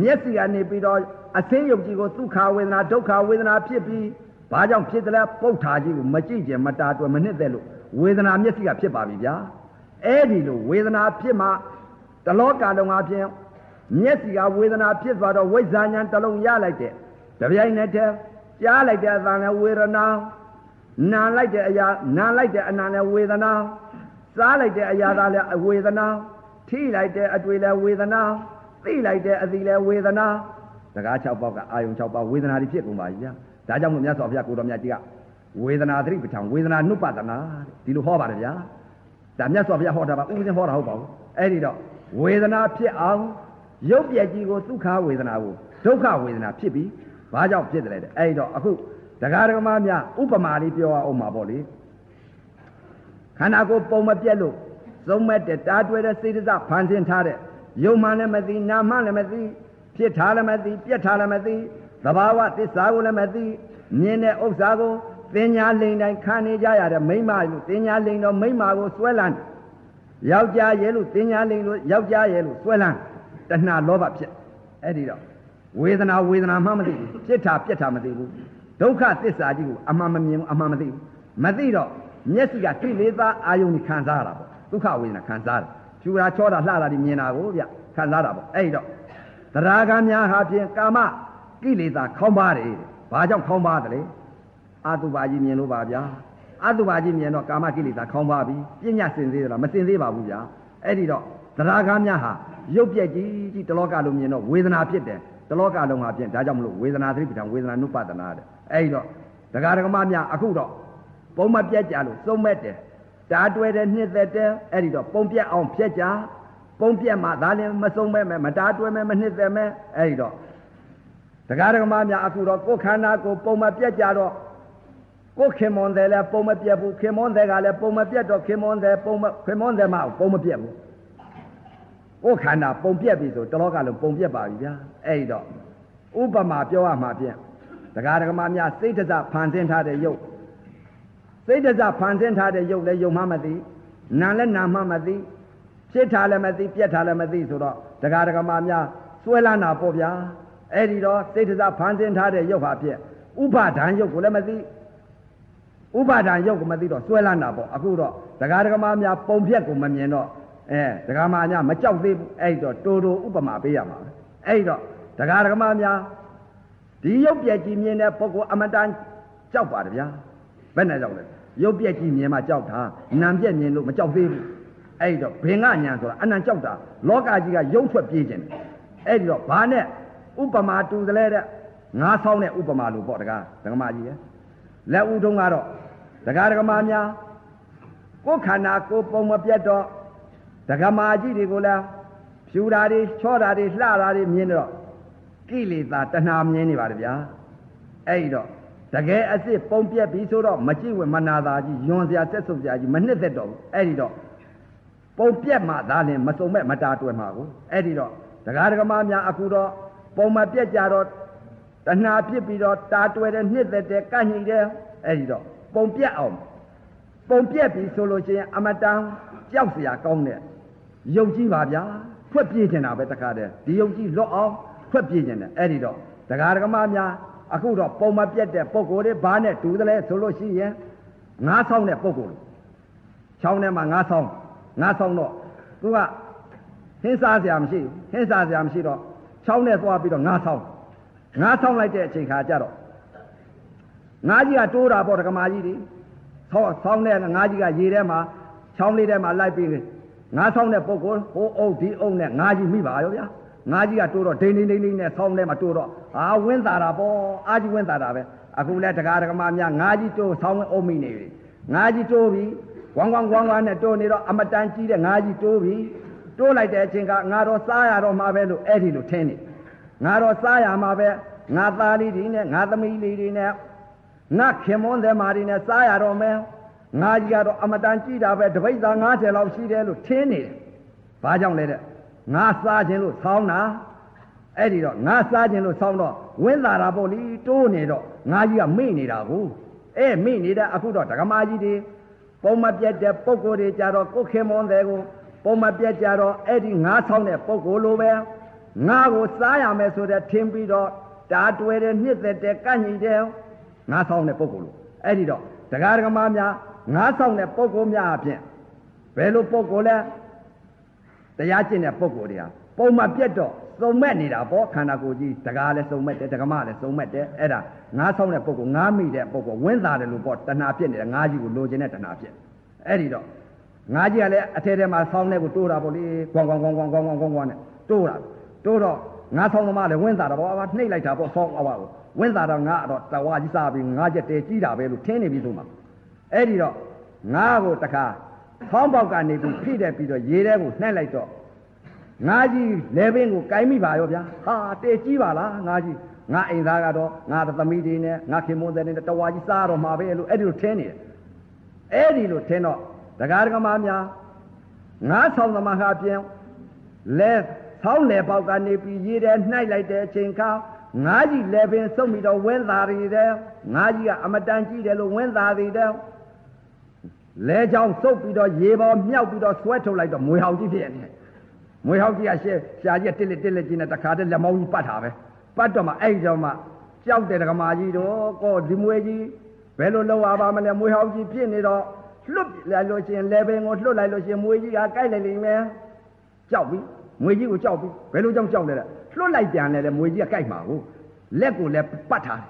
မျက်စိကနေပြီးတော့အသိယုတ်ကြီးကိုဒုက္ခဝေဒနာဒုက္ခဝေဒနာဖြစ်ပြီးဘာကြောင့်ဖြစ်တယ်လဲပုတ်ထာကြီးကိုမကြည့်ကြမတာတွယ်မနစ်သက်လို့ဝေဒနာမျက်စိကဖြစ်ပါပြီဗျာအဲ့ဒီလိုဝေဒနာဖြစ်မှတလောကလုံးအပြင်မျက်စိကဝေဒနာဖြစ်သွားတော့ဝိဇ္ဇာဉာဏ်တစ်လုံးရလိုက်တဲ့တပြိုင်နက်တည်း ကြားလိုက်တဲ့အသံနဲ့ဝေဒနာနာလိုက်တဲ့အရာနာလိုက်တဲ့အနာနဲ့ဝေဒနာစားလိုက်တဲ့အရာသားလည်းဝေဒနာထိလိုက်တဲ့အတွေ့လည်းဝေဒနာသိလိုက်တဲ့အသီလည်းဝေဒနာတကား6ပေါက်ကအာယုံ6ပေါက်ဝေဒနာတွေဖြစ်ကုန်ပါပြီဗျာဒါကြောင့်မို့မြတ်စွာဘုရားကိုတော်မြတ်ကြီးကဝေဒနာသတိပဋ္ဌာန်ဝေဒနာနုပဒနာဒီလိုဟောပါတယ်ဗျာဒါမြတ်စွာဘုရားဟောတာပါဥပဇင်းဟောတာဟုတ်ပါဘူးအဲ့ဒီတော့ဝေဒနာဖြစ်အောင်ရုပ်ပြက်ကြီးကိုဒုက္ခဝေဒနာကိုဒုက္ခဝေဒနာဖြစ်ပြီး ဘာကြောင့်ဖြစ်တယ်လဲအဲ့ဒီတော့အခုဒကာဒကမများဥပမာလေးပြောအောင်ပါပေါ့လေခန္ဓာကိုယ်ပုံမပြက်လို့သုံးမဲ့တဲ့တားတွဲတဲ့စေတစဖန်ဆင်းထားတဲ့ယုံမှလည်းမသိနာမှလည်းမသိဖြစ်ထားလည်းမသိပြက်ထားလည်းမသိသဘာဝသစ္စာကိုလည်းမသိမြင်တဲ့ဥစ္စာကိုသင်ညာလိန်တိုင်းခံနေကြရတဲ့မိမလို့သင်ညာလိန်တော့မိမကိုစွဲလန်းယောက်ျားရဲ့လို့သင်ညာလိန်လို့ယောက်ျားရဲ့လို့စွဲလန်းတဏှာလောဘဖြစ်အဲ့ဒီတော့ ဝေဒနာဝေဒနာမှမသိဘူးပြစ်တာပြစ်တာမသိဘူးဒုက္ခသစ္စာကြီးကိုအမှန်မမြင်ဘူးအမှန်မသိဘူးမသိတော့မျက်စိကသိလေသားအာယုန်ကြီးခံစားရတာပေါ့ဒုက္ခဝေဒနာခံစားတယ်ဖြူတာချောတာလှတာဒီမြင်တာကိုဗျခံစားတာပေါ့အဲ့ဒီတော့တရားကများဟာဖြင့်ကာမကိလေသာခေါင်းပါတယ်ဘာကြောင့်ခေါင်းပါတယ်လဲအာတုပါကြီးမြင်လို့ပါဗျာအာတုပါကြီးမြင်တော့ကာမကိလေသာခေါင်းပါပြီပညာစင်သေးသလားမစင်သေးပါဘူးဗျာအဲ့ဒီတော့တရားကားများဟာရုပ်ပြက်ကြီးကြီးတလောကလုံးမြင်တော့ဝေဒနာဖြစ်တယ် တလောကလုံးဟာဖြစ်ဒါကြောင့်မလို့ဝေဒနာသတိပဋ္ဌာန်ဝေဒနာနုပဒနာတဲ့အဲ့ဒီတော့တရားဓမ္မများအခုတော့ပုံမပြက်ကြလို့သုံးမဲ့တယ်တားတွဲတဲ့နှစ်သက်တဲ့အဲ့ဒီတော့ပုံပြက်အောင်ဖြက်ကြပုံပြက်မှဒါလည်းမဆုံးမဲ့မတားတွဲမဲ့မနှစ်သက်မဲ့အဲ့ဒီတော့တရားဓမ္မများအခုတော့ကိုယ်ခန္ဓာကိုပုံမပြက်ကြတော့ကိုခင်မွန်တယ်လည်းပုံမပြက်ဘူးခင်မွန်တယ်ကလည်းပုံမပြက်တော့ခင်မွန်တယ်ပုံမခင်မွန်တယ်မှပုံမပြက်ဘူး ကိုခန္ဓာပုံပြက်ပြီဆိုတလောကလုံးပုံပြက်ပါပြီဗျာအဲ့ဒီတော့ဥပမာပြောရမှာဖြင့်တရားဓမ္မများစိတ်တစဖန်ဆင်းထားတဲ့ယုတ်စိတ်တစဖန်ဆင်းထားတဲ့ယုတ်လည်းယုံမှမသိနာလည်းနာမှမသိဖြစ်ထားလည်းမသိပြက်ထားလည်းမသိဆိုတော့တရားဓမ္မများစွဲလာနာပေါ့ဗျာအဲ့ဒီတော့စိတ်တစဖန်ဆင်းထားတဲ့ယုတ်ဟာဖြင့်ဥပါဒံယုတ်ကိုလည်းမသိဥပါဒံယုတ်ကိုမသိတော့စွဲလာနာပေါ့အခုတော့တရားဓမ္မများပုံပြက်ကိုမမြင်တော့ အဲတရားမညာမကြောက်သေးဘူးအဲ့တော့တိုးတိုးဥပမာပေးရမှာအဲ့တော့တရားဓမ္မများဒီရုပ်ပြက်ကြီးမြင်တဲ့ပုဂ္ဂိုလ်အမတန်ကြောက်ပါတယ်ဗျာဘယ်နဲ့ကြောက်လဲရုပ်ပြက်ကြီးမြင်မှကြောက်တာနာမ်ပြက်မြင်လို့မကြောက်သေးဘူးအဲ့တော့ဘင်ကညာဆိုတာအနံကြောက်တာလောကကြီးကရုပ်ထွက်ပြေးခြင်းအဲ့ဒီတော့ဘာနဲ့ဥပမာတူသလဲတဲ့ငါးဆောင်းတဲ့ဥပမာလို့ပေါ့တကားဓမ္မကြီးရဲ့လက်ဦးတုံးကတော့တကားဓမ္မများကိုယ်ခန္ဓာကိုယ်ပုံမပြတ်တော့ ဒကမာကြီးတွေကိုလည်းဖြူတာတွေချောတာတွေလှတာတွေမြင်တော့ကိလေသာတဏှာမြင်နေပါတယ်ဗျာအဲ့ဒီတော့တကယ်အစ်စ်ပုံပြက်ပြီဆိုတော့မကြည့်ဝင်မနာသာကြီးယွန်စရာဆက်ဆုပ်စရာကြီးမနှစ်သက်တော့ဘူးအဲ့ဒီတော့ပုံပြက်မှသာလင်မစုံမဲ့မတာတွယ်မှာကိုအဲ့ဒီတော့ဒကာဒကမများအခုတော့ပုံမပြက်ကြတော့တဏှာဖြစ်ပြီးတော့တာတွယ်တဲ့နှစ်သက်တဲ့ကန့်ညိတဲ့အဲ့ဒီတော့ပုံပြက်အောင်ပုံပြက်ပြီဆိုလို့ရှိရင်အမတန်ကြောက်စရာကောင်းတဲ့ ယုံကြည်ပါဗျာဖွက်ပြေးနေတာပဲတခါတည်းဒီယုံကြည်လွတ်အောင်ဖွက်ပြေးနေတယ်အဲ့ဒီတော့ဒကာဒကမများအခုတော့ပုံမပြတ်တဲ့ပုံကိုယ်တွေဘာနဲ့တူသလဲဆိုလို့ရှိရင်ငါးဆောင်တဲ့ပုံကိုယ်ချောင်းထဲမှာငါးဆောင်ငါးဆောင်တော့သူကဟင်းစားစရာမရှိဘူးဟင်းစားစရာမရှိတော့ချောင်းနဲ့သွားပြီးတော့ငါးဆောင်ငါးဆောင်လိုက်တဲ့အချိန်ခါကျတော့ငါးကြီးကတိုးတာပေါ့ဒကမာကြီးတွေဆောင်းဆောင်းတဲ့ငါးကြီးကရေထဲမှာချောင်းလေးထဲမှာလိုက်ပြီး ငါးဆောင်တဲ့ပုဂ္ဂိုလ်ဟိုအုပ်ဒီအုပ်နဲ့ငါးကြီးမိပါရောဗျာငါးကြီးကတိုးတော့ဒိန်ဒိန်ဒိန်ဒိန်နဲ့ဆောင်းထဲမှာတိုးတော့အာဝင်းသာတာပေါ့အာကြီးဝင်းသာတာပဲအခုလဲတကားတကမာများငါးကြီးတိုးဆောင်းဝင်းအုပ်မိနေပြီငါးကြီးတိုးပြီဝမ်ဝမ်ဝမ်ဝမ်နဲ့တိုးနေတော့အမတန်ကြီးတဲ့ငါးကြီးတိုးပြီတိုးလိုက်တဲ့အချိန်ကငါတော့စားရတော့မှာပဲလို့အဲ့ဒီလိုထင်းနေငါတော့စားရမှာပဲငါသားလေးတွေနဲ့ငါသမီးလေးတွေနဲ့ငါခင်မွန်းတဲ့မာတွေနဲ့စားရတော့မယ် ငါကြီးကတော့အမတန်ကြည့်တာပဲတပိတ်သား90လောက်ရှိတယ်လို့ထင်းနေတယ်။ဘာကြောင့်လဲတဲ့ငါစားခြင်းလို့ဆောင်းတာအဲ့ဒီတော့ငါစားခြင်းလို့ဆောင်းတော့ဝင်းလာတာပေါ့လीတိုးနေတော့ငါကြီးကမိနေတာကိုအဲမိနေတဲ့အခုတော့ဒကမာကြီးတွေပုံမပြတ်တဲ့ပုံကိုယ်တွေကြတော့ကိုခင်မွန်တဲ့ကိုပုံမပြတ်ကြတော့အဲ့ဒီငါဆောင်းတဲ့ပုံကိုယ်လိုပဲငါကိုစားရမယ်ဆိုတဲ့ထင်းပြီးတော့တားတွယ်တဲ့နှစ်သက်တဲ့ကန့်ညီတဲ့ငါဆောင်းတဲ့ပုံကိုယ်လိုအဲ့ဒီတော့ဒကာဒကမာများ ငါးဆောင်တဲ့ပုဂ္ဂိုလ်များအပြင်ဘယ်လိုပုဂ္ဂိုလ်လဲတရားကျင့်တဲ့ပုဂ္ဂိုလ်တွေဟာပုံမှန်ပြတ်တော့စုံမဲ့နေတာပေါ့ခန္ဓာကိုယ်ကြီးတကားလည်းစုံမဲ့တယ်တကမလည်းစုံမဲ့တယ်အဲ့ဒါငါးဆောင်တဲ့ပုဂ္ဂိုလ်ငါးမိတဲ့ပုဂ္ဂိုလ်ဝင်းသားတယ်လို့ပေါ့တဏှာပြစ်နေတဲ့ငါးကြီးကိုလိုချင်တဲ့တဏှာပြစ်အဲ့ဒီတော့ငါးကြီးကလည်းအထဲထဲမှာဆောင်းတဲ့ကိုတိုးတာပေါ့လေကွန်ကွန်ကွန်ကွန်ကွန်ကွန်ကွန်ကွန်နဲ့တိုးတာတိုးတော့ငါးဆောင်သမားလည်းဝင်းသားတာပေါ့နှိပ်လိုက်တာပေါ့ဆောင်းအဝါကိုဝင်းသားတော့ငါတော့တဝါကြီးစားပြီးငါးချက်တဲကြီးတာပဲလို့ထင်းနေပြီဆိုမှ အဲ့ဒီတော့ငါးကိုတခါဖောင်းပေါက်ကနေပြီးဖိတဲ့ပြီးတော့ရေထဲကိုနှက်လိုက်တော့ငါးကြီးလေပင်ကိုကိုင်းမိပါရောဗျာဟာတေကြီးပါလားငါးကြီးငါအိမ်သားကတော့ငါသမီးတွေနဲ့ငါခင်မွန်းတဲ့နဲ့တဝါကြီးစားတော့မှာပဲလို့အဲ့ဒီလိုထင်းနေတယ်အဲ့ဒီလိုထင်းတော့ဒကာဒကမများငါးဆောင်သမားဟာပြင်လဲဆောင်းလေပေါက်ကနေပြီးရေထဲနှိုက်လိုက်တဲ့အချိန်ခါငါးကြီးလေပင်စုပ်ပြီးတော့ဝင်းသားတွေတဲ့ငါးကြီးကအမတန်ကြီးတယ်လို့ဝင်းသားတွေတဲ့ လဲချောင်းစုပ်ပြီးတော့ရေပေါ်မြောက်ပြီးတော့ဆွဲထုတ်လိုက်တော့မွေဟောင်ကြီးဖြစ်နေတယ်မွေဟောင်ကြီးကရှေ့ရှားကြီးတစ်လက်တစ်လက်ကြီးနဲ့တခါတည်းလက်မောင်းကြီးပတ်တာပဲပတ်တော့မှအဲ့ကြောင့်မှကြောက်တဲ့ဒကမာကြီးတော့ကောဒီမွေကြီးဘယ်လိုလုပ်ရပါမလဲမွေဟောင်ကြီးဖြစ်နေတော့လွတ်လိုက်လို့ရှိရင်လေပင်ကိုလွတ်လိုက်လို့ရှိရင်မွေကြီးကကိုက်လိုက်လိမ့်မယ်ကြောက်ပြီမွေကြီးကိုကြောက်ပြီဘယ်လိုကြောင့်ကြောက်လဲလဲလွတ်လိုက်ပြန်လဲလေမွေကြီးကကိုက်မှာကိုလက်ကိုလည်းပတ်ထားတယ်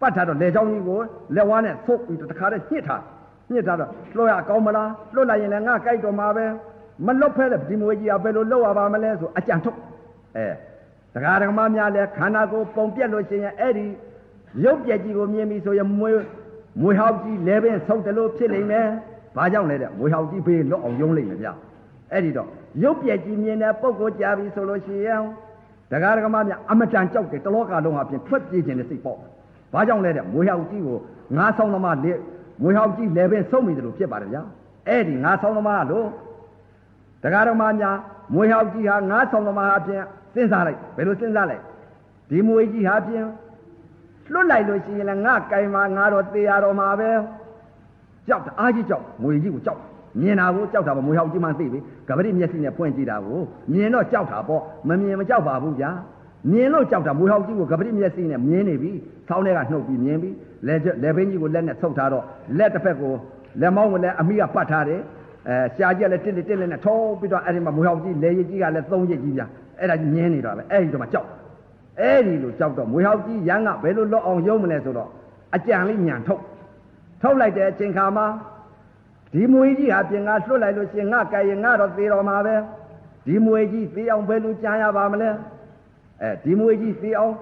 ပတ်ထားတော့လေချောင်းကြီးကိုလက်ဝါးနဲ့သုတ်ပြီးတခါတည်းညှစ်ထား ညှစ်ထားတော့လွှတ်ရကောင်းမလားလွှတ်လိုက်ရင်လည်းငါကြိုက်တော့မှာပဲမလွတ်ဖဲတဲ့ဒီမွေကြီးကဘယ်လိုလုပ်ရပါမလဲဆိုအကြံထုတ်အဲတရားဓမ္မများလည်းခန္ဓာကိုယ်ပုံပြက်လို့ရှိရင်အဲ့ဒီရုပ်ပြက်ကြီးကိုမြင်ပြီဆိုရင်မွေမွေဟောက်ကြီးလဲပင်ဆုပ်တယ်လို့ဖြစ်နေမယ်ဘာကြောင့်လဲတဲ့မွေဟောက်ကြီးဘေးလွတ်အောင်ယုံလိုက်မယ်ဗျအဲ့ဒီတော့ရုပ်ပြက်ကြီးမြင်တဲ့ပုံကိုကြာပြီဆိုလို့ရှိရင်တရားဓမ္မများအမတန်ကြောက်တယ်တလောကလုံးအပြင်ထွက်ပြေးခြင်းနဲ့စိတ်ပေါ့ဘာကြောင့်လဲတဲ့မွေဟောက်ကြီးကိုငါးဆောင်သမားလေ မွေဟောက်ကြီးလဲပင်ဆုပ်မိတယ်လို့ဖြစ်ပါတယ်ဗျအဲ့ဒီငါးဆောင်သမားလို့တရားဓမ္မများမွေဟောက်ကြီးဟာငါးဆောင်သမားအပြင်စဉ်းစားလိုက်ဘယ်လိုစဉ်းစားလိုက်ဒီမွေကြီးဟာပြင်လွတ်လိုက်လို့ရှိရင်လည်းငါကင်မှာငါတော့သေရတော့မှာပဲကြောက်တာအားကြီးကြောက်မွေကြီးကိုကြောက်မြင်တာကိုကြောက်တာပေါ့မွေဟောက်ကြီးမှသိပြီကပတိမျက်စိနဲ့ဖွင့်ကြည့်တာကိုမြင်တော့ကြောက်တာပေါ့မမြင်မကြောက်ပါဘူးဗျာ မြင်လို့ကြောက်တာမွေဟောက်ကြီးကိုကပတိမျက်စိနဲ့မြင်နေပြီဆောင်းထဲကနှုတ်ပြီးမြင်ပြီလက်လက်ဘင်းကြီးကိုလက်နဲ့ဆုပ်ထားတော့လက်တစ်ဖက်ကိုလက်မောင်းကိုလည်းအမိကပတ်ထားတယ်အဲရှားကြီးကလည်းတစ်တစ်တစ်နဲ့ထုံးပြီးတော့အဲ့ဒီမှာမွေဟောက်ကြီးလေရည်ကြီးကလည်းသုံးရည်ကြီးဗျာအဲ့ဒါကြီးမြင်နေတော့ပဲအဲ့ဒီတော့မှကြောက်အဲ့ဒီလိုကြောက်တော့မွေဟောက်ကြီးရန်ကဘယ်လိုလွတ်အောင်ရုံးမလဲဆိုတော့အကြံလေးညံထုတ်ထုတ်လိုက်တဲ့အချိန်ခါမှာဒီမွေကြီးဟာပြင်ကလွတ်လိုက်လို့ရှင်ငါကဲရင်ငါတော့သေတော်မှာပဲဒီမွေကြီးသေအောင်ဘယ်လိုကြံရပါမလဲ အဲဒီမွေကြီးသေအောင်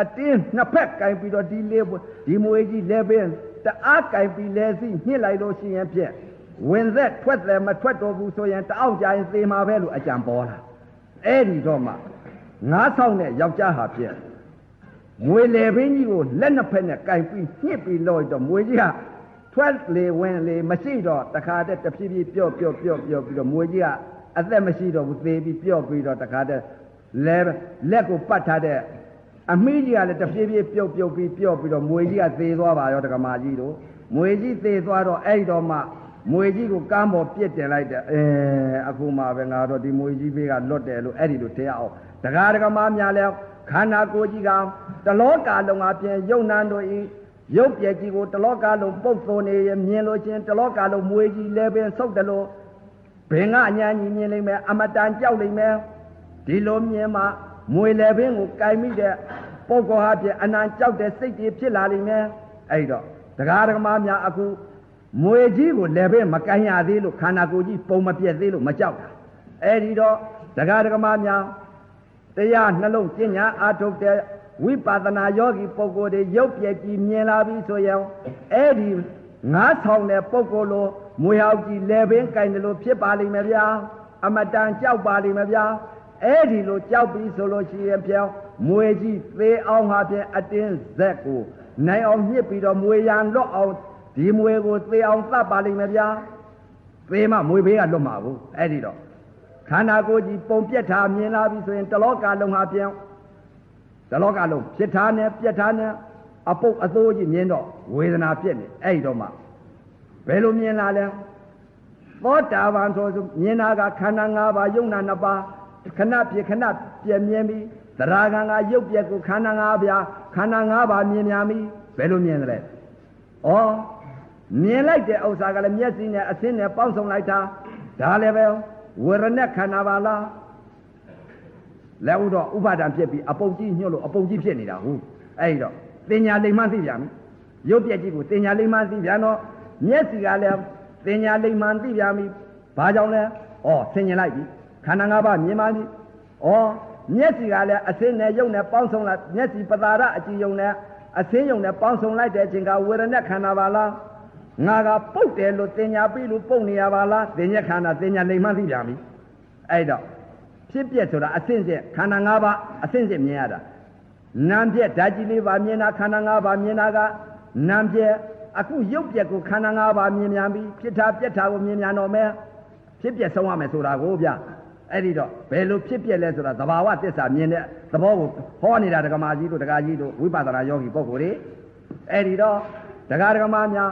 အတင်းနှစ်ဖက်ကင်ပြီးတော့ဒီလေးဒီမွေကြီးလဲပင်တအားကင်ပြီးလဲစီညှစ်လိုက်လို့ရှိရင်ဖြင့်ဝင်သက်ထွက်တယ်မထွက်တော့ဘူးဆိုရင်တအောက်ကြရင်သေမှာပဲလို့အကြံပေါ်လာအဲ့ဒီတော့မှငါးဆောင်တဲ့ယောက်ျားဟာဖြင့်မွေလေပင်ကြီးကိုလက်နှစ်ဖက်နဲ့ကင်ပြီးညှစ်ပြီးလို့တော့မွေကြီးကထွက်လေဝင်လေမရှိတော့တခါတည်းတဖြည်းဖြည်းပြော့ပြော့ပြော့ပြော့ပြီးတော့မွေကြီးကအသက်မရှိတော့ဘူးသေပြီးပြော့ပြီးတော့တခါတည်း လဲလက်ကိုပတ်ထားတဲ့အမီးကြီးကလည်းတဖြည်းဖြည်းပြုတ်ပြုတ်ပြီးပြော့ပြီးတော့မွေကြီးကသေသွားပါရောတက္ကမကြီးတို့မွေကြီးသေသွားတော့အဲ့တော့မှမွေကြီးကိုကမ်းပေါ်ပြစ်တင်လိုက်တယ်အဲအခုမှပဲငါတော့ဒီမွေကြီးဘေးကလွတ်တယ်လို့အဲ့ဒီလိုထဲအောင်တကားတကမများလဲခန္ဓာကိုယ်ကြီးကတလောကလုံးအပြင်ယုံနံတို့ဤရုပ်ပြည့်ကြီးကိုတလောကလုံးပုတ်သွနေရမြင်လို့ချင်းတလောကလုံးမွေကြီးလဲပင်ဆုတ်တယ်လို့ဘင်ကအညာကြီးမြင်လိမ့်မယ်အမတန်ကြောက်လိမ့်မယ် ဒီလိုမြင်မှမွေလဲပင်ကိုကြိုင်မိတဲ့ပုဂ္ဂိုလ်ဟာဖြင့်အနံကြောက်တဲ့စိတ်တွေဖြစ်လာလိမ့်မယ်အဲ့တော့တရားဓမ္မများအခုမွေကြီးကိုလည်းပဲမကန်ရသေးလို့ခန္ဓာကိုယ်ကြီးပုံမပြက်သေးလို့မကြောက်တာအဲ့ဒီတော့တရားဓမ္မများတရားနှလုံးကျင့်ညာအာထုတ်တဲ့ဝိပဿနာယောဂီပုဂ္ဂိုလ်တွေရုပ်ပြည့်ကြီးမြင်လာပြီဆိုရင်အဲ့ဒီငါးဆောင်တဲ့ပုဂ္ဂိုလ်လိုမွေဟောက်ကြီးလဲပင်ကင်တယ်လို့ဖြစ်ပါလိမ့်မယ်ဗျာအမတန်ကြောက်ပါလိမ့်မယ်ဗျာ အဲ့ဒီလိုကြောက်ပြီးဆိုလို့ရှိရင်ပြောင်းမွေကြီးသေးအောင်ဟာဖြင့်အတင်းဇက်ကိုနိုင်အောင်ညှစ်ပြီးတော့မွေရန်လွတ်အောင်ဒီမွေကိုသေအောင်သတ်ပါလိမ့်မယ်ဗျာသေမှမွေဘေးကလွတ်မှာကိုအဲ့ဒီတော့ခန္ဓာကိုယ်ကြီးပုံပြက်ထားမြင်လာပြီဆိုရင်တလောကလုံးဟာပြောင်းတလောကလုံးဖြစ်ထားနဲ့ပြက်ထားနဲ့အပုတ်အသိုးကြီးမြင်တော့ဝေဒနာဖြစ်နေအဲ့ဒီတော့မှဘယ်လိုမြင်လာလဲသောတာပန်ဆိုမြင်တာကခန္ဓာ၅ပါးယုံနာ၅ပါး ခဏပြခဏပြမြင်ပြီးသရဂံကရုပ်ပြက်ကိုခန္ဓာ၅ပါးခန္ဓာ၅ပါးမြင်များပြီဘယ်လိုမြင်တယ်လဲဩမြင်လိုက်တဲ့ဥစ္စာကလည်းမျက်စိနဲ့အဆင်းနဲ့ပေါင်းစုံလိုက်တာဒါလည်းပဲဝရณะခန္ဓာပါလားလက်ဥတော့ဥပါဒံဖြစ်ပြီးအပုတ်ကြီးညှို့လို့အပုတ်ကြီးဖြစ်နေတာဟုတ်အဲ့ဒီတော့တင်ညာလိမ္မာသိပြန်ပြီရုပ်ပြက်ကြီးကိုတင်ညာလိမ္မာသိပြန်တော့မျက်စိကလည်းတင်ညာလိမ္မာသိပြန်ပြီဘာကြောင့်လဲဩဆင်ញင်လိုက်ပြီ ခန္ဓာ၅ပါးမြင်ပါပြီဩမျက်စိကလည်းအစင်းနဲ့ယုံနဲ့ပေါင်းစုံလိုက်မျက်စိပတာရအကြည့်ယုံနဲ့အစင်းယုံနဲ့ပေါင်းစုံလိုက်တဲ့အချိန်ကဝေဒနာခန္ဓာပါလားငါကပုတ်တယ်လို့တင်ညာပြီလို့ပုတ်နေရပါလားတင်ညာခန္ဓာတင်ညာလိမ္မာသိပြန်ပြီအဲ့တော့ဖြစ်ပြက်ဆိုတာအစင်းစစ်ခန္ဓာ၅ပါးအစင်းစစ်မြင်ရတာနာမ်ပြက်ဓာတ်ကြီးလေးပါမြင်တာခန္ဓာ၅ပါးမြင်တာကနာမ်ပြက်အခုရုပ်ပြက်ကိုခန္ဓာ၅ပါးမြင်မြန်ပြီဖြစ်တာပြက်တာကိုမြင်မြန်တော့မယ်ဖြစ်ပြက်ဆုံးရမယ်ဆိုတာကိုဗျ အဲ့ဒီတော့ဘယ်လိုဖြစ်ပြက်လဲဆိုတာသဘာဝသစ္စာမြင်တဲ့သဘောကိုဟောနေတာဒကမာကြီးတို့ဒကာကြီးတို့ဝိပဿနာယောဂီပုဂ္ဂိုလ်တွေအဲ့ဒီတော့ဒကာဒကမာများ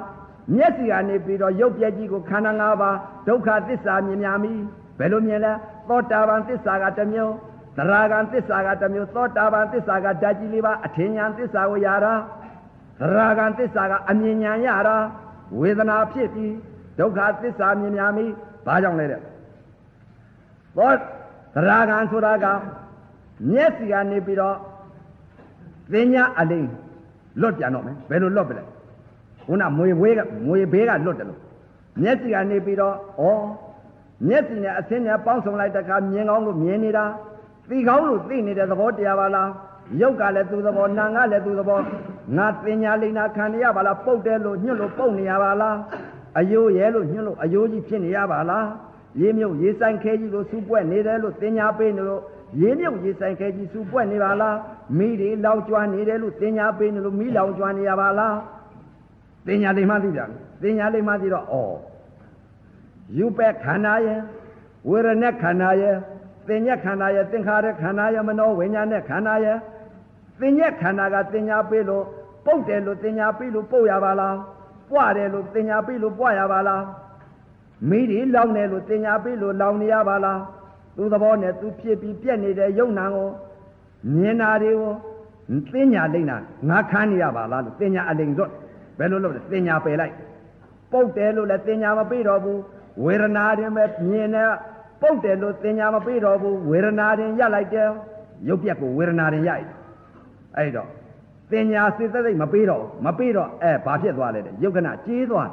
မျက်စိကနေပြီးတော့ရုပ်ပြက်ကြီးကိုခန္ဓာ၅ပါးဒုက္ခသစ္စာမြင်များပြီဘယ်လိုမြင်လဲသောတာပန်သစ္စာကတစ်မျိုးသရဂံသစ္စာကတစ်မျိုးသောတာပန်သစ္စာကဓာတ်ကြီးလေးပါအထင်ညာသစ္စာကိုရတာသရဂံသစ္စာကအမြင်ညာရတာဝေဒနာဖြစ်ပြီးဒုက္ခသစ္စာမြင်များပြီဘာကြောင့်လဲတဲ့ သောသရဂံဆိုတာကမျက်စိကနေပြီးတော့သင်ညာအလိမ်လွတ်ပြန်တော့မယ်ဘယ်လိုလွတ်ပလဲခုနမွေဝေးကမွေဘေးကလွတ်တယ်လို့မျက်စိကနေပြီးတော့ဩမျက်စိနဲ့အဆင်းနဲ့ပေါင်းစုံလိုက်တဲ့အခါမြင်ကောင်းလို့မြင်နေတာသိကောင်းလို့သိနေတဲ့သဘောတရားပါလားရုပ်ကလည်းသူသဘောနာငါလည်းသူသဘောငါပညာလိမ္မာခံရပါလားပုတ်တယ်လို့ညှွတ်လို့ပုတ်နေရပါလားအယိုးရဲလို့ညှွတ်လို့အယိုးကြီးဖြစ်နေရပါလား ရေးမြုပ်ရေးဆိုင်ခဲကြီးလို့စူးပွက်နေတယ်လို့တင်ညာပေးနေလို့ရေးမြုပ်ရေးဆိုင်ခဲကြီးစူးပွက်နေပါလားမိတွေလောင်ကျွမ်းနေတယ်လို့တင်ညာပေးနေလို့မိလောင်ကျွမ်းနေရပါလားတင်ညာလိမ္မာသိပြန်တင်ညာလိမ္မာသိတော့ဩယူပက်ခန္ဓာရဲ့ဝေရณะခန္ဓာရဲ့သင်ညက်ခန္ဓာရဲ့သင်္ခါရခန္ဓာရဲ့မနောဝိညာဉ်နဲ့ခန္ဓာရဲ့သင်ညက်ခန္ဓာကသင်ညာပေးလို့ပုတ်တယ်လို့သင်ညာပေးလို့ပုတ်ရပါလားပွားတယ်လို့သင်ညာပေးလို့ပွားရပါလား မိဒီလောင်တယ်လို့သင်ညာပေးလို့လောင်နေရပါလားသူသဘောနဲ့သူဖြစ်ပြီးပြက်နေတဲ့ယုံနာကိုမြင်တာတွေကိုသင်ညာလိမ့်တာငါခန်းနေရပါလားလို့သင်ညာအလိမ်စွတ်ဘယ်လိုလုပ်လဲသင်ညာပယ်လိုက်ပုတ်တယ်လို့လည်းသင်ညာမပေးတော့ဘူးဝေဒနာတွင်ပဲမြင်တဲ့ပုတ်တယ်လို့သင်ညာမပေးတော့ဘူးဝေဒနာတွင်ရလိုက်တယ်ရုပ်ပြက်ကိုဝေဒနာတွင်ရိုက်အဲ့တော့သင်ညာစိတ်သက်သိမပေးတော့မပေးတော့အဲဘာဖြစ်သွားလဲတဲ့ယုတ်ကနကြေးသွား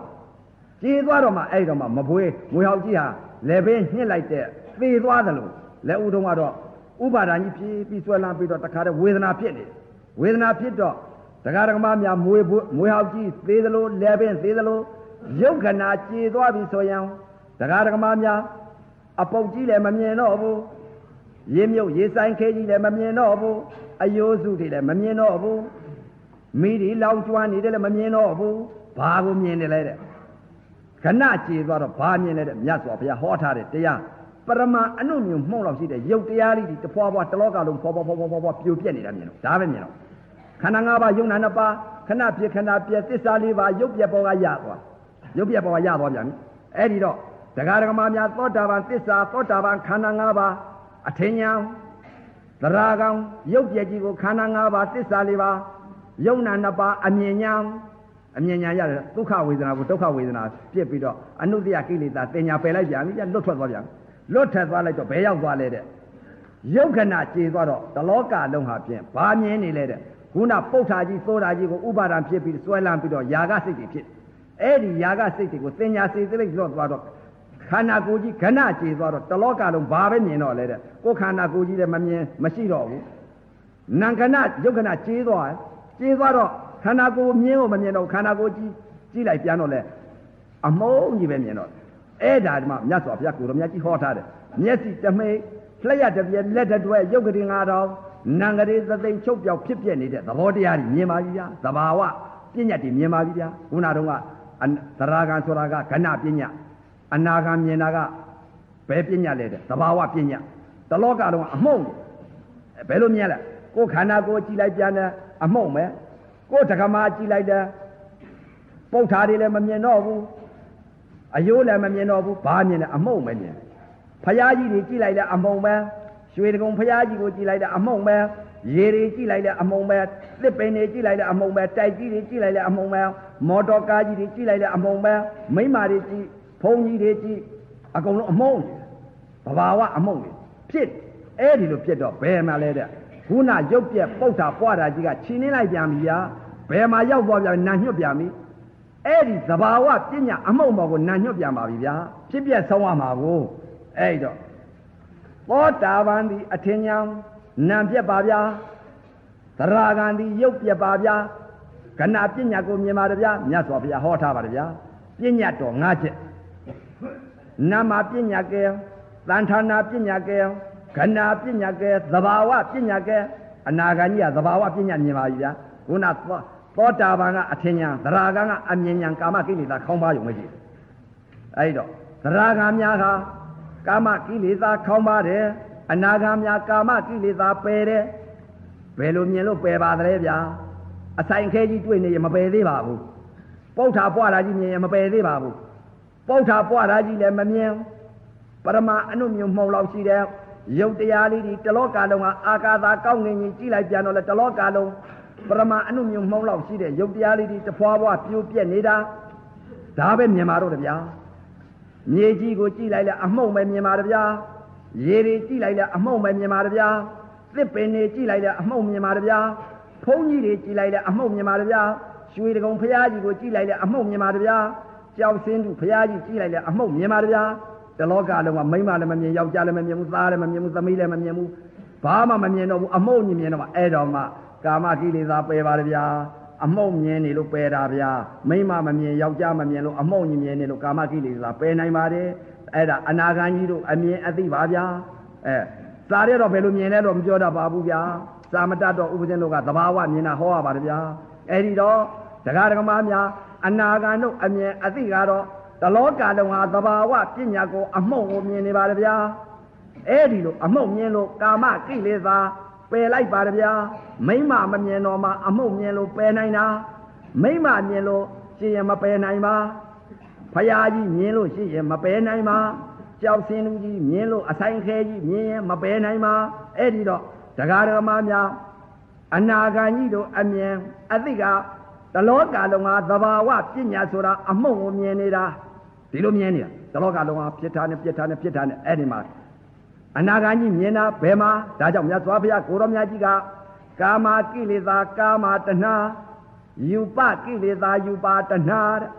ကြေးသွားတော့မှအဲ့တော့မှမပွေးငွေဟောက်ကြီးဟာလက်ဘေးညှစ်လိုက်တဲ့သေသွားတယ်လို့လက်ဦးတုံးကတော့ဥပါဒာကြီးဖြစ်ပြီးဆွဲလန်းပြီးတော့တခါတည်းဝေဒနာဖြစ်နေဝေဒနာဖြစ်တော့တရားဓမ္မများမွေမွေဟောက်ကြီးသေးသလိုလက်ပင်သေးသလိုယုတ်ခဏကြေသွားပြီဆိုရင်တရားဓမ္မများအပုတ်ကြီးလည်းမမြင်တော့ဘူးရေမြုပ်ရေဆိုင်ခဲကြီးလည်းမမြင်တော့ဘူးအယိုးစုတွေလည်းမမြင်တော့ဘူးမိဒီလောင်ကျွမ်းနေတယ်လည်းမမြင်တော့ဘူးဘာကိုမြင်နေလဲတဲ့ ခဏကြေသွားတော့ဘာမြင်လဲတဲ့မြတ်စွာဘုရားဟောထားတဲ့တရားပရမအနုမြုံမှုန့်လောက်ရှိတဲ့ရုပ်တရားလေးဒီတဖွာဖွာတလောကလုံးဖွာဖွာဖွာဖွာဖွာပြိုပြက်နေတာမြင်တော့ဒါပဲမြင်တော့ခန္ဓာ၅ပါးယုံနာနှစ်ပါးခဏပြခဏပြသစ္စာလေးပါးရုပ်ပြက်ပေါ်ကရသွားရုပ်ပြက်ပေါ်ကရသွားပြန်ပြီအဲ့ဒီတော့တရားဓမ္မများသောတာပန်သစ္စာသောတာပန်ခန္ဓာ၅ပါးအထင်ညာသရကောင်ရုပ်ပြက်ကြီးကိုခန္ဓာ၅ပါးသစ္စာလေးပါးယုံနာနှစ်ပါးအမြင်ညာ အမြင်ညာရတယ်ဒုက္ခဝေဒနာကိုဒုက္ခဝေဒနာပြစ်ပြီးတော့အနုတ္တိယကိလေသာတင်ညာပယ်လိုက်ပြန်ပြီလွတ်ထွက်သွားပြန်လွတ်ထွက်သွားလိုက်တော့ဘယ်ရောက်သွားလဲတဲ့ယုတ်ခဏကြေသွားတော့တလောကလုံးဟာဖြင့်ဘာမြင်နေလဲတဲ့ခုနပုဋ္ဌာကြီးသောတာကြီးကိုဥပါဒံဖြစ်ပြီးစွဲလန်းပြီးတော့ຢာကစိတ်တွေဖြစ်အဲ့ဒီຢာကစိတ်တွေကိုတင်ညာစိတ်သိလွတ်သွားတော့ခန္ဓာကိုယ်ကြီးခဏကြေသွားတော့တလောကလုံးဘာပဲမြင်တော့လဲတဲ့ကိုယ်ခန္ဓာကိုယ်ကြီးလည်းမမြင်မရှိတော့ဘူးနံခဏယုတ်ခဏကြေသွားကြေသွားတော့ ခန္ဓာကိုယ်မြင်ဖို့မမြင်တော့ခန္ဓာကိုယ်ကြီးကြည့်လိုက်ပြန်တော့လဲအမုန်းကြီးပဲမြင်တော့အဲ့ဒါဒီမှာမြတ်စွာဘုရားကိုတော်မြတ်ကြီးဟောထားတယ်မျက်စိတမိတ်လျှက်တပြက်လက်တတွဲရုပ်ကတိငါတော်နံကလေးသသိမ့်ချုပ်ပြောက်ဖြစ်ပြနေတဲ့သဘောတရားကြီးမြင်ပါပြီဗျာသဘာဝပညာတည်မြင်ပါပြီဗျာခုနတုန်းကသရာဂံဆိုတာကခဏပညာအနာဂံမြင်တာကဘယ်ပညာလဲတဲ့သဘာဝပညာတလောကလုံးအမှုန့်ဘယ်လိုမြင်လဲကိုယ်ခန္ဓာကိုယ်ကြည့်လိုက်ပြန်တယ်အမှုန့်ပဲ ကိုယ်တက္ကမကြည့်လိုက်တယ်ပုဋ္ဌာတွေလည်းမမြင်တော့ဘူးအယိုးလည်းမမြင်တော့ဘူးဘာမြင်လဲအမှုန့်ပဲမြင်ဖရာကြီးတွေကြည့်လိုက်လဲအမှုန့်ပဲရွှေတကုံဖရာကြီးကိုကြည့်လိုက်လဲအမှုန့်ပဲရေတွေကြည့်လိုက်လဲအမှုန့်ပဲသစ်ပင်တွေကြည့်လိုက်လဲအမှုန့်ပဲတိုက်ကြီးတွေကြည့်လိုက်လဲအမှုန့်ပဲမော်တော်ကားကြီးတွေကြည့်လိုက်လဲအမှုန့်ပဲမိမတွေကြည့်ဖုန်းကြီးတွေကြည့်အကုန်လုံးအမှုန့်ဘဘာဝအမှုန့်ဖြစ်အဲ့ဒီလိုဖြစ်တော့ဘယ်မှာလဲတဲ့ ခုနရုပ်ပြက်ပုတ်တာပွားတာကြီးကခြင်းနေလိုက်ပြန်ပြီဗျာဘယ်မှာရောက်သွားပြန်နာညွတ်ပြန်ပြီအဲ့ဒီသဘာဝပညာအမှုန့်ပေါ်ကိုနာညွတ်ပြန်ပါပြီဗျာဖြစ်ပြဆုံးရမှာကိုအဲ့တော့သောတာပန်ဒီအထင်ညာနံပြက်ပါဗျာသရဂန်ဒီရုပ်ပြက်ပါဗျာကဏပညာကိုမြင်ပါတယ်ဗျာမြတ်စွာဘုရားဟောထားပါတယ်ဗျာပညာတော်၅ချက်နာမပညာကဲသံဌာနာပညာကဲ ကဏပညာကဲသဘာဝပညာကဲအနာဂါကြီးကသဘာဝပညာမြင်ပါပြီဗျာခုနသောတာပန်ကအထင်ညာသရဂန်ကအမြင်ညာကာမကိလေသာခေါင်းပါရုံပဲကြည့်အဲ့တော့သရဂန်များဟာကာမကိလေသာခေါင်းပါတယ်အနာဂါများကာမကိလေသာပယ်တယ်ဘယ်လိုမြင်လို့ပယ်ပါသလဲဗျာအဆိုင်ခဲကြီးတွေ့နေရင်မပယ်သေးပါဘူးပုဋ္ဌာပွားတာကြီးမြင်ရင်မပယ်သေးပါဘူးပုဋ္ဌာပွားတာကြီးလည်းမမြင်ပရမအနုမြုံမှုံလောက်ရှိတယ် ရုပ်တရားလေးဒီတလောကလုံးကအာကာသာကောင်းငင်ကြီးကြည့်လိုက်ပြန်တော့လေတလောကလုံးပရမအနုမြုံမှုံလောက်ရှိတဲ့ရုပ်တရားလေးဒီတဖွာဖွာပြိုပြက်နေတာဒါပဲမြင်ပါတော့တဗျာမြေကြီးကိုကြည့်လိုက်လဲအမှုန့်ပဲမြင်ပါတဗျာရေတွေကြည့်လိုက်လဲအမှုန့်ပဲမြင်ပါတဗျာသစ်ပင်တွေကြည့်လိုက်လဲအမှုန့်မြင်ပါတဗျာဖုန်းကြီးတွေကြည်လိုက်လဲအမှုန့်မြင်ပါတဗျာရွှေတကုံဖရာကြီးကိုကြည်လိုက်လဲအမှုန့်မြင်ပါတဗျာကြောက်စင်းသူဖရာကြီးကြည်လိုက်လဲအမှုန့်မြင်ပါတဗျာ တလောကလုံးကမိန်းမလည်းမမြင်ယောက်ျားလည်းမမြင်ဘူးသားလည်းမမြင်ဘူးသမီးလည်းမမြင်ဘူးဘာမှမမြင်တော့ဘူးအမှုန့်မြင်တော့မှအဲ့တော့မှကာမကိလေသာပယ်ပါတဗျာအမှုန့်မြင်နေလို့ပယ်တာဗျာမိန်းမမမြင်ယောက်ျားမမြင်လို့အမှုန့်မြင်နေလို့ကာမကိလေသာပယ်နိုင်ပါတယ်အဲ့ဒါအနာဂန်ကြီးတို့အမြင်အသိပါဗျာအဲစားရတော့ဘယ်လိုမြင်လဲတော့မပြောတတ်ပါဘူးဗျာစာမတတ်တော့ဥပဇင်းတို့ကသဘာဝမြင်တာဟောရပါတယ်ဗျာအဲ့ဒီတော့တရားဓမ္မများအနာဂန်တို့အမြင်အသိကတော့ တလောကလုံးဟာသဘာဝပညာကိုအမှုန့်ကိုမြင်နေပါတယ်ဗျာအဲ့ဒီလိုအမှုန့်မြင်လို့ကာမကိလေသာပယ်လိုက်ပါတယ်ဗျာမိမ့်မမမြင်တော့မှအမှုန့်မြင်လို့ပယ်နိုင်တာမိမ့်မမြင်လို့ရှင်းရင်မပယ်နိုင်ပါဖယားကြီးမြင်လို့ရှင်းရင်မပယ်နိုင်ပါကြောက်စင်းလူကြီးမြင်လို့အဆိုင်ခဲကြီးမြင်ရင်မပယ်နိုင်ပါအဲ့ဒီတော့တရားဓမ္မများအနာဂန်ကြီးတို့အမြင်အသိကတလောကလုံးကသဘာဝပညာဆိုတာအမှုန့်ကိုမြင်နေတာ ဒီလိုမြင်နေတာတလောကလုံးကပြစ်ထားနဲ့ပြစ်ထားနဲ့ပြစ်ထားနဲ့အဲ့ဒီမှာအနာဂန်ကြီးမြင်တာဘယ်မှာဒါကြောင့်မြတ်စွာဘုရားကိုရောမြတ်ကြီးကကာမကိလေသာကာမတဏှာယူပကိလေသာယူပတဏှာတဲ့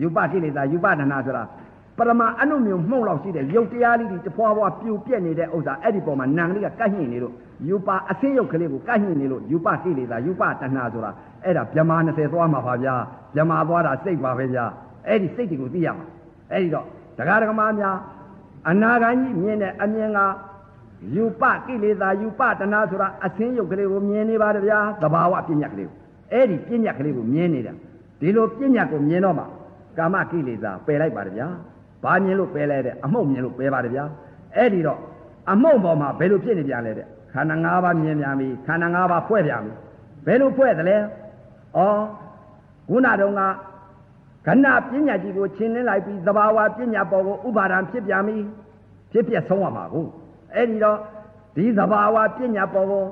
ယူပကိလေသာယူပတဏှာဆိုတာပရမအနုမျိုးမှုန့်လောက်ရှိတဲ့ရုပ်တရားလေးတွေတဖွာဖွာပြူပြက်နေတဲ့ဥစ္စာအဲ့ဒီပေါ်မှာနံကလေးကကန့်ညှိနေလို့ယူပအစင်းရုပ်ကလေးကိုကန့်ညှိနေလို့ယူပကိလေသာယူပတဏှာဆိုတာအဲ့ဒါဗြဟ္မာ20သွားမှာပါဗျာဗြဟ္မာသွားတာစိတ်ပါပဲဗျာအဲ့ဒီစိတ်တွေကိုသိရမှာ အဲ့ဒီတော့တရားဓမ္မများအနာဂါကြီးမြင်တဲ့အမြင်ကယူပကိလေသာယူပတဏှာဆိုတာအစင်းရုပ်ကလေးကိုမြင်နေပါတယ်ဗျာသဘာဝပညာကလေးကိုအဲ့ဒီပညာကလေးကိုမြင်နေတာဒီလိုပညာကိုမြင်တော့မှကာမကိလေသာပယ်လိုက်ပါတယ်ဗျာဘာမြင်လို့ပယ်လဲတဲ့အမှုန့်မြင်လို့ပယ်ပါတယ်ဗျာအဲ့ဒီတော့အမှုန့်ပေါ်မှာဘယ်လိုဖြစ်နေပြန်လဲတဲ့ခန္ဓာ၅ပါးမြင်ပြန်ပြီခန္ဓာ၅ပါးဖွဲ့ပြန်ပြီဘယ်လိုဖွဲ့သလဲဩခုနတုန်းက ကဏပညာကြီးကိုရှင်းလင်းလိုက်ပြီးသဘာဝပညာပေါ်ကိုဥပါဒံဖြစ်ပြန်ပြီဖြစ်ပြဆုံးရမှာကိုအဲ့ဒီတော့ဒီသဘာဝပညာပေါ်ကို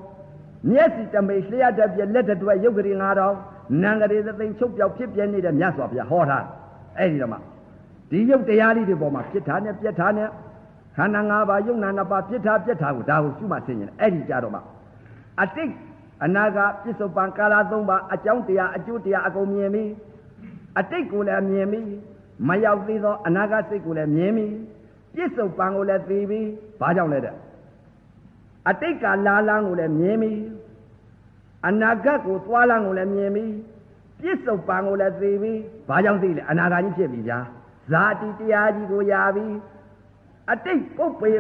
မျက်စိတမိတ်လျှက်တပြက်လက်တတွဲရုပ်ကလေး၅တောင်နံကလေးသိန်းချုပ်ပြောက်ဖြစ်ပြနေတဲ့မြတ်စွာဘုရားဟောထားအဲ့ဒီတော့မှဒီရုပ်တရားလေးတွေပေါ်မှာဖြစ်တာနဲ့ပြက်တာနဲ့ခန္ဓာ၅ပါးယုံနာ၅ပါးဖြစ်တာပြက်တာကိုဒါကိုရှုမှသိရင်အဲ့ဒီကြတော့မှအတိတ်အနာဂတ်ပြစ္ဆုတ်ပံကာလ၃ပါးအကြောင်းတရားအကျိုးတရားအကုန်မြင်ပြီ အတိတ်ကိုလည်းမြင်ပြီမရောက်သေးသောအနာဂတ်စိတ်ကိုလည်းမြင်ပြီပြစ္ဆုတ်ပံကိုလည်းသိပြီဘာကြောင့်လဲတဲ့အတိတ်ကလာလန်းကိုလည်းမြင်ပြီအနာဂတ်ကိုသွားလန်းကိုလည်းမြင်ပြီပြစ္ဆုတ်ပံကိုလည်းသိပြီဘာကြောင့်သိလဲအနာဂတ်ကြီးဖြစ်ပြီဗျာဇာတိတရားကြီးကိုရပြီအတိတ်ပုပ္ပေ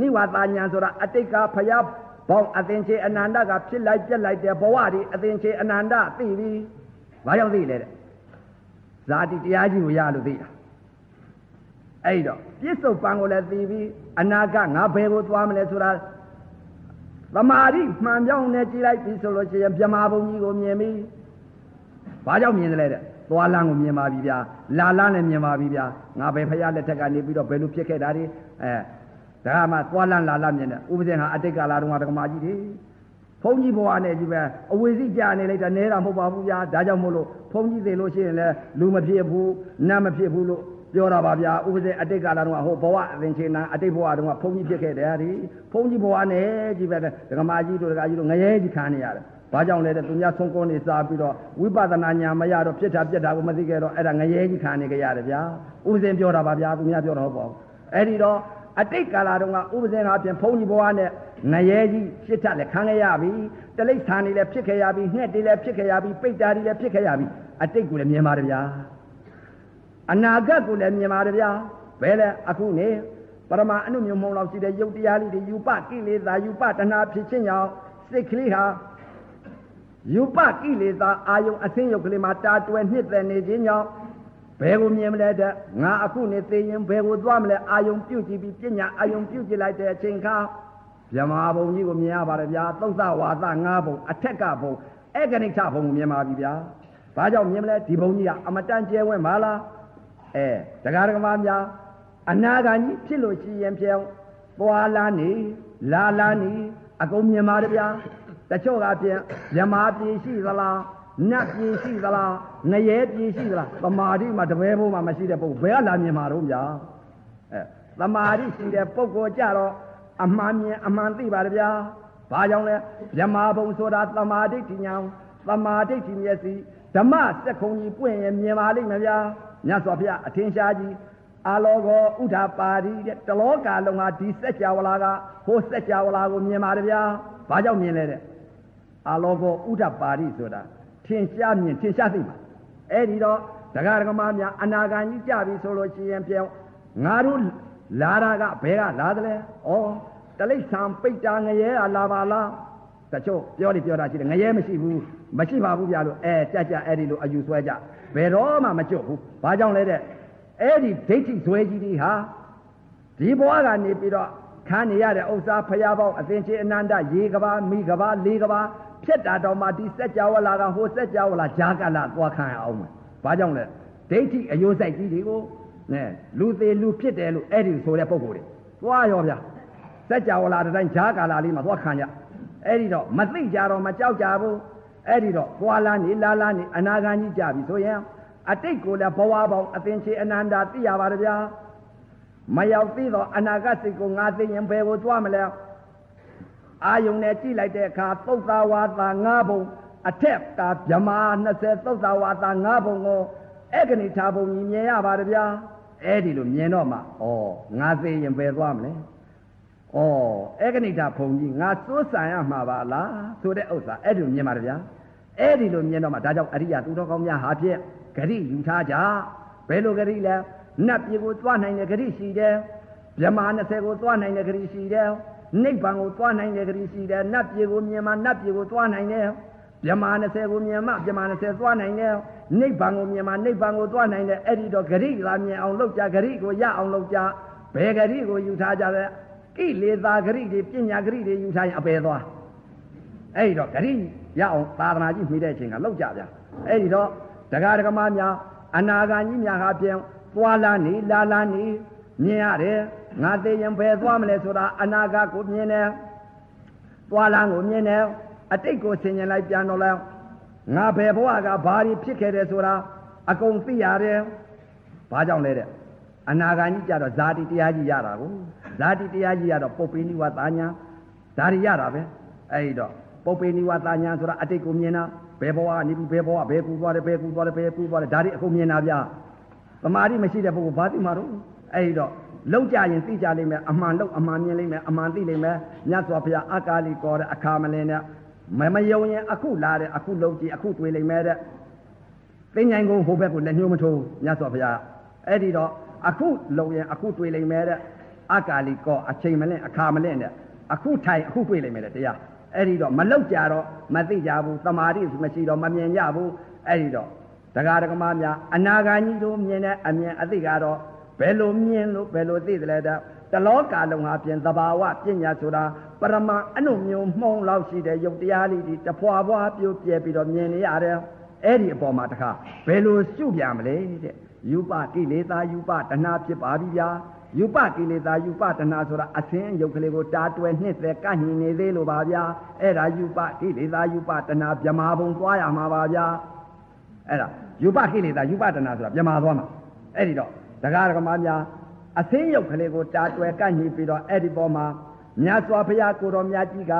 နိဝါဒညာဆိုတာအတိတ်ကဖျားဘောင်းအသင်ချေအနန္တကဖြစ်လိုက်ပြက်လိုက်တဲ့ဘဝတွေအသင်ချေအနန္တသိပြီဘာကြောင့်သိလဲတဲ့ ဇာတိတရားကြီးကိုရလို့သိတာအဲ့တော့ပြစ္ဆုတ်ပံကိုလည်းသိပြီအနာကငါဘယ်ကိုသွားမလဲဆိုတာသမာဓိမှန်ပြောင်းနေကြည့်လိုက်ပြီဆိုလို့ရှိရင်မြမာဘုံကြီးကိုမြင်ပြီဘာကြောင့်မြင်တယ်လဲတဲ့သွားလန်းကိုမြင်ပါပြီဗျာလာလန်းလည်းမြင်ပါပြီဗျာငါပဲဖရာလက်ထက်ကနေပြီးတော့ဘယ်လိုဖြစ်ခဲ့တာဒီအဲဒါမှသွားလန်းလာလန်းမြင်တယ်ဥပဇင်ဟာအတိတ်ကာလတုန်းကဓမ္မကြီးတွေ ဘုန်းကြီးဘဝနဲ့ကြီးပဲအဝေစီကြာနေလိုက်တာနဲတာမဟုတ်ပါဘူးဗျာဒါကြောင့်မို့လို့ဘုန်းကြီးသိလို့ရှိရင်လည်းလူမဖြစ်ဘူးနတ်မဖြစ်ဘူးလို့ပြောတာပါဗျာဥပဇင်အတိတ်ကာလတုန်းကဟိုဘဝအသင်္ချေနာအတိတ်ဘဝတုန်းကဘုန်းကြီးဖြစ်ခဲ့တယ်ဒီဘုန်းကြီးဘဝနဲ့ကြီးပဲဓမ္မကြီးတို့ဓမ္မကြီးတို့ငရဲကြီးခံနေရတယ်ဘာကြောင့်လဲတဲ့သူများဆုံးကုန်းနေစားပြီးတော့ဝိပဿနာညာမရတော့ဖြစ်တာပြက်တာကိုမသိခဲ့တော့အဲ့ဒါငရဲကြီးခံနေကြရတယ်ဗျာဥပဇင်ပြောတာပါဗျာသူများပြောတော့ပေါ့အဲ့ဒီတော့ အတိတ်ကာလတုန်းကဥပဇင်ဟာပြင်ဖုံးကြီးဘဝနဲ့ငရဲကြီးဖြစ်တတ်လည်းခံခဲ့ရပြီတလိษံနေလည်းဖြစ်ခဲ့ရပြီငှက်တွေလည်းဖြစ်ခဲ့ရပြီပိတ်တာတွေလည်းဖြစ်ခဲ့ရပြီအတိတ်ကိုလည်းမြင်ပါတယ်ဗျာအနာဂတ်ကိုလည်းမြင်ပါတယ်ဗျာဘယ်လဲအခုနေပရမအနုမြုံမုံလောက်ရှိတဲ့ယုတ်တရားလေးတွေယူပကိလေသာယူပတဏှာဖြစ်ခြင်းကြောင့်စိတ်ကလေးဟာယူပကိလေသာအာယုံအသင်းယုတ်ကလေးမှာတာတွယ်နှစ်သက်နေခြင်းကြောင့် ဘယ်ကိုမြင်မလဲတဲ့ငါအခုနေသိရင်ဘယ်ကိုသွားမလဲအာယုံပြုတ်ကြည့်ပြီးပညာအာယုံပြုတ်ကြည့်လိုက်တဲ့အချိန်ခါဗြဟ္မာဘုံကြီးကိုမြင်ရပါတယ်ဗျာသုတ်သဝါသငါးဘုံအထက်ကဘုံဧကနိဋ္ဌဘုံကိုမြင်ပါပြီဗျာဘာကြောင့်မြင်မလဲဒီဘုံကြီးကအမတန်ကျဲဝဲမလားအဲတရားဓမ္မများအနာဂါကြီးဖြစ်လို့ရှိရင်ပြောင်းသွားလာနေလာလာနေအကုန်မြင်ပါတယ်ဗျာတချို့ကပြန်မြမာပြည်ရှိသလားနတ်ပြည်ရှိသလား ငရဲပြည်ရှိသလားသမာဓိမှာတပည့်ဘုံမှာမရှိတဲ့ပုဂ္ဂိုလ်ဘယ်ကလာမြင်မှာတော့ဗျာအဲသမာဓိရှိတဲ့ပုဂ္ဂိုလ်ကြတော့အမှန်မြင်အမှန်သိပါဗျာဘာကြောင့်လဲမြမာဘုံဆိုတာသမာဓိဋ္ဌိညာသမာဓိဋ္ဌိမျက်စိဓမ္မစက်ခုံကြီးပွင့်ရင်မြင်ပါလိမ့်မယ်ဗျာမြတ်စွာဘုရားအထင်ရှားကြီးအာလောကောဥဒ္ဓပါရီတဲ့တလောကလုံးဟာဒီစัจ java လာကဟိုစัจ java လာကိုမြင်ပါတယ်ဗျာဘာကြောင့်မြင်လဲတဲ့အာလောကောဥဒ္ဓပါရီဆိုတာထင်ရှားမြင်ထင်ရှားသိမှာ အဲ့ဒီတော့ဒကာဒကမများအနာဂံကြီးကြပြီဆိုလို့ရှိရင်ပြောင်းငါတို့လာတာကဘယ်ကလာတယ်လဲဩတလိษံပိတ်တာငရဲကလာပါလားတချို့ပြောလိပြောတာရှိတယ်ငရဲမရှိဘူးမရှိပါဘူးဗျာလို့အဲကြကြအဲ့ဒီလိုအယူဆွဲကြဘယ်တော့မှမကြွဘူးဘာကြောင့်လဲတဲ့အဲ့ဒီဒိဋ္ဌိဇွဲကြီးဒီဟာဒီဘဝကနေပြီးတော့ခန်းနေရတဲ့ဥစ္စာဖရာပေါင်းအသင်္ချေအနန္တရေကဘာမိကဘာလေးကဘာ ဖြစ်တာတော့မှဒီစက်ကြဝဠာကဟိုစက်ကြဝဠာဂျာကလာကြွားခံရအောင်မယ်။ဘာကြောင့်လဲ။ဒိဋ္ဌိအယိုးဆိုင်ကြီးတွေကိုနဲလူသေးလူဖြစ်တယ်လို့အဲ့ဒီဆိုတဲ့ပုံကိုယ်တွေ။သွားရောဗျာ။စက်ကြဝဠာတိုင်းဂျာကလာလေးမှာသွားခံကြ။အဲ့ဒီတော့မသိကြတော့မကြောက်ကြဘူး။အဲ့ဒီတော့သွားလာနေလာလာနေအနာဂါကြီးကြပြီဆိုရင်အတိတ်ကိုလည်းဘဝပေါင်းအသင်ချေအနန္တာသိရပါတယ်ဗျာ။မရောက်သေးတော့အနာဂတ်စိတ်ကိုငါသိရင်ဘယ်ကိုသွားမလဲ။ အာယုံနဲ့ကြည့်လိုက်တဲ့အခါသုတ်သာဝါသာငါးဘုံအထက်ကဗြမာ20သုတ်သာဝါသာငါးဘုံကိုအဲ့ကနေထားဘုံကြီးမြင်ရပါတယ်ဗျာအဲ့ဒီလိုမြင်တော့မှဩငါသိရင်ဘယ်သွားမလဲဩအဲ့ကနေထားဘုံကြီးငါစိုးစံရမှာပါလားဆိုတဲ့ဥစ္စာအဲ့ဒီလိုမြင်ပါတယ်ဗျာအဲ့ဒီလိုမြင်တော့မှဒါကြောင့်အရိယာသူတော်ကောင်းများဟာဖြင့်ဂရိယူထားကြဘယ်လိုဂရိလဲနတ်ပြည်ကိုသွားနိုင်တဲ့ဂရိရှိတယ်ဗြမာ20ကိုသွားနိုင်တဲ့ဂရိရှိတယ် နိဗ္ဗာန်ကိုသွားနိုင်တဲ့ဂရိရှိတယ်နတ်ပြည်ကိုမြင်မှနတ်ပြည်ကိုသွားနိုင်တယ်မြမ20ကိုမြင်မှမြမ20သွားနိုင်တယ်နိဗ္ဗာန်ကိုမြင်မှနိဗ္ဗာန်ကိုသွားနိုင်တယ်အဲ့ဒီတော့ဂရိလာမြင်အောင်လုပ်ကြဂရိကိုရအောင်လုပ်ကြဘယ်ဂရိကိုယူထားကြလဲကိလေသာဂရိတွေပညာဂရိတွေယူထားရင်အပယ်သွားအဲ့ဒီတော့ဂရိရအောင်သာသနာကြီးမိတဲ့အချိန်ကလောက်ကြဗျာအဲ့ဒီတော့ဒကာဒကမများအနာဂါကြီးများဟာပြန်သွားလာနေလာလာနေမြင်ရတယ် ငါသိရင်ဘယ်သွားမလဲဆိုတာအနာဂါကိုမြင်တယ်သွားလာကိုမြင်တယ်အတိတ်ကိုဆင်ញင်လိုက်ပြန်တော့လဲငါဘယ်ဘဝကဘာတွေဖြစ်ခဲ့တယ်ဆိုတာအကုန်သိရတယ်ဘာကြောင့်လဲတဲ့အနာဂါကြီးကြတော့ဇာတိတရားကြီးရတာကိုဇာတိတရားကြီးရတော့ပုပ္ပိနိဝသာညာဒါတွေရတာပဲအဲ့ဒီတော့ပုပ္ပိနိဝသာညာဆိုတာအတိတ်ကိုမြင်တာဘယ်ဘဝကနေပြီးဘယ်ဘဝဘယ်ကူသွားတယ်ဘယ်ကူသွားတယ်ဘယ်ကူသွားတယ်ဒါတွေအကုန်မြင်တာဗျသမာဓိမရှိတဲ့ပုဂ္ဂိုလ်ဘာသိမှာတော့အဲ့ဒီတော့ လောက်ကြရင်သိကြလိမ့်မယ်အမှန်လောက်အမှန်မြင်လိမ့်မယ်အမှန်သိလိမ့်မယ်မြတ်စွာဘုရားအကာလီကောတဲ့အခါမလင်းတဲ့မမယုံရင်အခုလာတဲ့အခုလုံးကြည့်အခုတွေ့လိမ့်မယ်တဲ့သိဉ္ဇိုင်ကုန်းဟိုဘက်ကိုလက်ညှိုးမထိုးမြတ်စွာဘုရားအဲ့ဒီတော့အခုလုံရင်အခုတွေ့လိမ့်မယ်တဲ့အကာလီကောအချိန်မလင့်အခါမလင့်တဲ့အခုထိုင်အခုတွေ့လိမ့်မယ်တဲ့တရားအဲ့ဒီတော့မလောက်ကြတော့မသိကြဘူးတမာတိမရှိတော့မမြင်ကြဘူးအဲ့ဒီတော့တရားဓမ္မများအနာဂါကြီးတို့မြင်တဲ့အမြင်အသိကတော့ ဘယ်လိုမြင်လို့ဘယ်လိုသိတယ်လဲတဲ့တလောကလုံးဟာပြင်သဘာဝပညာဆိုတာပရမအနုမျိုးမှုံလောက်ရှိတဲ့ယုတ်တရားလေးဒီတဖွာဖွာပြိုပြဲပြီးတော့မြင်နေရတယ်အဲ့ဒီအပေါ်မှာတခါဘယ်လိုရှုပြန်မလဲတဲ့ယူပကိလေသာယူပတဏှာဖြစ်ပါပြီဗျာယူပကိလေသာယူပတဏှာဆိုတာအသင်းယုတ်ကလေးကိုတာတွယ်နှစ်သက်ကညင်နေသေးလို့ပါဗျာအဲ့ဒါယူပကိလေသာယူပတဏှာဗြမာဘုံသွားရမှာပါဗျာအဲ့ဒါယူပကိလေသာယူပတဏှာဆိုတာဗြမာသွားမှာအဲ့ဒီတော့ ဒကာဒကမများအသင်းယုတ်ကလေးကိုတာတွယ်ကညှိပြီးတော့အဲ့ဒီပေါ်မှာမြတ်စွာဘုရားကိုတော်မြတ်ကြီးက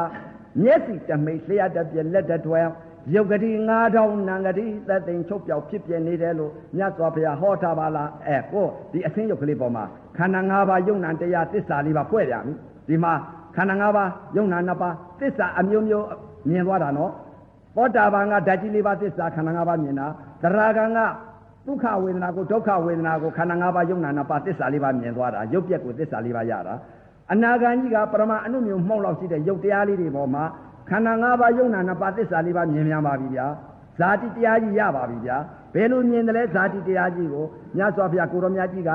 မျက်စိတမိတ်လျှက်တပြက်လက်တတွယ်ယုတ်ကတိ9000နံကတိသက်သိမ်ချုပ်ပြောက်ဖြစ်ပြနေတယ်လို့မြတ်စွာဘုရားဟောထားပါလားအဲကိုဒီအသင်းယုတ်ကလေးပေါ်မှာခန္ဓာ၅ပါးယုံနာတရားသစ္စာလေးပါဖွဲ့ရပြီဒီမှာခန္ဓာ၅ပါးယုံနာ၅ပါးသစ္စာအမျိုးမျိုးမြင်သွားတာနော်သောတာပန်ကဓာတ်ကြီးလေးပါးသစ္စာခန္ဓာ၅ပါးမြင်တာသရဂံက ဒုက္ခဝေဒနာကိုဒုက္ခဝေဒနာကိုခန္ဓာ၅ပါးယုံနာ၅ပါးသစ္စာလေးပါးမြင်သွားတာရုပ်ပြက်ကိုသစ္စာလေးပါးရတာအနာဂံကြီးကပရမအနုမျိုးမှုန့်လောက်ရှိတဲ့ရုပ်တရားလေးတွေပေါ်မှာခန္ဓာ၅ပါးယုံနာ၅ပါးသစ္စာလေးပါးမြင်များပါပြီဗျာဇာတိတရားကြီးရပါပြီဗျာဘယ်လိုမြင်တယ်လဲဇာတိတရားကြီးကိုမြတ်စွာဘုရားကိုရောမြတ်ကြီးက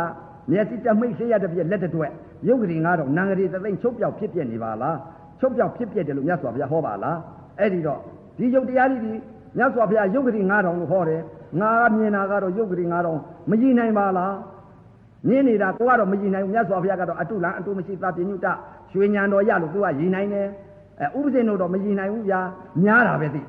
မျက်စိတမိတ်ရှိရတဲ့ပြည့်လက်တတွက်ယုတ်ကလေး9000နံကလေးသသိမ့်ချုပ်ပြောက်ဖြစ်ပြနေပါလားချုပ်ပြောက်ဖြစ်ပြတယ်လို့မြတ်စွာဘုရားဟောပါလားအဲ့ဒီတော့ဒီယုတ်တရားလေးဒီ မြတ်စွာဘုရားယုတ်ကလေး9000လို့ဟောတယ်ငါမြင်တာကတော့ယုတ်ကလေး9000မကြည့်နိုင်ပါလားမြင်နေတာကိုကတော့မကြည့်နိုင်ဘူးမြတ်စွာဘုရားကတော့အတုလံအတုမရှိသပြညုတရွှေညံတော်ရလို့သူကရည်နိုင်တယ်အဲဥပဇင်းတို့တော့မရည်နိုင်ဘူးဗျာများတာပဲသိဩ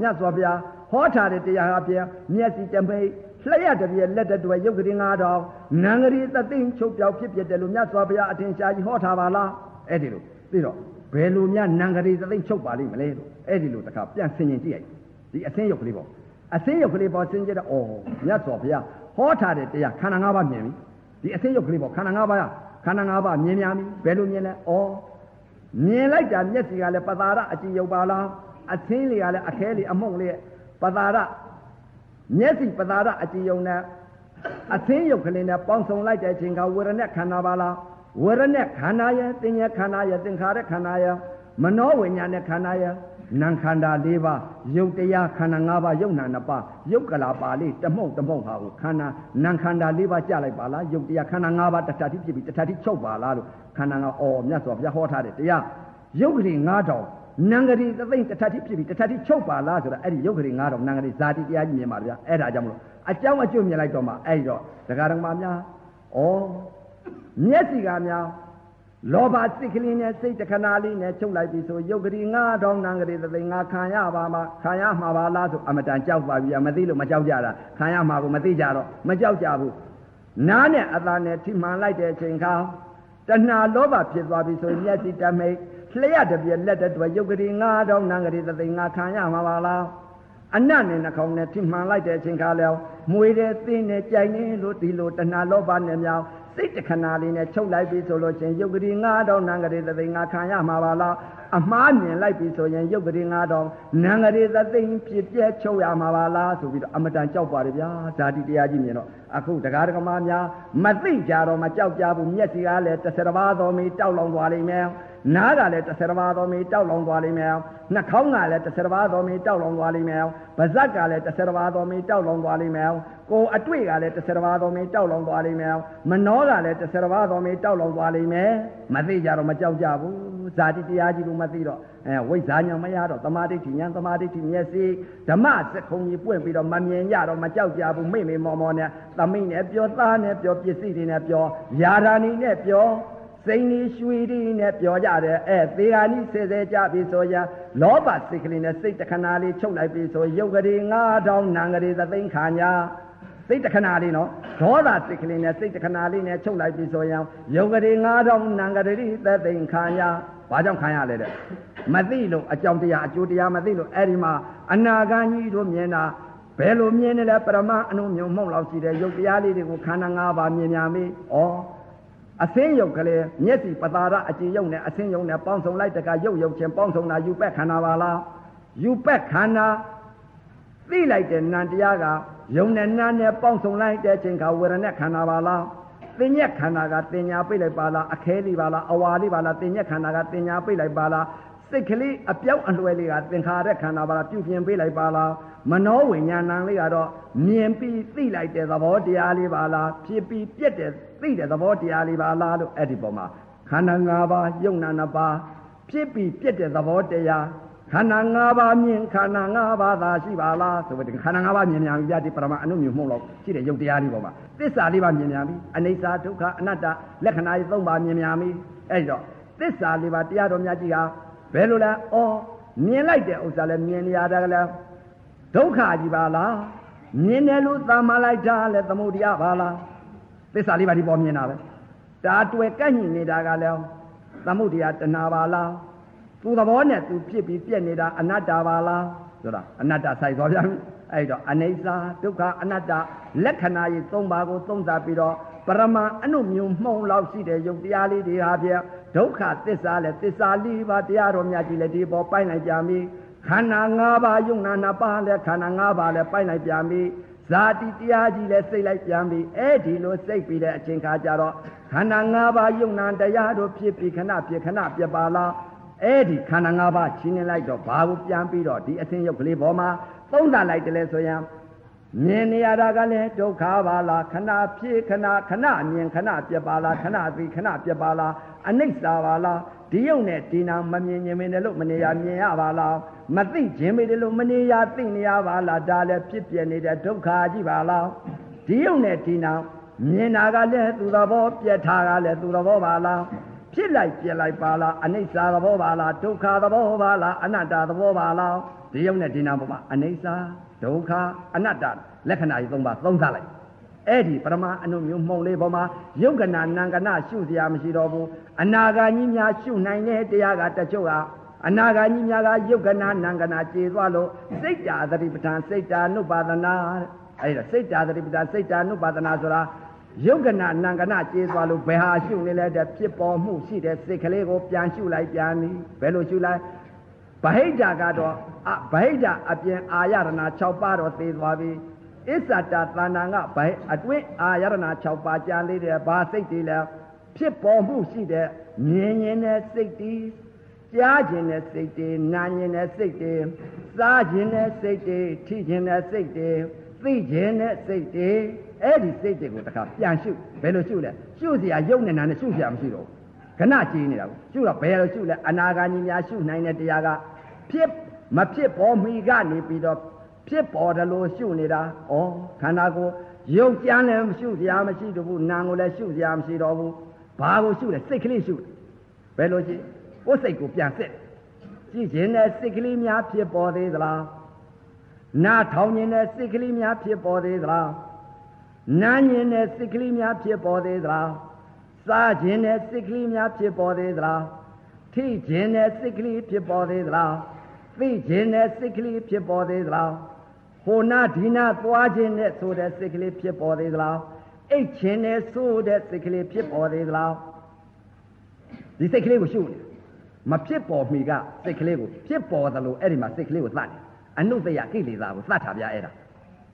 မြတ်စွာဘုရားဟောထားတဲ့တရားဟာပြန်မျက်စိတမိတ်လျှက်တပြည့်လက်တတွယ်ရုပ်ကလေး9000နံကလေးသသိန်းချုပ်ပြောက်ဖြစ်ဖြစ်တယ်လို့မြတ်စွာဘုရားအထင်ရှားကြီးဟောထားပါလားအဲ့ဒီလိုသိတော့ဘယ်လိုများနံကလေးသသိမ့်ချုပ်ပါလိမ့်မလဲလို့အဲ့ဒီလိုတခါပြန်ဆင်ញင်ကြည့်လိုက် ဒီအစင်းရုပ်ကလေးပေါ့အစင်းရုပ်ကလေးပေါ်ဆင်ကြတော့ဩမြတ်စွာဘုရားဟောထားတဲ့တရားခန္ဓာ၅ပါးမြင်ပြီဒီအစင်းရုပ်ကလေးပေါ့ခန္ဓာ၅ပါးခန္ဓာ၅ပါးမြင်များပြီဘယ်လိုမြင်လဲဩမြင်လိုက်တာမျက်စိကလည်းပသာရအကြည့်ရုပ်ပါလားအသင်းလေးကလည်းအခဲလေးအမှုန့်လေးပသာရမျက်စိပသာရအကြည့်ယုံနဲ့အသင်းရုပ်ကလေးနဲ့ပေါင်းစုံလိုက်တဲ့အချိန်ကဝေရณะခန္ဓာပါလားဝေရณะခန္ဓာရဲ့သင်္ညခန္ဓာရဲ့သင်္ခါရခန္ဓာရဲ့မနောဝိညာဉ်နဲ့ခန္ဓာရဲ့ နာခန္ဓာ၄ပါးယုတ်တရားခန္ဓာ၅ပါးယုတ်နာ၅ပါးယုတ်ကလာပါလေးတမှုန့်တမှုန့်ဟာကိုခန္ဓာနာခန္ဓာ၄ပါးကြလိုက်ပါလားယုတ်တရားခန္ဓာ၅ပါးတထတိဖြစ်ပြီးတထတိချုပ်ပါလားလို့ခန္ဓာကအော်မြတ်စွာဘုရားဟောထားတဲ့တရားယုတ်ကလေး၅တောင်နံကလေးသသိမ့်တထတိဖြစ်ပြီးတထတိချုပ်ပါလားဆိုတာအဲ့ဒီယုတ်ကလေး၅တောင်နံကလေးဇာတိတရားကြီးမြင်ပါဗျာအဲ့ဒါကြောင့်မလို့အကြောင်းအကျိုးမြင်လိုက်တော့မှအဲ့တော့ဒကာတော်မများဩမျက်စိကများ လောဘစိတ်ကလေးနဲ့စိတ်တခဏလေးနဲ့ချုပ်လိုက်ပြီဆိုယုတ်ကလေးငါးတောင်းနံကလေးသသိငါခံရပါမှာခံရမှာပါလားဆိုအမတန်ကြောက်ပါပြီမသိလို့မကြောက်ကြတာခံရမှာကိုမသိကြတော့မကြောက်ကြဘူးနားနဲ့အသာနဲ့ထိမှန်လိုက်တဲ့အချိန်ခါတဏှာလောဘဖြစ်သွားပြီဆိုမျက်စိတမိတ်လျှက်တပြက်လက်တတွယ်ယုတ်ကလေးငါးတောင်းနံကလေးသသိငါခံရမှာပါလားအနတ်နဲ့နှာခေါင်းနဲ့ထိမှန်လိုက်တဲ့အချိန်ခါလဲမွေတဲ့သင်းနဲ့ကြိုင်နေလို့ဒီလိုတဏှာလောဘနဲ့မြောင် စိတ်တခဏလေးနဲ့ချုပ်လိုက်ပြီဆိုလို့ချင်းယုတ်ကလေး9000နံကလေးသသိငါခံရမှာပါလားအမှားမြင်လိုက်ပြီဆိုရင်ယုတ်ကလေး9000နံကလေးသသိဖြစ်ပြဲချုပ်ရမှာပါလားဆိုပြီးတော့အမတန်ကြောက်ပါတယ်ဗျာဓာတိတရားကြီးမြင်တော့အခုတရားဓမ္မများမသိကြတော့မကြောက်ကြဘူးမျက်စိကလည်းတစ်ဆယ်ပါးတော်မီတောက်လောင်သွားလိမ့်မယ် နားကလည်းတစ်ဆယ်ပါးတော်မီတောက်လောင်သွားလိမ့်မယ်နှာခေါင်းကလည်းတစ်ဆယ်ပါးတော်မီတောက်လောင်သွားလိမ့်မယ်ပါးစပ်ကလည်းတစ်ဆယ်ပါးတော်မီတောက်လောင်သွားလိမ့်မယ်ကိုယ်အတွေ့ကလည်းတစ်ဆယ်ပါးတော်မီတောက်လောင်သွားလိမ့်မယ်မနှောကလည်းတစ်ဆယ်ပါးတော်မီတောက်လောင်သွားလိမ့်မယ်မသိကြတော့မကြောက်ကြဘူးဇာတိတရားကြီးကိုမသိတော့အဲဝိဇ္ဇာညာမရတော့သမာဓိဋ္ဌိညာသမာဓိဋ္ဌိမျက်စိဓမ္မစက်ခုံကြီးပွင့်ပြီးတော့မမြင်ကြတော့မကြောက်ကြဘူးမိမိမော်မော်နဲ့သမိနဲ့ပြောသားနဲ့ပြောပစ္စည်းတွေနဲ့ပြောယာရာဏီနဲ့ပြော စိန်ဒီရွှေဒီနဲ့ပြောကြတယ်အဲသေဂာနိစေစေကြပြီဆိုရင်လောဘစိတ်ကလေးနဲ့စိတ်တခဏလေးချုပ်လိုက်ပြီဆိုရုပ်ကလေး9000နံကလေးသသိန်းခါညာစိတ်တခဏလေးနော်ဒေါသစိတ်ကလေးနဲ့စိတ်တခဏလေးနဲ့ချုပ်လိုက်ပြီဆိုရင်ယုတ်ကလေး9000နံကလေးသသိန်းခါညာဘာကြောင့်ခံရလဲတဲ့မသိလို့အကြောင်းတရားအကျိုးတရားမသိလို့အဲ့ဒီမှာအနာဂတ်ကြီးတို့မြင်တာဘယ်လိုမြင်နေလဲပရမအနုမျိုးမှုန့်လောက်ရှိတဲ့ယုတ်တရားလေးတွေကိုခန္ဓာ၅ပါးမြင်များမေးဩ အစင်းယုတ်ကလေးမျက်စိပတာရအကြည်ယုတ်နဲ့အစင်းယုတ်နဲ့ပေါင်းစုံလိုက်တကယုတ်ယုတ်ချင်းပေါင်းစုံတာယူပက်ခန္ဓာပါလားယူပက်ခန္ဓာသိလိုက်တဲ့နံတရားကယုံနဲ့နာနဲ့ပေါင်းစုံလိုက်တဲ့အချိန်ကဝေရณะခန္ဓာပါလားသင်ညက်ခန္ဓာကတင်ညာပိတ်လိုက်ပါလားအခဲလေးပါလားအဝါလေးပါလားသင်ညက်ခန္ဓာကတင်ညာပိတ်လိုက်ပါလားစိတ်ကလေးအပြောက်အလွယ်လေးကသင်္ခါရခန္ဓာပါလားပြုပြင်ပေးလိုက်ပါလားမနောဝိညာဏလေးကတော့မြင်ပြီးသိလိုက်တဲ့သဘောတရားလေးပါလားဖြစ်ပြီးပြက်တဲ့ သိတဲ့သဘောတရားလေးပါလားလို့အဲ့ဒီပုံမှာခန္ဓာ၅ပါးယုံနာ၅ပါးဖြစ်ပြီးပြက်တဲ့သဘောတရားခန္ဓာ၅ပါးမြင်ခန္ဓာ၅ပါးသာရှိပါလားဆိုပြီးခန္ဓာ၅ပါးမြင်များပြီဗျာဒီပရမအနုမြုံမှုန့်လို့ရှိတဲ့ယုတ်တရားလေးပေါ်မှာသစ္စာလေးပါမြင်များပြီအနိစ္စဒုက္ခအနတ္တလက္ခဏာကြီး၃ပါးမြင်များပြီအဲ့တော့သစ္စာလေးပါတရားတော်များကြီးဟာဘယ်လိုလဲဩမြင်လိုက်တဲ့ဥစ္စာလဲမြင်ရတာကလည်းဒုက္ခကြီးပါလားမြင်တယ်လို့သာမလိုက်တာလဲသမုဒိယပါလား သစ္စာလေးပါဒီပေါ်မြင်တာပဲဒါတွေ့ကန့်ညင်နေတာကလည်းသမုဒိယတဏှာပါလားသူသဘောနဲ့သူဖြစ်ပြီးပြက်နေတာအနတ္တပါလားဆိုတာအနတ္တဆိုင်သွားပြန်ပြီအဲ့တော့အနေစာဒုက္ခအနတ္တလက္ခဏာကြီး၃ပါးကိုသုံးသပ်ပြီးတော့ပရမအနုမြုံမှုံလောက်ရှိတဲ့ယုတ်တရားလေးတွေဟာပြဒုက္ခသစ္စာလဲသစ္စာလေးပါးတရားတော်များကြီးလဲဒီပေါ်ပိုင်းလိုက်ကြပြီခန္ဓာ၅ပါးယုံနာနာပါလဲခန္ဓာ၅ပါးလဲပိုင်းလိုက်ပြန်ပြီ ဇာတိတရားကြီးလဲစိတ်လိုက်ပြန်ပြီအဲ့ဒီလိုစိတ်ပြီးတဲ့အချိန်ခါကျတော့ခန္ဓာ၅ပါးယုံနာတရားတို့ဖြစ်ပြီးခဏဖြစ်ခဏပြပါလားအဲ့ဒီခန္ဓာ၅ပါးချင်းနေလိုက်တော့ဘာကိုပြန်ပြီးတော့ဒီအစင်းရုပ်ကလေးပေါ်မှာသုံးသလိုက်တယ်လဲဆိုရင်မြင်နေရတာကလည်းဒုက္ခပါလားခဏဖြစ်ခဏခဏမြင်ခဏပြပါလားခဏသိခဏပြပါလားအနိစ္စပါလား ဒီယုံနဲ့ဒီနာမမြင်မြင်မင်းလို့မနေရမြင်ရပါလားမသိခြင်းမေတယ်လို့မနေရသိနေရပါလားဒါလည်းဖြစ်ပြနေတဲ့ဒုက္ခကြီးပါလားဒီယုံနဲ့ဒီနာမြင်တာကလည်းသူသဘောပြက်ထားကလည်းသူသဘောပါလားဖြစ်လိုက်ပြက်လိုက်ပါလားအနိစ္စသဘောပါလားဒုက္ခသဘောပါလားအနတ္တသဘောပါလားဒီယုံနဲ့ဒီနာပေါ်မှာအနိစ္စဒုက္ခအနတ္တလက္ခဏာကြီးသုံးပါသုံးစားလိုက် အဲ့ဒီပရမအနုမျိုးမှုံလေးပေါ်မှာယုတ်ကနာနံကနာရှုစရာမရှိတော့ဘူးအနာဂါကြီးများရှုနိုင်တဲ့တရားကတချို့ဟာအနာဂါကြီးများကယုတ်ကနာနံကနာကျေသွားလို့စိတ်တာသတိပဋ္ဌာန်စိတ်တာနုပါဒနာတဲ့အဲ့ဒါစိတ်တာသတိပဋ္ဌာန်စိတ်တာနုပါဒနာဆိုတာယုတ်ကနာနံကနာကျေသွားလို့ဘယ်ဟာရှုနေလဲတဲ့ဖြစ်ပေါ်မှုရှိတဲ့စိတ်ကလေးကိုပြန်ရှုလိုက်ပြန်ပြီဘယ်လိုရှုလိုက်ဗဟိတကတော့အဗဟိတအပြင်အာရဏ6ပါးတော့သိသွားပြီ အစ္ဆတာသဏ္ဍာန်ကဘိုင်အတွင်းအာရဏ6ပါးကြာလေးတယ်ဘာစိတ်တွေလဲဖြစ်ပေါ်မှုရှိတဲ့မြင်ရင်တဲ့စိတ်တွေကြားခြင်းတဲ့စိတ်တွေနားခြင်းတဲ့စိတ်တွေစားခြင်းတဲ့စိတ်တွေထိခြင်းတဲ့စိတ်တွေသိခြင်းတဲ့စိတ်တွေအဲ့ဒီစိတ်တွေကိုတခါပြန်ရှုဘယ်လိုရှုလဲရှုစရာရုပ်နဲ့နာနဲ့ရှုစရာမရှိတော့ဘူးခဏကြည်နေတာကိုရှုတော့ဘယ်လိုရှုလဲအနာဂါကြီးများရှုနိုင်တဲ့တရားကဖြစ်မဖြစ်ပေါ်မီကနေပြီးတော့ ဖြစ်ပေါ်တယ်လို့ရှုနေတာဩခန္ဓာကိုယ်ရုပ်ကြမ်းလည်းရှုစရာမရှိတော့ဘူးနာမ်ကိုလည်းရှုစရာမရှိတော့ဘူးဘာကိုရှုလဲစိတ်ကလေးရှုဘယ်လိုရှိကိုယ်စိတ်ကိုပြန်စစ်ကြည့်ခြင်းနဲ့စိတ်ကလေးများဖြစ်ပေါ်သေးသလားနားထောင်ခြင်းနဲ့စိတ်ကလေးများဖြစ်ပေါ်သေးသလားနားခြင်းနဲ့စိတ်ကလေးများဖြစ်ပေါ်သေးသလားစားခြင်းနဲ့စိတ်ကလေးများဖြစ်ပေါ်သေးသလားထိခြင်းနဲ့စိတ်ကလေးဖြစ်ပေါ်သေးသလားသိခြင်းနဲ့စိတ်ကလေးဖြစ်ပေါ်သေးသလား ဟိုနာဒီနာသွားခြင်းနဲ့ဆိုတဲ့စိတ်ကလေးဖြစ်ပေါ်သေးသလားအိတ်ခြင်းနဲ့ဆိုတဲ့စိတ်ကလေးဖြစ်ပေါ်သေးသလားဒီစိတ်ကလေးကိုရှုနေမဖြစ်ပေါ်မီကစိတ်ကလေးကိုဖြစ်ပေါ်သလိုအဲ့ဒီမှာစိတ်ကလေးကိုသတ်တယ်အနုတ္တယကိလေသာကိုသတ်တာဗျာအဲ့ဒါ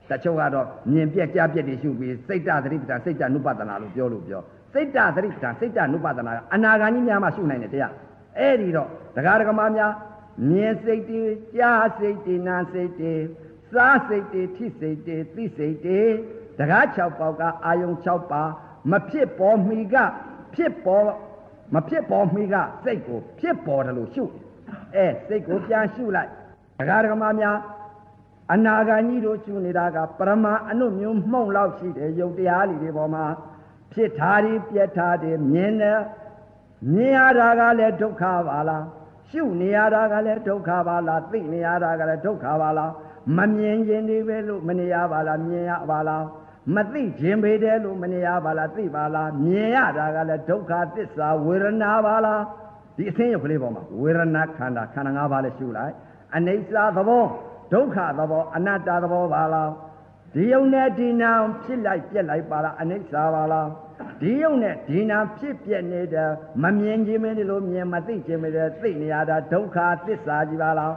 တချို့ကတော့မြင်ပြက်ကြားပြက်တွေရှုပြီးစိတ်တသတိပဋ္ဌာန်စိတ်တနုပဒနာလို့ပြောလို့ပြောစိတ်တသတိပဋ္ဌာန်စိတ်တနုပဒနာကအနာဂါကြီးများမှရှုနိုင်တယ်တရားအဲ့ဒီတော့ဒကာဒကမများမြင်စိတ်တွေကြားစိတ်တွေနာစိတ်တွေ စားစိတ်တွေထိစိတ်တွေသိစိတ်တွေဒကာ6ပေါက်ကအာယုံ6ပါမဖြစ်ပေါ်မီကဖြစ်ပေါ်မဖြစ်ပေါ်မီကစိတ်ကိုဖြစ်ပေါ်တယ်လို့ရှုအဲစိတ်ကိုပြန်ရှုလိုက်ဒကာဒကမများအနာဂါကြီးတို့ကျူနေတာကပရမအနုမျိုးမှုန့်လောက်ရှိတယ်ယုတ်တရားတွေပေါ်မှာဖြစ်ထားတွေပြက်ထားတွေမြင်တယ်မြင်ရတာကလည်းဒုက္ခပါလားရှုနေရတာကလည်းဒုက္ခပါလားသိနေရတာကလည်းဒုက္ခပါလား မမြင်ခြင်းတွေပဲလို့မနေရပါလားမြင်ရပါလားမသိခြင်းပဲတဲ့လို့မနေရပါလားသိပါလားမြင်ရတာကလည်းဒုက္ခသစ္စာဝေဒနာပါလားဒီအသိရုပ်ကလေးပေါ်မှာဝေဒနာခန္ဓာခန္ဓာ၅ပါးလည်းရှုလိုက်အနိစ္စသဘောဒုက္ခသဘောအနတ္တသဘောပါလားဒီယုံနဲ့ဒီနာဖြစ်လိုက်ပြက်လိုက်ပါလားအနိစ္စပါလားဒီယုံနဲ့ဒီနာဖြစ်ပြက်နေတဲ့မမြင်ခြင်းမင်းလို့မြင်မသိခြင်းမင်းသိနေရတာဒုက္ခသစ္စာကြီးပါလား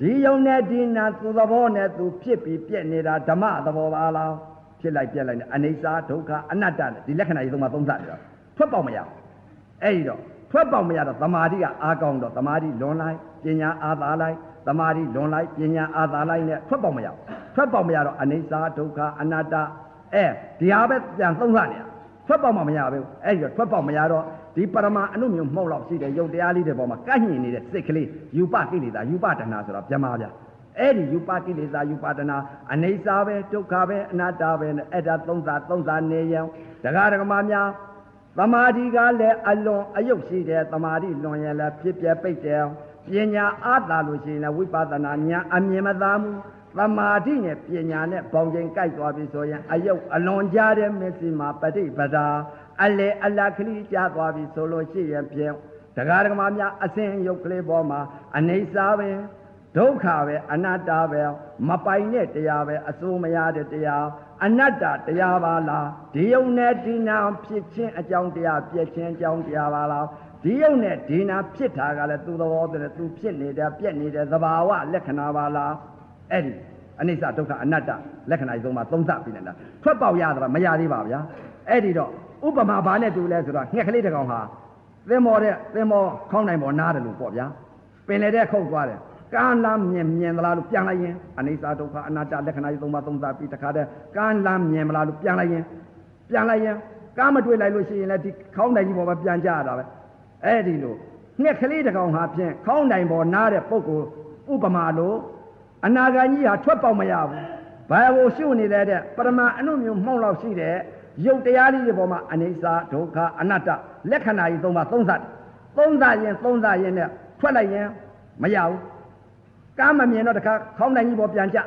ဒီယုံနဲ့ဒီနာသူသဘောနဲ့သူဖြစ်ပြီးပြက်နေတာဓမ္မသဘောပါလားဖြစ်လိုက်ပြက်လိုက်နေအနိစ္စဒုက္ခအနတ္တဒီလက္ခဏာကြီးသုံးပါသုံးသပ်ပြီးတော့ထွက်ပေါက်မရဘူးအဲ့ဒီတော့ထွက်ပေါက်မရတော့သမာဓိကအားကောင်းတော့သမာဓိလွန်လိုက်ပညာအားသာလိုက်သမာဓိလွန်လိုက်ပညာအာသာလိုက်နဲ့ထွက်ပေါက်မရဘူးထွက်ပေါက်မရတော့အနိစ္စဒုက္ခအနတ္တအဲဒီဟာပဲပြန်သုံးသနေတာထွက်ပေါက်မှမရဘူးအဲ့ဒီတော့ထွက်ပေါက်မရတော့ ဒီပရမအနုမျိုးမှုန့်လောက်ရှိတဲ့ယုတ်တရားလေးတွေပေါ်မှာကန့်ညင်နေတဲ့စိတ်ကလေးယူပကိလေသာယူပတဏဆိုတော့ပြမပြအဲ့ဒီယူပကိလေသာယူပတဏအနိစ္စပဲဒုက္ခပဲအနတ္တပဲနဲ့အဲ့ဒါသုံးစာသုံးစာနေရန်ဒကာဒကမများသမာဓိကလည်းအလွန်အယုတ်ရှိတယ်သမာဓိလွန်ရင်လည်းဖြစ်ပြပိတ်တယ်ပညာအားသာလို့ရှိရင်လည်းဝိပဿနာဉာဏ်အမြင်မသာမှုသမာဓိနဲ့ပညာနဲ့ပေါင်းချိန်ကြိုက်သွားပြီဆိုရင်အယုတ်အလွန်ကြားတဲ့မျက်စိမှာပဋိပဒါ အလေအလကလေးကြားသွားပြီဆိုလို့ရှိရင်ဖြင့်တရားဓမ္မများအစဉ်ယုတ်ကလေးပေါ်မှာအနေစာပဲဒုက္ခပဲအနတ္တပဲမပိုင်တဲ့တရားပဲအစိုးမရတဲ့တရားအနတ္တတရားပါလားဒီယုံနဲ့ဒီနာဖြစ်ခြင်းအကြောင်းတရားပြည့်ခြင်းအကြောင်းတရားပါလားဒီယုံနဲ့ဒီနာဖြစ်တာကလည်းသူသဘောတည်းသူဖြစ်နေတဲ့ပြက်နေတဲ့သဘာဝလက္ခဏာပါလားအဲ့ဒီအနိစ္စဒုက္ခအနတ္တလက္ခဏာကြီးသုံးပါသုံးသပ်ပြီးနေတာထွက်ပေါက်ရတာမရသေးပါဗျာအဲ့ဒီတော့ ဥပမာဘာနဲ့တူလဲဆိုတော့ငှက်ကလေးတစ်ကောင်ဟာသင်္ဘောတဲ့သင်္ဘောခေါင်းနိုင်ပေါ်နားတယ်လို့ပေါ့ဗျာပင်လေတဲ့ခုတ်သွားတယ်ကမ်းလမ်းမြင်မြင်သလားလို့ပြန်လိုက်ရင်အနိစ္စဒုက္ခအနတ္တလက္ခဏာကြီးသုံးပါသုံးသပ်ပြီးတခါတည်းကမ်းလမ်းမြင်မလားလို့ပြန်လိုက်ရင်ပြန်လိုက်ရင်ကားမတွေ့လိုက်လို့ရှိရင်လည်းဒီခေါင်းနိုင်ကြီးပေါ်မှာပြန်ကြရတာပဲအဲ့ဒီလိုငှက်ကလေးတစ်ကောင်ဟာဖြင့်ခေါင်းနိုင်ပေါ်နားတဲ့ပုဂ္ဂိုလ်ဥပမာလို့အနာဂါကြီးဟာထွက်ပေါက်မရဘူးဘာကိုရှုနေလဲတဲ့ပရမအနုမျိုးမှုန့်လောက်ရှိတဲ့ ရုပ်တရားလေးတွေပေါ်မှာအနိစ္စဒုက္ခအနတ္တလက္ခဏာကြီးသုံးပါသုံးသတ်သုံးသရင်သုံးသရင်နဲ့ထွက်လိုက်ရင်မရဘူးကားမမြင်တော့တခါခေါင်းနိုင်ကြီးပေါ်ပြန်ကြ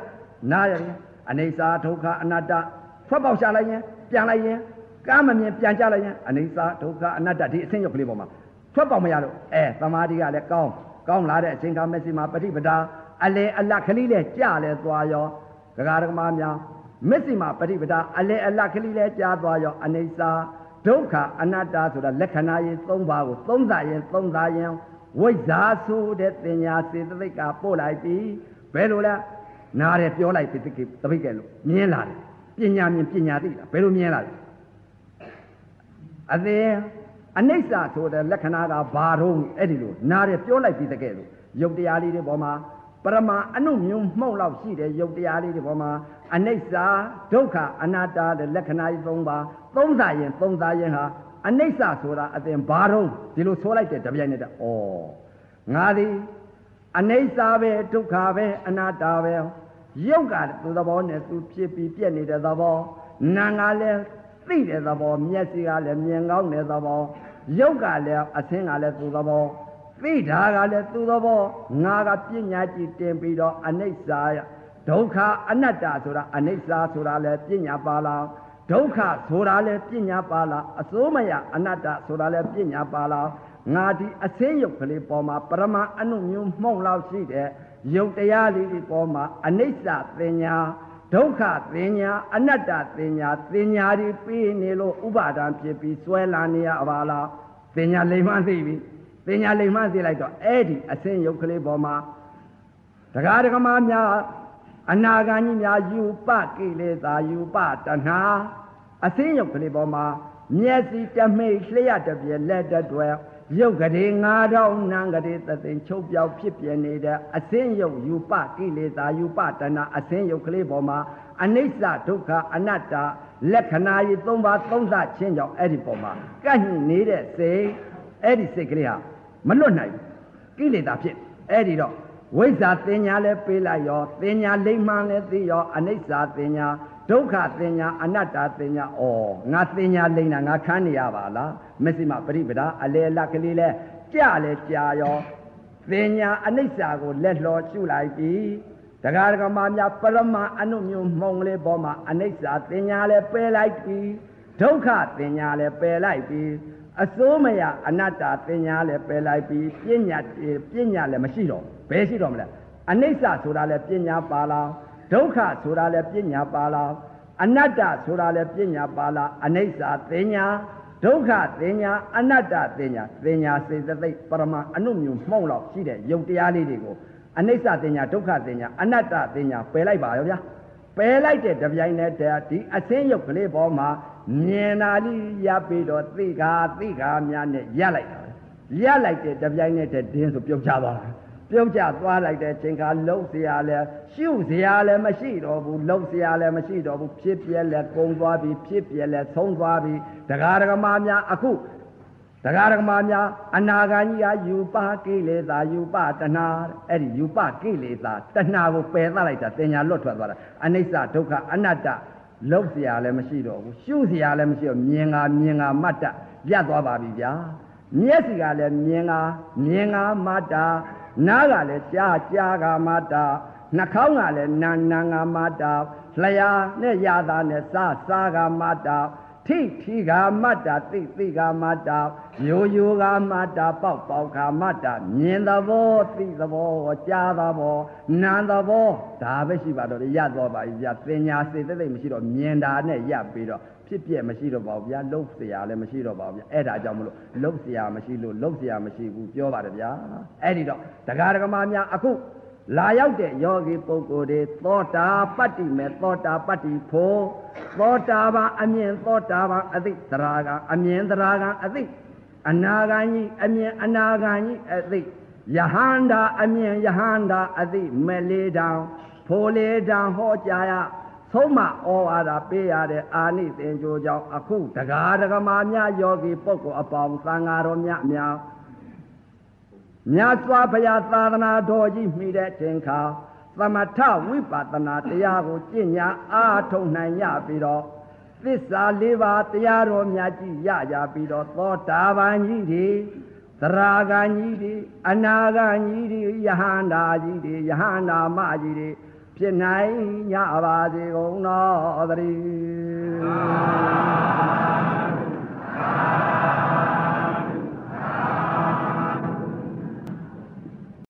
နားရတယ်အနိစ္စဒုက္ခအနတ္တဖထွက်ပေါက်ရှာလိုက်ရင်ပြန်လိုက်ရင်ကားမမြင်ပြန်ကြလိုက်ရင်အနိစ္စဒုက္ခအနတ္တဒီအဆင်းရုပ်ကလေးပေါ်မှာထွက်ပေါက်မရလို့အဲသမာဓိကလည်းကောင်းကောင်းလာတဲ့အချိန်ကမက်ဆီမှာပฏิပဒါအလေအလတ်ကလေးလည်းကြလဲသွားရောဒကာဒကမာများ မက်ဆီမှာပฏิပဒါအလေအလတ်ကလေးလည်းကြားသွားရောအနိစ္စဒုက္ခအနတ္တဆိုတာလက္ခဏာရေး၃ပါးကိုသုံးစာရင်သုံးစာရင်ဝိဇ္ဇာဆိုတဲ့တင်ညာစေတသိက်ကပို့လိုက်ပြီဘယ်လိုလဲနားတယ်ပြောလိုက်ပြီတပိတ်ကဲလို့မြင်လာတယ်ပညာမြင်ပညာသိတာဘယ်လိုမြင်လာလဲအသေးအနိစ္စဆိုတဲ့လက္ခဏာကဘာတော့အဲ့ဒီလိုနားတယ်ပြောလိုက်ပြီတကယ်လို့ယုတ်တရားလေးတွေပေါ်မှာ ပရမအနုမျိုးမှုန့်လောက်ရှိတဲ့ယုတ်တရားလေးတွေပေါ်မှာအနိစ္စဒုက္ခအနတ္တတဲ့လက္ခဏာကြီး၃ပါးသုံးစာရင်သုံးစာရင်ဟာအနိစ္စဆိုတာအသင်ဘာတော့ဒီလိုဆိုလိုက်တဲ့တပြိုင်နက်တည်းဩငါသည်အနိစ္စပဲဒုက္ခပဲအနတ္တပဲရုပ်ကသူသဘောနဲ့သူဖြစ်ပြီးပြက်နေတဲ့သဘောနာငါလည်းသိတဲ့သဘောမျက်စိကလည်းမြင်ကောင်းတဲ့သဘောရုပ်ကလည်းအသင်းကလည်းသူသဘော သိတာကလည်းသူသဘောငါကပညာကြည့်တင်ပြီးတော့အနိစ္စဒုက္ခအနတ္တဆိုတာအနိစ္စဆိုတာလည်းပညာပါလားဒုက္ခဆိုတာလည်းပညာပါလားအစိုးမရအနတ္တဆိုတာလည်းပညာပါလားငါဒီအစင်းရုပ်ကလေးပေါ်မှာပရမအနုမျိုးမှုန့်လောက်ရှိတဲ့ယုတ်တရားလေးဒီပေါ်မှာအနိစ္စသင်ညာဒုက္ခသင်ညာအနတ္တသင်ညာသင်ညာဒီပြီးနေလို့ဥပါဒံဖြစ်ပြီးစွဲလာနေရပါလားသင်ညာလိမ်မှသိပြီ သင်ညာလိမ်မှသိလိုက်တော့အဲ့ဒီအစင်းရုပ်ကလေးပေါ်မှာတရားဓမ္မများအနာဂါကြီးများယူပကိလေသာယူပတဏှာအစင်းရုပ်ကလေးပေါ်မှာမျက်စိတမိတ်လျှက်တပြက်လက်တတွယ်ရုပ်ကလေး9000နံကလေးသသိန်းချုပ်ပြောက်ဖြစ်ပြနေတဲ့အစင်းရုပ်ယူပကိလေသာယူပတဏအစင်းရုပ်ကလေးပေါ်မှာအနိစ္စဒုက္ခအနတ္တလက္ခဏာကြီး၃ပါးသုံးသချင်းကြောင့်အဲ့ဒီပေါ်မှာကန့်ညှိနေတဲ့စိတ်အဲ့ဒီစိတ်ကလေးဟာ မလွတ်နိုင်ကိလေသာဖြစ်အဲ့ဒီတော့ဝိဇ္ဇာတင်ညာလည်းပေးလိုက်ရောတင်ညာလိမ့်မှန်လည်းသိရောအနိစ္စတင်ညာဒုက္ခတင်ညာအနတ္တတင်ညာဩငါတင်ညာလိမ့်တာငါခန်းနေရပါလားမစ္စည်းမပရိပဒါအလေလကလေးလဲကြလဲကြာရောတင်ညာအနိစ္စကိုလက်လှော်ရှုလိုက်ပြီတရားဓမ္မများပရမအနုမျိုးမှုံလေးပေါ်မှာအနိစ္စတင်ညာလဲပယ်လိုက်ပြီဒုက္ခတင်ညာလဲပယ်လိုက်ပြီ အစိုးမရအနတ္တတင်ညာလဲပယ်လိုက်ပြီပညာပညာလည်းမရှိတော့ဘယ်ရှိတော့မလဲအနိစ္စဆိုတာလဲပညာပါလားဒုက္ခဆိုတာလဲပညာပါလားအနတ္တဆိုတာလဲပညာပါလားအနိစ္စတင်ညာဒုက္ခတင်ညာအနတ္တတင်ညာတင်ညာစေတသိက်ပရမအနုမြုံမှုန့်လောက်ရှိတဲ့ယုတ်တရားလေးတွေကိုအနိစ္စတင်ညာဒုက္ခတင်ညာအနတ္တတင်ညာပယ်လိုက်ပါရောဗျာ ပယ်လိုက်တဲ့တပြိုင်နက်တည်းဒီအစင်းယုတ်ကလေးပေါ်မှာမြင်တာလေးရပြီးတော့သိခါသိခါများနဲ့ရလိုက်တာရလိုက်တဲ့တပြိုင်နက်တည်းဒင်းဆိုပြုတ်ချသွားတာပြုတ်ကျသွားလိုက်တဲ့ချိန်ခါလှုပ်เสียလဲရှုเสียလဲမရှိတော့ဘူးလှုပ်เสียလဲမရှိတော့ဘူးဖြစ်ပြဲလဲကုံသွားပြီဖြစ်ပြဲလဲဆုံးသွားပြီတရားဓမ္မများအခု တရားဓမ္မများအနာဂါကြီးကယူပကိလေသာယူပတဏှာအဲ့ဒီယူပကိလေသာတဏှာကိုပယ်သလိုက်တာတင်ညာလွတ်ထွက်သွားတာအနိစ္စဒုက္ခအနတ္တလှုပ်เสียလည်းမရှိတော့ဘူးရှုเสียလည်းမရှိတော့မြင်ငါမြင်ငါမတ်တပြတ်သွားပါပြီဗျာမျက်စိကလည်းမြင်ငါမြင်ငါမတ်တာနားကလည်းကြားကြားကမတာနှာခေါင်းကလည်းနာနာကမတာလျာနဲ့ရတာနဲ့စားစားကမတာ ထိထိကမတာသိသိကမတာယိုယိုကမတာပေါက်ပေါက်ကမတာမြင်သဘောသိသဘောကြားသဘောနာသဘောဒါပဲရှိပါတော့ရတော့ပါပြီဗျာပညာစေတသိက်မရှိတော့မြင်တာနဲ့ရပြီးတော့ဖြစ်ပြက်မရှိတော့ပါဘူးဗျာလှုပ်เสียလည်းမရှိတော့ပါဘူးဗျာအဲ့ဒါကြောင့်မလို့လှုပ်เสียမရှိလို့လှုပ်เสียမရှိဘူးပြောပါတယ်ဗျာအဲ့ဒီတော့တရားဓမ္မများအခု လာရောက်တဲ့ယောဂီပုဂ္ဂိုလ်တွေသောတာပတ္တိမေသောတာပတ္တိဖို့သောတာပန်အမြင်သောတာပန်အသိသရာကအမြင်သရာကအသိအနာဂံကြီးအမြင်အနာဂံကြီးအသိယဟန္တာအမြင်ယဟန္တာအသိမလေးတံဖိုလေးတံဟောကြားရဆုံးမဩဝါဒပေးရတဲ့အာနိသင်္ကြိုကြောင့်အခုတရားဓမ္မများယောဂီပုဂ္ဂိုလ်အပေါင်းသံဃာတော်များအများ မြတ်စွာဘုရားသာသနာတော်ကြီးမိတဲ့တင်ခါသမထဝိပဿနာတရားကိုကျင့်ညာအားထုတ်နိုင်ရပြီးတော့သစ္စာလေးပါးတရားတော်များကြီးရရပြီးတော့သောတာပန်ကြီးတွေသရာဂန်ကြီးတွေအနာဂန်ကြီးတွေယဟန္တာကြီးတွေယဟန္တာမကြီးတွေဖြစ်နိုင်ကြပါစေကုန်တော်သတည်း